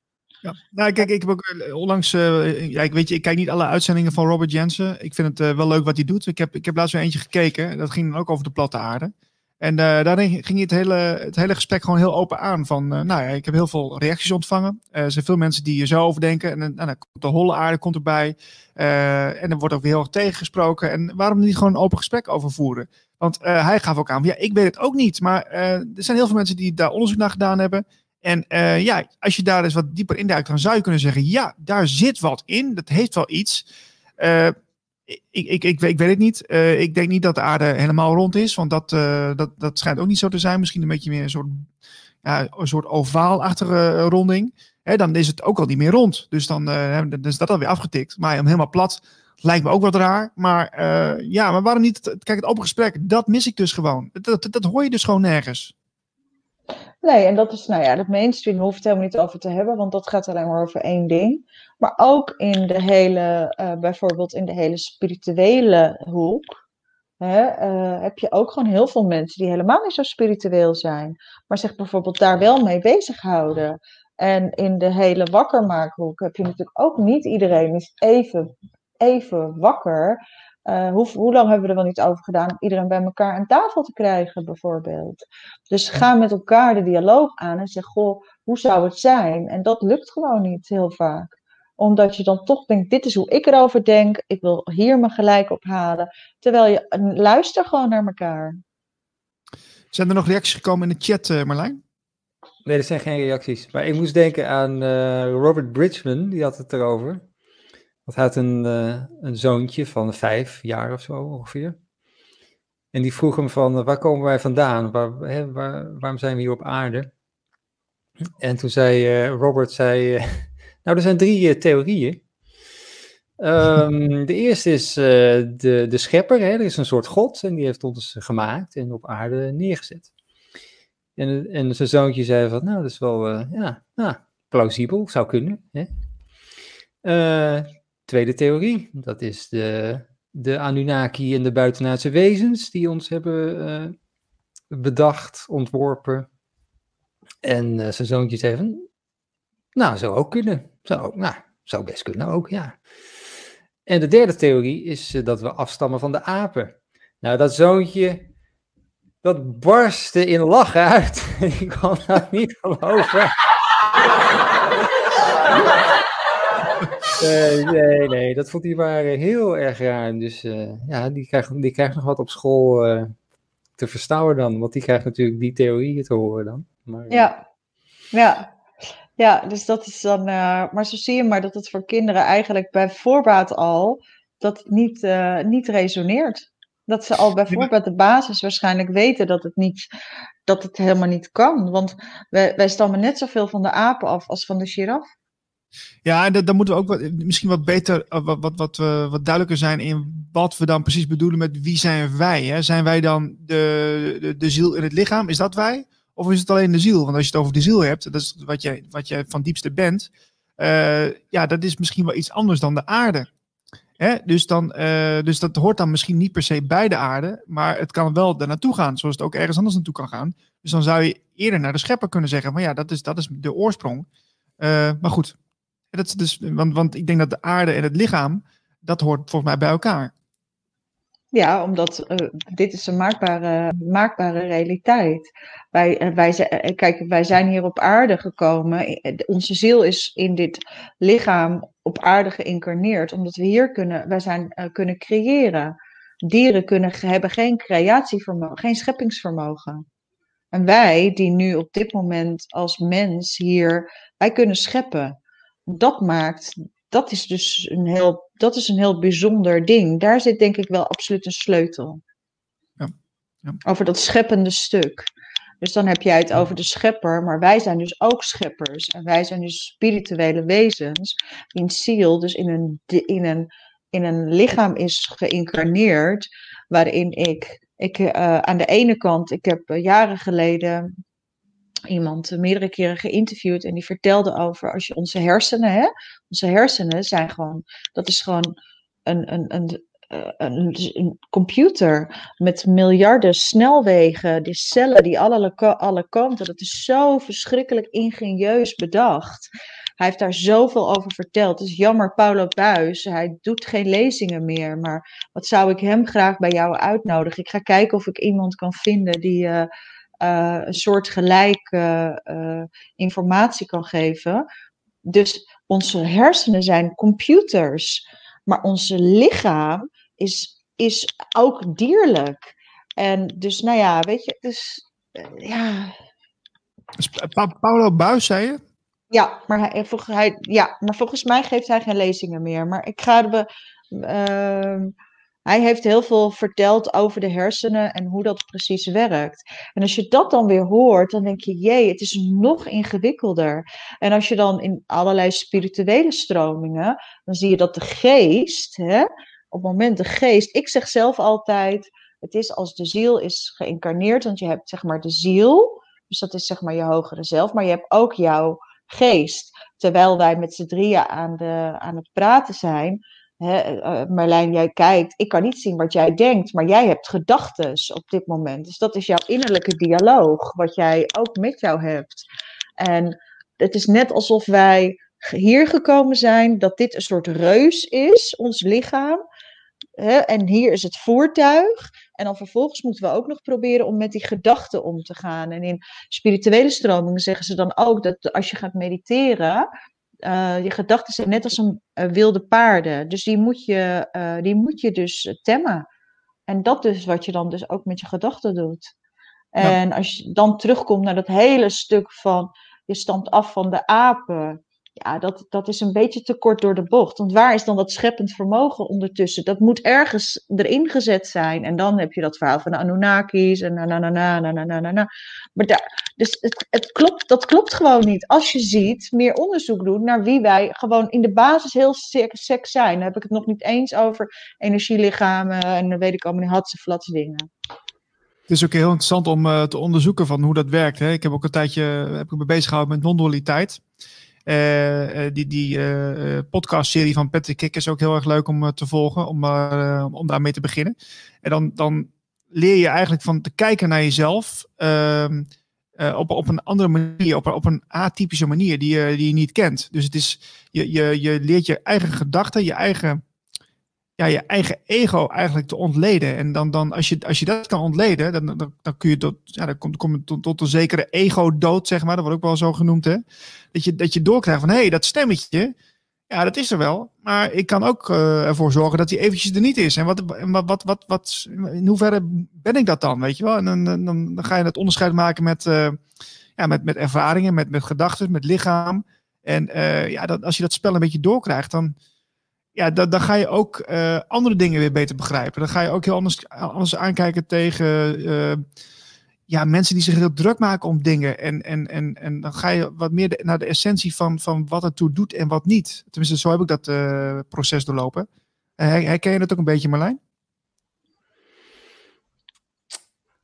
Ja, nou kijk, ik heb ook eh, onlangs, uh, ja, ik weet je, ik kijk niet alle uitzendingen van Robert Jensen. Ik vind het wel leuk wat hij doet. Ik heb, ik heb laatst weer eentje gekeken. Dat ging dan ook over de platte aarde. En daarin ging het hele, het hele gesprek gewoon heel open aan. Van, nou ja, ik heb heel veel reacties ontvangen. er zijn veel mensen die er zo over denken. En, en dan komt de holle aarde komt erbij. en er wordt ook weer heel erg tegengesproken. En waarom niet gewoon een open gesprek over voeren? Want uh, hij gaf ook aan, ja, ik weet het ook niet. Maar uh, er zijn heel veel mensen die daar onderzoek naar gedaan hebben. En uh, ja, als je daar eens wat dieper induikt, dan zou je kunnen zeggen, ja, daar zit wat in. Dat heeft wel iets. Ik, ik, ik, ik, weet het niet. ik denk niet dat de aarde helemaal rond is. Want dat, dat, dat schijnt ook niet zo te zijn. Misschien een beetje meer een soort, ja, een soort ovaalachtige ronding. Hè, dan is het ook al niet meer rond. Dus dan, is dat alweer afgetikt. Maar om helemaal plat Lijkt me ook wat raar. Maar ja, maar waarom niet? Kijk, het open gesprek, dat mis ik dus gewoon. Dat, dat, hoor je dus gewoon nergens. Nee, en dat is, nou ja, dat mainstream hoeft het helemaal niet over te hebben, want dat gaat alleen maar over één ding. Maar ook in de hele, uh, bijvoorbeeld in de hele spirituele hoek, hè, uh, heb je ook gewoon heel veel mensen die helemaal niet zo spiritueel zijn, maar zich bijvoorbeeld daar wel mee bezighouden. En in de hele wakkermaakhoek heb je natuurlijk ook niet iedereen is even even wakker. Uh, hoe, hoe, lang hebben we er wel niet over gedaan om iedereen bij elkaar aan tafel te krijgen, bijvoorbeeld? Dus ga met elkaar de dialoog aan en zeg: Goh, hoe zou het zijn? En dat lukt gewoon niet heel vaak omdat je dan toch denkt, dit is hoe ik erover denk. Ik wil hier me gelijk op halen. Terwijl je luister gewoon naar elkaar. Zijn er nog reacties gekomen in de chat, uh, Marlijn? Nee, er zijn geen reacties. Maar ik moest denken aan uh, Robert Bridgman, die had het erover. Want had een, uh, een zoontje van vijf jaar of zo ongeveer. En die vroeg hem van, waar komen wij vandaan? Waar, hè, waar, waarom zijn we hier op aarde? En toen zei uh, Robert, zei, nou er zijn drie theorieën. Um, de eerste is de, de schepper, hè? er is een soort god en die heeft ons gemaakt en op aarde neergezet. En, en zijn zoontje zei van, nou dat is wel, ja, nou, plausibel, zou kunnen. Hè? Tweede theorie. Dat is de, de Anunnaki en de buitenaardse wezens die ons hebben uh, bedacht, ontworpen. En uh, zijn zoontje zei van, nou, zou ook kunnen. Zou, nou, zou best kunnen ook, ja. En de derde theorie is uh, dat we afstammen van de apen. Nou, dat zoontje, dat barstte in lachen uit. Ik kan dat niet geloven. Nee, nee, nee, dat vond hij maar heel erg raar. Dus uh, ja, die krijgt, die krijgt nog wat op school uh, te verstouwen dan. Want die krijgt natuurlijk die theorieën te horen dan. Maar, ja, ja. Ja, dus dat is dan. Uh, maar zo zie je maar dat het voor kinderen eigenlijk bij voorbaat al. dat het niet, niet resoneert. Dat ze al bij voorbaat de basis waarschijnlijk weten dat het, niet, dat het helemaal niet kan. Want wij, wij stammen net zoveel van de apen af als van de giraf. Ja, dan moeten we ook wat, misschien wat beter, eh, wat, wat, wat, duidelijker zijn in wat we dan precies bedoelen met wie zijn wij. Hè? Zijn wij dan de, de, ziel in het lichaam? Is dat wij? Of is het alleen de ziel? Want als je het over de ziel hebt, dat is wat jij, wat jij van diepste bent. Uh, ja, dat is misschien wel iets anders dan de aarde. Hè? Dus, dan, dus dat hoort dan misschien niet per se bij de aarde, maar het kan wel er naartoe gaan, zoals het ook ergens anders naartoe kan gaan. Dus dan zou je eerder naar de schepper kunnen zeggen: van ja, dat is, dat is de oorsprong. maar goed, dat is dus, want, want ik denk dat de aarde en het lichaam, dat hoort volgens mij bij elkaar. Ja, omdat eh, dit is een maakbare, maakbare realiteit. Wij, eh, wij, eh, kijk, wij zijn hier op aarde gekomen. Onze ziel is in dit lichaam op aarde geïncarneerd, omdat we hier kunnen, wij zijn, kunnen creëren. Dieren kunnen, hebben geen creatievermogen, geen scheppingsvermogen. En wij, die nu op dit moment als mens hier, wij kunnen scheppen. Dat maakt, dat is dus een heel, dat is een heel bijzonder ding. Daar zit denk ik wel absoluut een sleutel. Ja, ja. Over dat scheppende stuk. Dus dan heb jij het over de schepper, maar wij zijn dus ook scheppers. En wij zijn dus spirituele wezens, in ziel, dus in een, in een, in een lichaam is geïncarneerd, waarin ik, ik eh, aan de ene kant, ik heb eh, jaren geleden iemand eh, meerdere keren geïnterviewd en die vertelde over als je onze hersenen, hè, onze hersenen zijn gewoon, dat is gewoon een, een, een, eh, een, een computer met miljarden snelwegen, die cellen die alle, alle kanten, dat is zo verschrikkelijk ingenieus bedacht. Hij heeft daar zoveel over verteld. Het is jammer, Paulo Buis, hij doet geen lezingen meer, maar wat zou ik hem graag bij jou uitnodigen? Ik ga kijken of ik iemand kan vinden die eh, eh, een soort gelijke eh, informatie kan geven. Dus onze hersenen zijn computers, maar onze lichaam is, is ook dierlijk. En dus, nou ja, weet je, dus eh, ja, Dus Pa- Paulo Buis, zei je? ja, maar hij, volg- hij, ja, maar volgens mij geeft hij geen lezingen meer. Maar ik ga de, hij heeft heel veel verteld over de hersenen en hoe dat precies werkt. En als je dat dan weer hoort, dan denk je, jee, het is nog ingewikkelder. En als je dan in allerlei spirituele stromingen, dan zie je dat de geest, hè, op het moment de geest, ik zeg zelf altijd, het is als de ziel is geïncarneerd, want je hebt zeg maar de ziel, dus dat is zeg maar je hogere zelf, maar je hebt ook jouw geest. Terwijl wij met z'n drieën aan, de, aan het praten zijn. Hè, eh, Marlijn, jij kijkt. Ik kan niet zien wat jij denkt, maar jij hebt gedachten op dit moment. Dus dat is jouw innerlijke dialoog, wat jij ook met jou hebt. En het is net alsof wij hier gekomen zijn, dat dit een soort reus is, ons lichaam. Hè, en hier is het voertuig. En dan vervolgens moeten we ook nog proberen om met die gedachten om te gaan. En in spirituele stromingen zeggen ze dan ook dat als je gaat mediteren, uh, je gedachten zijn net als een uh, wilde paarden. Dus die moet, je, uh, die moet je dus temmen. En dat is wat je dan dus ook met je gedachten doet. En ja. als je dan terugkomt naar dat hele stuk van je stamt af van de apen. Ja, dat, dat is een beetje te kort door de bocht. Want waar is dan dat scheppend vermogen ondertussen? Dat moet ergens erin gezet zijn. En dan heb je dat verhaal van de Anunnakis en na na na na na na na na. Maar daar, dus het, het klopt, dat klopt gewoon niet. Als je ziet, meer onderzoek doen naar wie wij gewoon in de basis heel seks zijn. Dan heb ik het nog niet eens over energielichamen en dan weet ik allemaal niet, hatse flats dingen. Het is ook heel interessant om uh, te onderzoeken van hoe dat werkt. Hè. Ik heb ook een tijdje heb ik me bezig gehouden met non-dualiteit. Uh, die die uh, podcastserie van Patrick Kik is ook heel erg leuk om te volgen, om, om daarmee te beginnen. En dan, dan leer je eigenlijk van te kijken naar jezelf ehm, op, op een andere manier, op, op een atypische manier die je, die je niet kent. Dus het is, je, je, je leert je eigen gedachten, je eigen, ja, je eigen ego eigenlijk te ontleden. En dan, dan als, je, als je dat kan ontleden, dan, dan, dan kun je tot, ja, dan komt, komt tot, tot een zekere ego-dood, zeg maar. Dat wordt ook wel zo genoemd, hè. Dat je, dat je doorkrijgt van, hé, hey, dat stemmetje, ja, dat is er wel. Maar ik kan ook uh, ervoor zorgen dat hij eventjes er niet is. En wat, wat, wat, wat, wat, in hoeverre ben ik dat dan, weet je wel? En dan, dan, ga je het onderscheid maken met, uh, ja, met, met ervaringen, met, met gedachten, met lichaam. En uh, ja, dat, als je dat spel een beetje doorkrijgt, dan ja, dan, dan ga je ook uh, andere dingen weer beter begrijpen. Dan ga je ook heel anders, aankijken tegen uh, ja, mensen die zich heel druk maken om dingen. En, en, en, en dan ga je wat meer naar de essentie van, van wat het toe doet en wat niet. Tenminste, zo heb ik dat uh, proces doorlopen. herken je dat ook een beetje, Marlijn?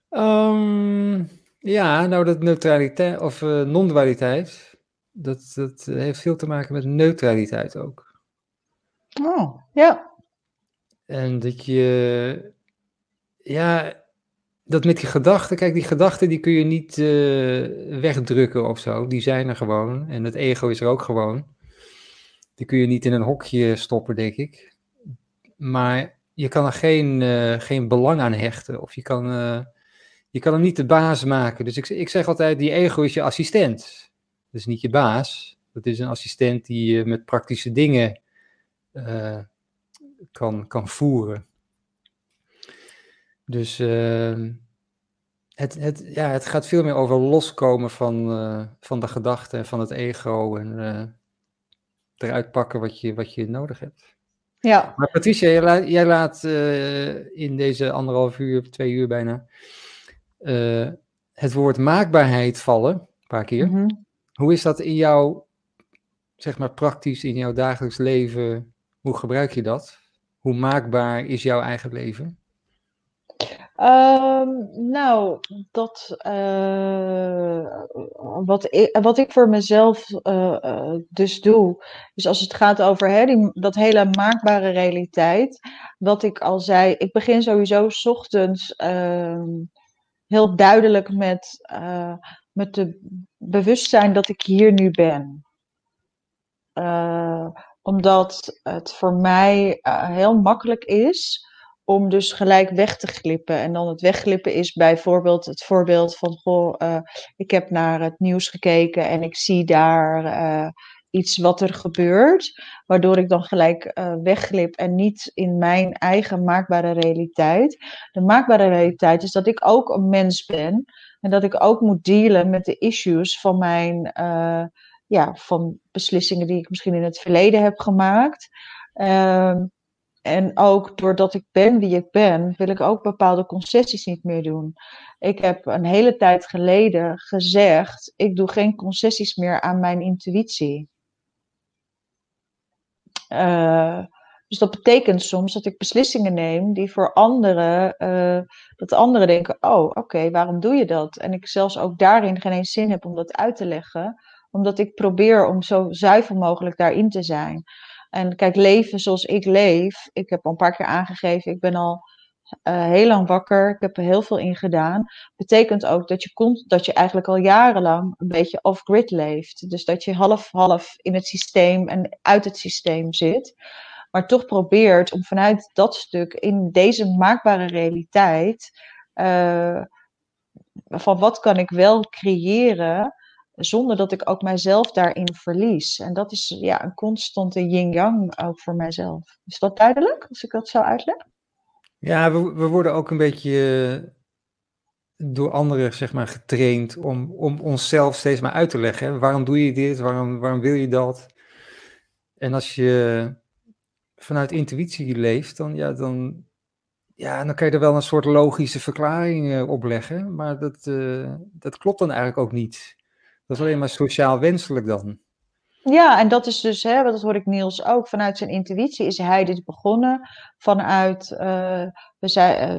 Um, ja, nou dat neutraliteit of non-dualiteit, dat, dat heeft veel te maken met neutraliteit ook. Oh, ja. En dat je, ja, dat met die gedachten, kijk, die gedachten die kun je niet uh, wegdrukken of zo, die zijn er gewoon. En het ego is er ook gewoon. Die kun je niet in een hokje stoppen, denk ik. Maar je kan er geen, eh, geen belang aan hechten. Of je kan, eh, je kan hem niet de baas maken. Dus ik, ik zeg altijd, die ego is je assistent. Dat is niet je baas. Dat is een assistent die je met praktische dingen eh, kan, kan voeren. Dus ehm, het, het, ja, het gaat veel meer over loskomen van, van de gedachten en van het ego. En eruit pakken wat je, wat je nodig hebt. Ja. Maar Patricia, jij laat, jij laat in deze anderhalf uur, twee uur bijna, het woord maakbaarheid vallen, een paar keer. Mm -hmm. Hoe is dat in jouw, zeg maar praktisch in jouw dagelijks leven? Hoe gebruik je dat? Hoe maakbaar is jouw eigen leven? Um, nou, dat, uh, wat, ik, wat ik voor mezelf uh, uh, dus doe, dus als het gaat over hè, die, dat hele maakbare realiteit, wat ik al zei, ik begin sowieso s ochtends ehm, heel duidelijk met, met de bewustzijn dat ik hier nu ben. Omdat het voor mij heel makkelijk is om dus gelijk weg te glippen. En dan het wegglippen is bijvoorbeeld het voorbeeld van, goh, uh, ik heb naar het nieuws gekeken en ik zie daar uh, iets wat er gebeurt, waardoor ik dan gelijk wegglip en niet in mijn eigen maakbare realiteit. De maakbare realiteit is dat ik ook een mens ben en dat ik ook moet dealen met de issues van mijn, ja, van beslissingen die ik misschien in het verleden heb gemaakt. Ehm, en ook doordat ik ben wie ik ben, wil ik ook bepaalde concessies niet meer doen. Ik heb een hele tijd geleden gezegd: ik doe geen concessies meer aan mijn intuïtie. Uh, dus dat betekent soms dat ik beslissingen neem die voor anderen, uh, dat anderen denken: oh, oké, waarom doe je dat? En ik zelfs ook daarin geen zin heb om dat uit te leggen, omdat ik probeer om zo zuiver mogelijk daarin te zijn. En kijk, leven zoals ik leef, ik heb al een paar keer aangegeven, ik ben al uh, heel lang wakker, ik heb er heel veel in gedaan. Betekent ook dat je, komt, dat je eigenlijk al jarenlang een beetje off-grid leeft. Dus dat je half-half in het systeem en uit het systeem zit. Maar toch probeert om vanuit dat stuk in deze maakbare realiteit. Uh, van wat kan ik wel creëren zonder dat ik ook mijzelf daarin verlies. En dat is ja, een constante yin-yang ook voor mijzelf. Is dat duidelijk, als ik dat zo uitleg? Ja, we, we worden ook een beetje door anderen zeg maar, getraind om, om onszelf steeds maar uit te leggen. Waarom doe je dit? Waarom, waarom wil je dat? En als je vanuit intuïtie leeft, dan, ja, dan, ja, dan kan je er wel een soort logische verklaring op leggen. Maar dat, uh, dat klopt dan eigenlijk ook niet. Dat is alleen maar sociaal wenselijk dan. Ja, en dat is dus, hè, dat hoor ik Niels ook, vanuit zijn intuïtie is hij dit begonnen. Vanuit, uh, we zei, uh,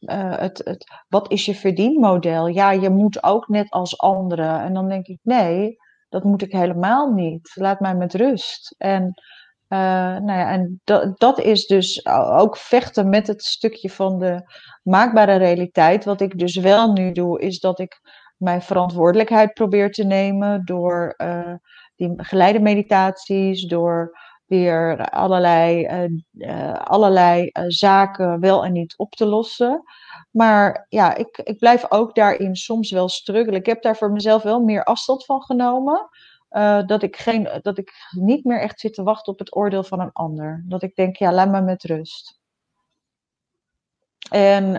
uh, het, het, wat is je verdienmodel? Ja, je moet ook net als anderen. En dan denk ik, nee, dat moet ik helemaal niet. Laat mij met rust. En, nou ja, en dat, dat is dus ook vechten met het stukje van de maakbare realiteit. Wat ik dus wel nu doe, is dat ik mijn verantwoordelijkheid probeer te nemen door uh, die geleide meditaties, door weer allerlei, uh, uh, allerlei zaken wel en niet op te lossen. Maar ja, ik, ik blijf ook daarin soms wel struggelen. Ik heb daar voor mezelf wel meer afstand van genomen. dat, ik geen, dat ik niet meer echt zit te wachten op het oordeel van een ander. Dat ik denk, ja, laat me met rust. En,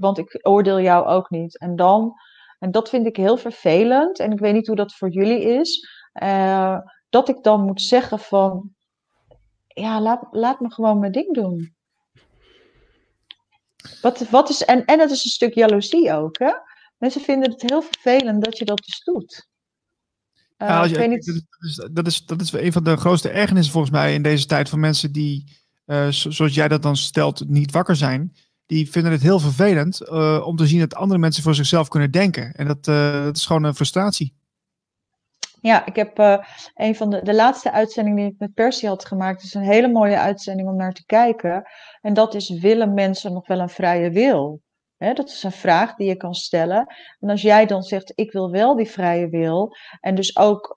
want ik oordeel jou ook niet. En dan en dat vind ik heel vervelend. En ik weet niet hoe dat voor jullie is. Uh, dat ik dan moet zeggen van, ja, laat, laat me gewoon mijn ding doen. Wat, wat is, en, en het is een stuk jaloezie ook. Hè? Mensen vinden het heel vervelend dat je dat dus doet. Uh, ja, je, niet... dat, is, dat, is, dat is een van de grootste ergernissen volgens mij in deze tijd van mensen die, uh, zoals jij dat dan stelt, niet wakker zijn die vinden het heel vervelend uh, om te zien dat andere mensen voor zichzelf kunnen denken. En dat, uh, dat is gewoon een frustratie. Ja, ik heb uh, een van de, de laatste uitzendingen die ik met Percy had gemaakt. is een hele mooie uitzending om naar te kijken. En dat is: willen mensen nog wel een vrije wil? Dat is een vraag die je kan stellen. En als jij dan zegt: ik wil wel die vrije wil. En dus ook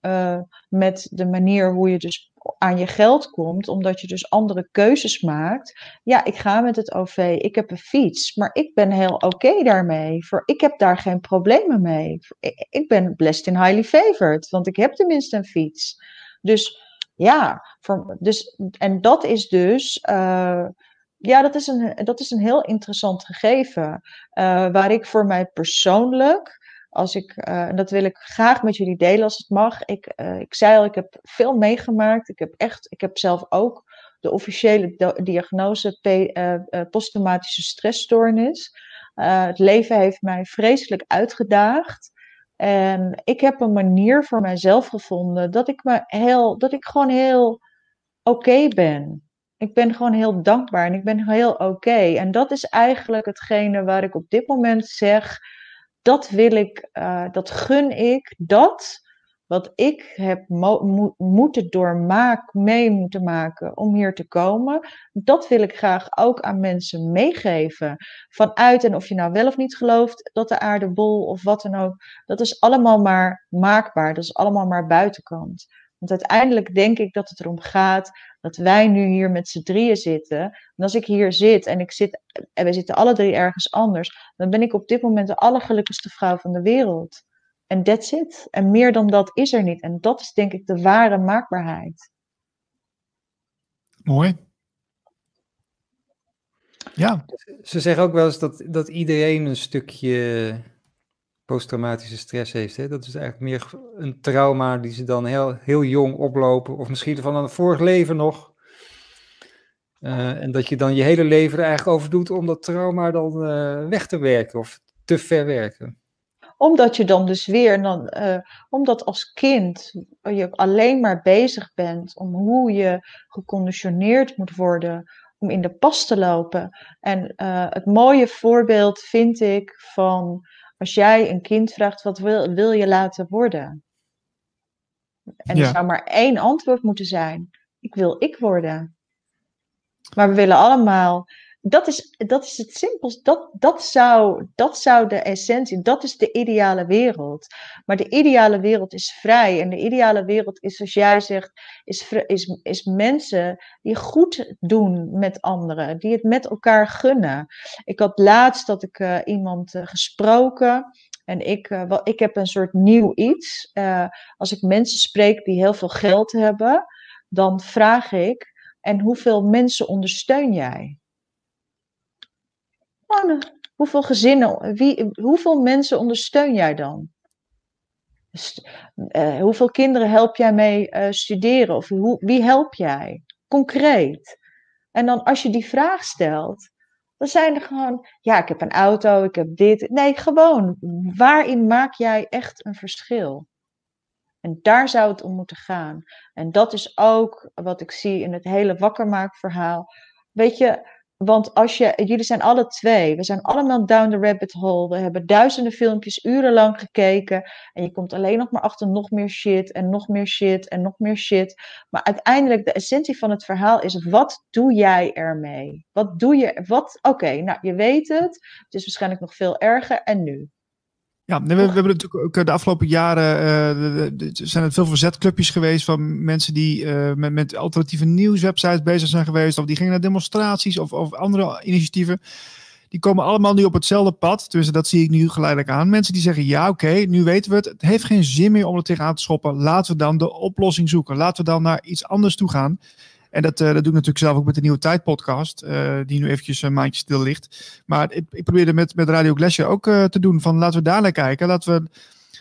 met de manier hoe je dus aan je geld komt, omdat je dus andere keuzes maakt. Ja, ik ga met het OV, ik heb een fiets, maar ik ben heel oké daarmee. Voor, ik heb daar geen problemen mee. Ik, ben blessed in highly favored, want ik heb tenminste een fiets. Dus ja, dus, en dat is dus. Uh, ja, dat is, een, dat is een heel interessant gegeven. Uh, waar ik voor mij persoonlijk als ik, uh, en dat wil ik graag met jullie delen als het mag. Ik, uh, ik zei al, ik heb veel meegemaakt. Ik heb echt, ik heb zelf ook de officiële diagnose uh, posttraumatische stressstoornis. het leven heeft mij vreselijk uitgedaagd. En ik heb een manier voor mijzelf gevonden dat ik, me heel, dat ik gewoon heel oké ben. Ik ben gewoon heel dankbaar en ik ben heel oké. En dat is eigenlijk hetgene waar ik op dit moment zeg dat wil ik, uh, dat gun ik, dat wat ik heb mo moeten doormaken, mee moeten maken om hier te komen, dat wil ik graag ook aan mensen meegeven. Vanuit en of je nou wel of niet gelooft dat de aarde bol of wat dan ook, dat is allemaal maar maakbaar, dat is allemaal maar buitenkant. Want uiteindelijk denk ik dat het erom gaat dat wij nu hier met z'n drieën zitten. En als ik hier zit en ik zit, en we zitten alle drie ergens anders, dan ben ik op dit moment de allergelukkigste vrouw van de wereld. En that's it. En meer dan dat is er niet. En dat is denk ik de ware maakbaarheid. Mooi. Ja. Ze zeggen ook wel eens dat, dat iedereen een stukje posttraumatische stress heeft. Hè? Dat is eigenlijk meer een trauma die ze dan heel, heel jong oplopen, of misschien van een vorig leven nog. Uh, en dat je dan je hele leven er eigenlijk over doet om dat trauma dan uh, weg te werken of te verwerken. Omdat je dan dus weer, dan, uh, omdat als kind je alleen maar bezig bent om hoe je geconditioneerd moet worden om in de pas te lopen. En het mooie voorbeeld vind ik van als jij een kind vraagt, wat wil, wil je laten worden? En er zou maar één antwoord moeten zijn. Ik wil ik worden. Maar we willen allemaal. Dat is, dat is het simpelste. Dat, dat, zou, dat zou de essentie. Dat is de ideale wereld. Maar de ideale wereld is vrij. En de ideale wereld is, zoals jij zegt, is, is, is mensen die goed doen met anderen. Die het met elkaar gunnen. Ik had laatst dat ik uh, iemand uh, gesproken. En ik, uh, wel, ik heb een soort nieuw iets. als ik mensen spreek die heel veel geld hebben, dan vraag ik en hoeveel mensen ondersteun jij? Oh, hoeveel gezinnen, wie, hoeveel mensen ondersteun jij dan? Uh, hoeveel kinderen help jij mee uh, studeren? Of wie help jij? Concreet. En dan als je die vraag stelt, dan zijn er gewoon, ja, ik heb een auto, ik heb dit. Nee, gewoon, waarin maak jij echt een verschil? En daar zou het om moeten gaan. En dat is ook wat ik zie in het hele wakkermaakverhaal. Weet je, want als je, jullie zijn alle twee, we zijn allemaal down the rabbit hole. We hebben duizenden filmpjes urenlang gekeken. En je komt alleen nog maar achter nog meer shit en nog meer shit en nog meer shit. Maar uiteindelijk, de essentie van het verhaal is: wat doe jij ermee? Wat doe je? Wat? Oké, nou je weet het. Het is waarschijnlijk nog veel erger. En nu? Ja, we, we, hebben natuurlijk ook eh, de afgelopen jaren uh, zijn er veel verzetclubjes geweest van mensen die uh, met, met alternatieve nieuwswebsites bezig zijn geweest. Of die gingen naar demonstraties of, of andere initiatieven. Die komen allemaal nu op hetzelfde pad. Dus dat zie ik nu geleidelijk aan. Mensen die zeggen, ja oké, nu weten we het. Het heeft geen zin meer om er tegenaan te schoppen. Laten we dan de oplossing zoeken. Laten we dan naar iets anders toe gaan. En dat, uh, dat doe ik natuurlijk zelf ook met de Nieuwe Tijd podcast, uh, die nu eventjes een maandje stil ligt. Maar ik, ik probeerde met, met Radio Glacier ook uh, te doen van laten we daar naar kijken. Laten we,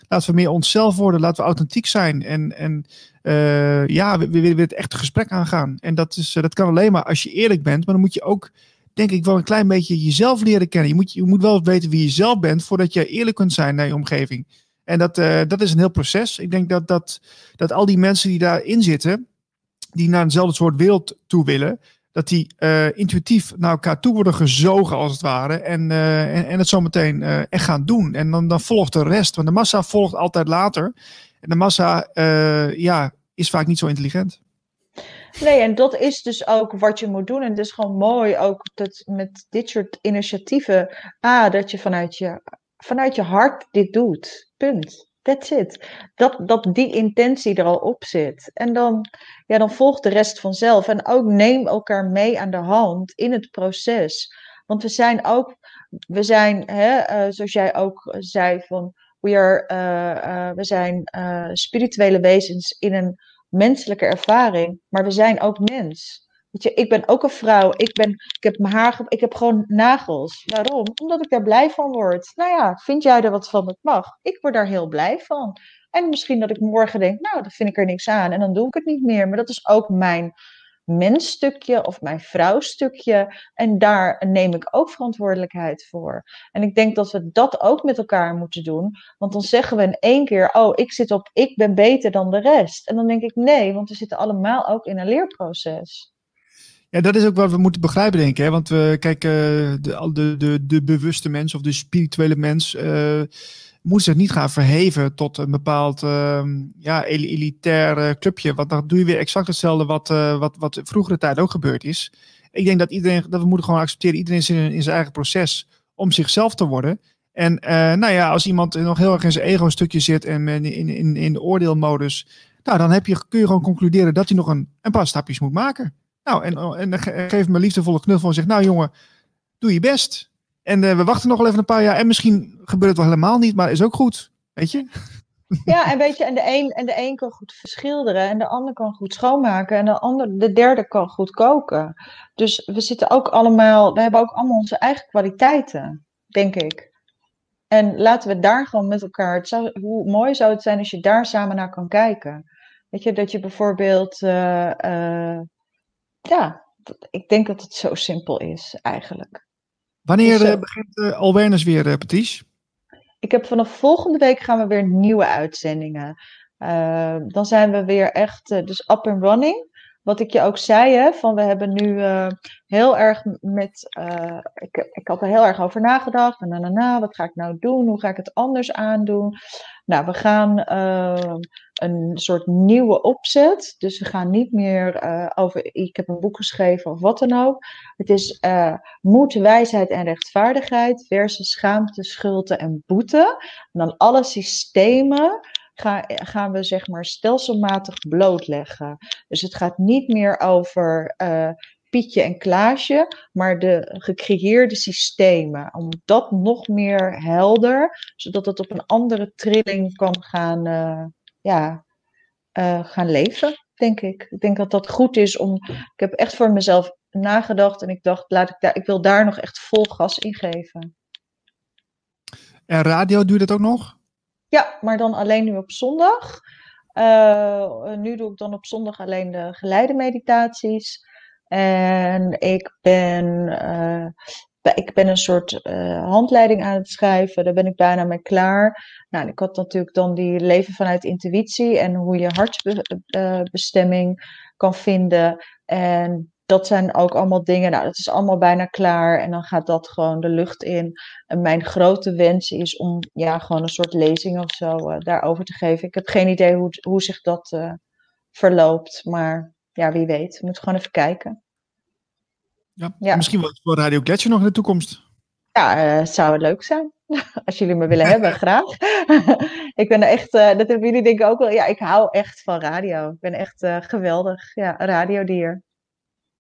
laten we meer onszelf worden, laten we authentiek zijn. En, en ja, we, willen het echte gesprek aangaan. En dat, is, dat kan alleen maar als je eerlijk bent, maar dan moet je ook denk ik wel een klein beetje jezelf leren kennen. Je moet, je moet wel weten wie je zelf bent voordat je eerlijk kunt zijn naar je omgeving. En dat, dat is een heel proces. Ik denk dat, dat, dat al die mensen die daarin zitten, die naar eenzelfde soort wereld toe willen, dat die uh, intuïtief naar elkaar toe worden gezogen, als het ware. En, uh, en, en, het zometeen uh, echt gaan doen. En dan, dan volgt de rest. Want de massa volgt altijd later. En de massa ja, is vaak niet zo intelligent. Nee, en dat is dus ook wat je moet doen. En het is gewoon mooi ook dat met dit soort initiatieven. A, dat je vanuit je, vanuit je hart dit doet. Punt. That's it. Dat, dat die intentie er al op zit. En dan, ja, dan volgt de rest vanzelf. En ook neem elkaar mee aan de hand in het proces. Want we zijn ook, we zijn, hè, uh, zoals jij ook zei, van we, are, uh, we zijn spirituele wezens in een menselijke ervaring, maar we zijn ook mens. Weet je, ik ben ook een vrouw. Ik, ben, ik heb mijn haar, ik heb gewoon nagels. Waarom? Omdat ik daar blij van word. Nou ja, vind jij er wat van? Het mag. Ik word daar heel blij van. En misschien dat ik morgen denk, nou, dat vind ik er niks aan. En dan doe ik het niet meer. Maar dat is ook mijn mensstukje of mijn vrouwstukje. En daar neem ik ook verantwoordelijkheid voor. En ik denk dat we dat ook met elkaar moeten doen. Want dan zeggen we in één keer, oh, ik zit op, ik ben beter dan de rest. En dan denk ik, nee, want we zitten allemaal ook in een leerproces. Ja, dat is ook wat we moeten begrijpen, denk ik. Hè? Want we kijken, de, de, de, de bewuste mens of de spirituele mens uh, moet zich niet gaan verheven tot een bepaald uh, ja, elitair clubje. Want dan doe je weer exact hetzelfde wat, uh, wat, wat vroegere tijd ook gebeurd is. Ik denk dat iedereen, dat we moeten gewoon accepteren, iedereen is in, zijn eigen proces om zichzelf te worden. En nou ja, als iemand nog heel erg in zijn ego-stukje zit en in, in, in de oordeelmodus, nou dan heb je, kun je gewoon concluderen dat hij nog een, een paar stapjes moet maken. Nou, en, en geef me een liefdevolle knuffel en zegt, nou jongen, doe je best. En uh, we wachten nog wel even een paar jaar. En misschien gebeurt het wel helemaal niet, maar is ook goed. Weet je? Ja, en weet je, en de een, en de een kan goed verschilderen en de ander kan goed schoonmaken en de, ander, de derde kan goed koken. Dus we zitten ook allemaal, we hebben ook allemaal onze eigen kwaliteiten, denk ik. En laten we daar gewoon met elkaar, hoe mooi zou het zijn als je daar samen naar kan kijken. Weet je, dat je bijvoorbeeld, uh, uh, ja, ik denk dat het zo simpel is eigenlijk. Wanneer dus, uh, begint uh, Awareness weer, Patrice? Ik heb vanaf volgende week gaan we weer nieuwe uitzendingen. dan zijn we weer echt dus up and running. Wat ik je ook zei, hè, van we hebben nu heel erg met. ik, ik had er heel erg over nagedacht. Na, na, na, wat ga ik nou doen? Hoe ga ik het anders aandoen? Nou, we gaan een soort nieuwe opzet. Dus we gaan niet meer uh, over ik heb een boek geschreven of wat dan ook. Het is uh, moed, wijsheid en rechtvaardigheid versus schaamte, schulte en boete. Dan alle systemen ga, gaan we zeg maar stelselmatig blootleggen. Dus het gaat niet meer over uh, Pietje en Klaasje, maar de gecreëerde systemen. Om dat nog meer helder, zodat het op een andere trilling kan gaan ja, uh, gaan leven, denk ik. Ik denk dat dat goed is om. Ik heb echt voor mezelf nagedacht en ik dacht, laat ik, daar, ik wil daar nog echt vol gas in geven. En radio, doe je dat ook nog? Ja, maar dan alleen nu op zondag. Uh, nu doe ik dan op zondag alleen de geleide meditaties. En ik ben uh, ik ben een soort uh, handleiding aan het schrijven. Daar ben ik bijna mee klaar. Nou, ik had natuurlijk dan die leven vanuit intuïtie en hoe je hartbestemming uh, kan vinden. En dat zijn ook allemaal dingen. Nou, dat is allemaal bijna klaar. En dan gaat dat gewoon de lucht in. En mijn grote wens is om ja, gewoon een soort lezing of zo uh, daarover te geven. Ik heb geen idee hoe, hoe zich dat verloopt. Maar ja, wie weet. We moeten gewoon even kijken. Ja, ja. Misschien wel voor Radio Gletscher nog in de toekomst. Ja, uh, zou het leuk zijn. Als jullie me willen hebben, graag. ik ben echt, uh, dat hebben jullie denk ik ook wel. Ja, ik hou echt van radio. Ik ben echt uh, geweldig. Ja, radiodier.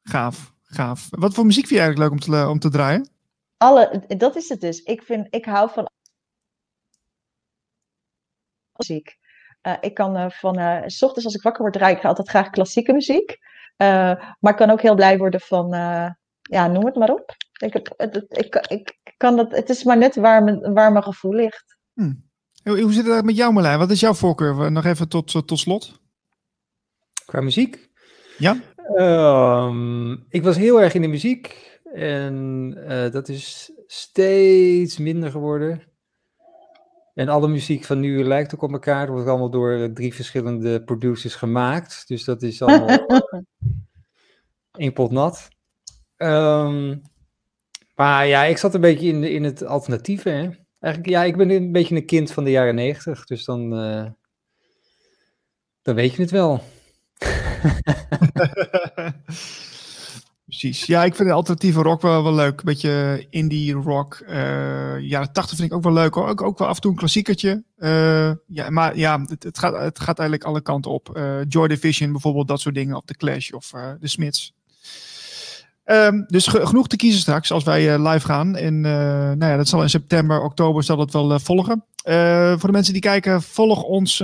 Gaaf, gaaf. Wat voor muziek vind je eigenlijk leuk om te, om te draaien? Alle, dat is het dus. Ik, vind, ik hou van muziek. ik kan van, s ochtends als ik wakker word, draai ik altijd graag klassieke muziek. maar ik kan ook heel blij worden van ja, noem het maar op. Ik, heb, het, ik, ik kan dat, het is maar net waar mijn, waar mijn gevoel ligt. Hm. Hoe zit het met jou, Marlijn? Wat is jouw voorkeur? Nog even tot, tot slot. Qua muziek? Ja. Um, ik was heel erg in de muziek. En uh, dat is steeds minder geworden. En alle muziek van nu lijkt ook op elkaar. Het wordt allemaal door drie verschillende producers gemaakt. Dus dat is allemaal één pot nat. Um, maar ja, ik zat een beetje in, in het alternatieve. Hè? Eigenlijk, ja, ik ben een beetje een kind van de jaren negentig. Dus dan, uh, dan weet je het wel. Precies. Ja, ik vind de alternatieve rock wel, wel leuk. Een beetje indie rock. Uh, jaren 80 vind ik ook wel leuk. Ook, ook wel af en toe een klassiekertje. Uh, ja, maar ja, het, het, gaat, het gaat eigenlijk alle kanten op. Joy Division bijvoorbeeld, dat soort dingen. Of The Clash of The Smiths. Um, dus genoeg te kiezen straks als wij live gaan. En nou ja, dat zal in september, oktober zal het wel volgen. voor de mensen die kijken, volg ons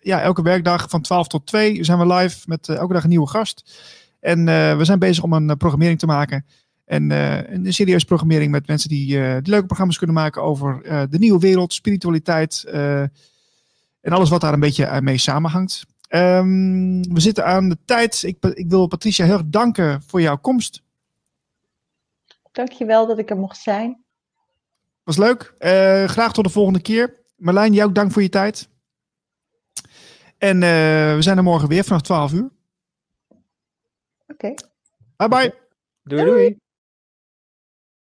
ja, elke werkdag van 12 tot 2 zijn we live met elke dag een nieuwe gast. En we zijn bezig om een programmering te maken. En een serieuze programmering met mensen die, leuke programma's kunnen maken over de nieuwe wereld, spiritualiteit en alles wat daar een beetje mee samenhangt. Um, we zitten aan de tijd. Ik, ik, wil Patricia heel erg danken voor jouw komst. Dankjewel dat ik er mocht zijn. Was leuk. graag tot de volgende keer. Marlijn, jou ook dank voor je tijd. En we zijn er morgen weer vanaf 12 uur. Oké. Bye bye. Doei doei.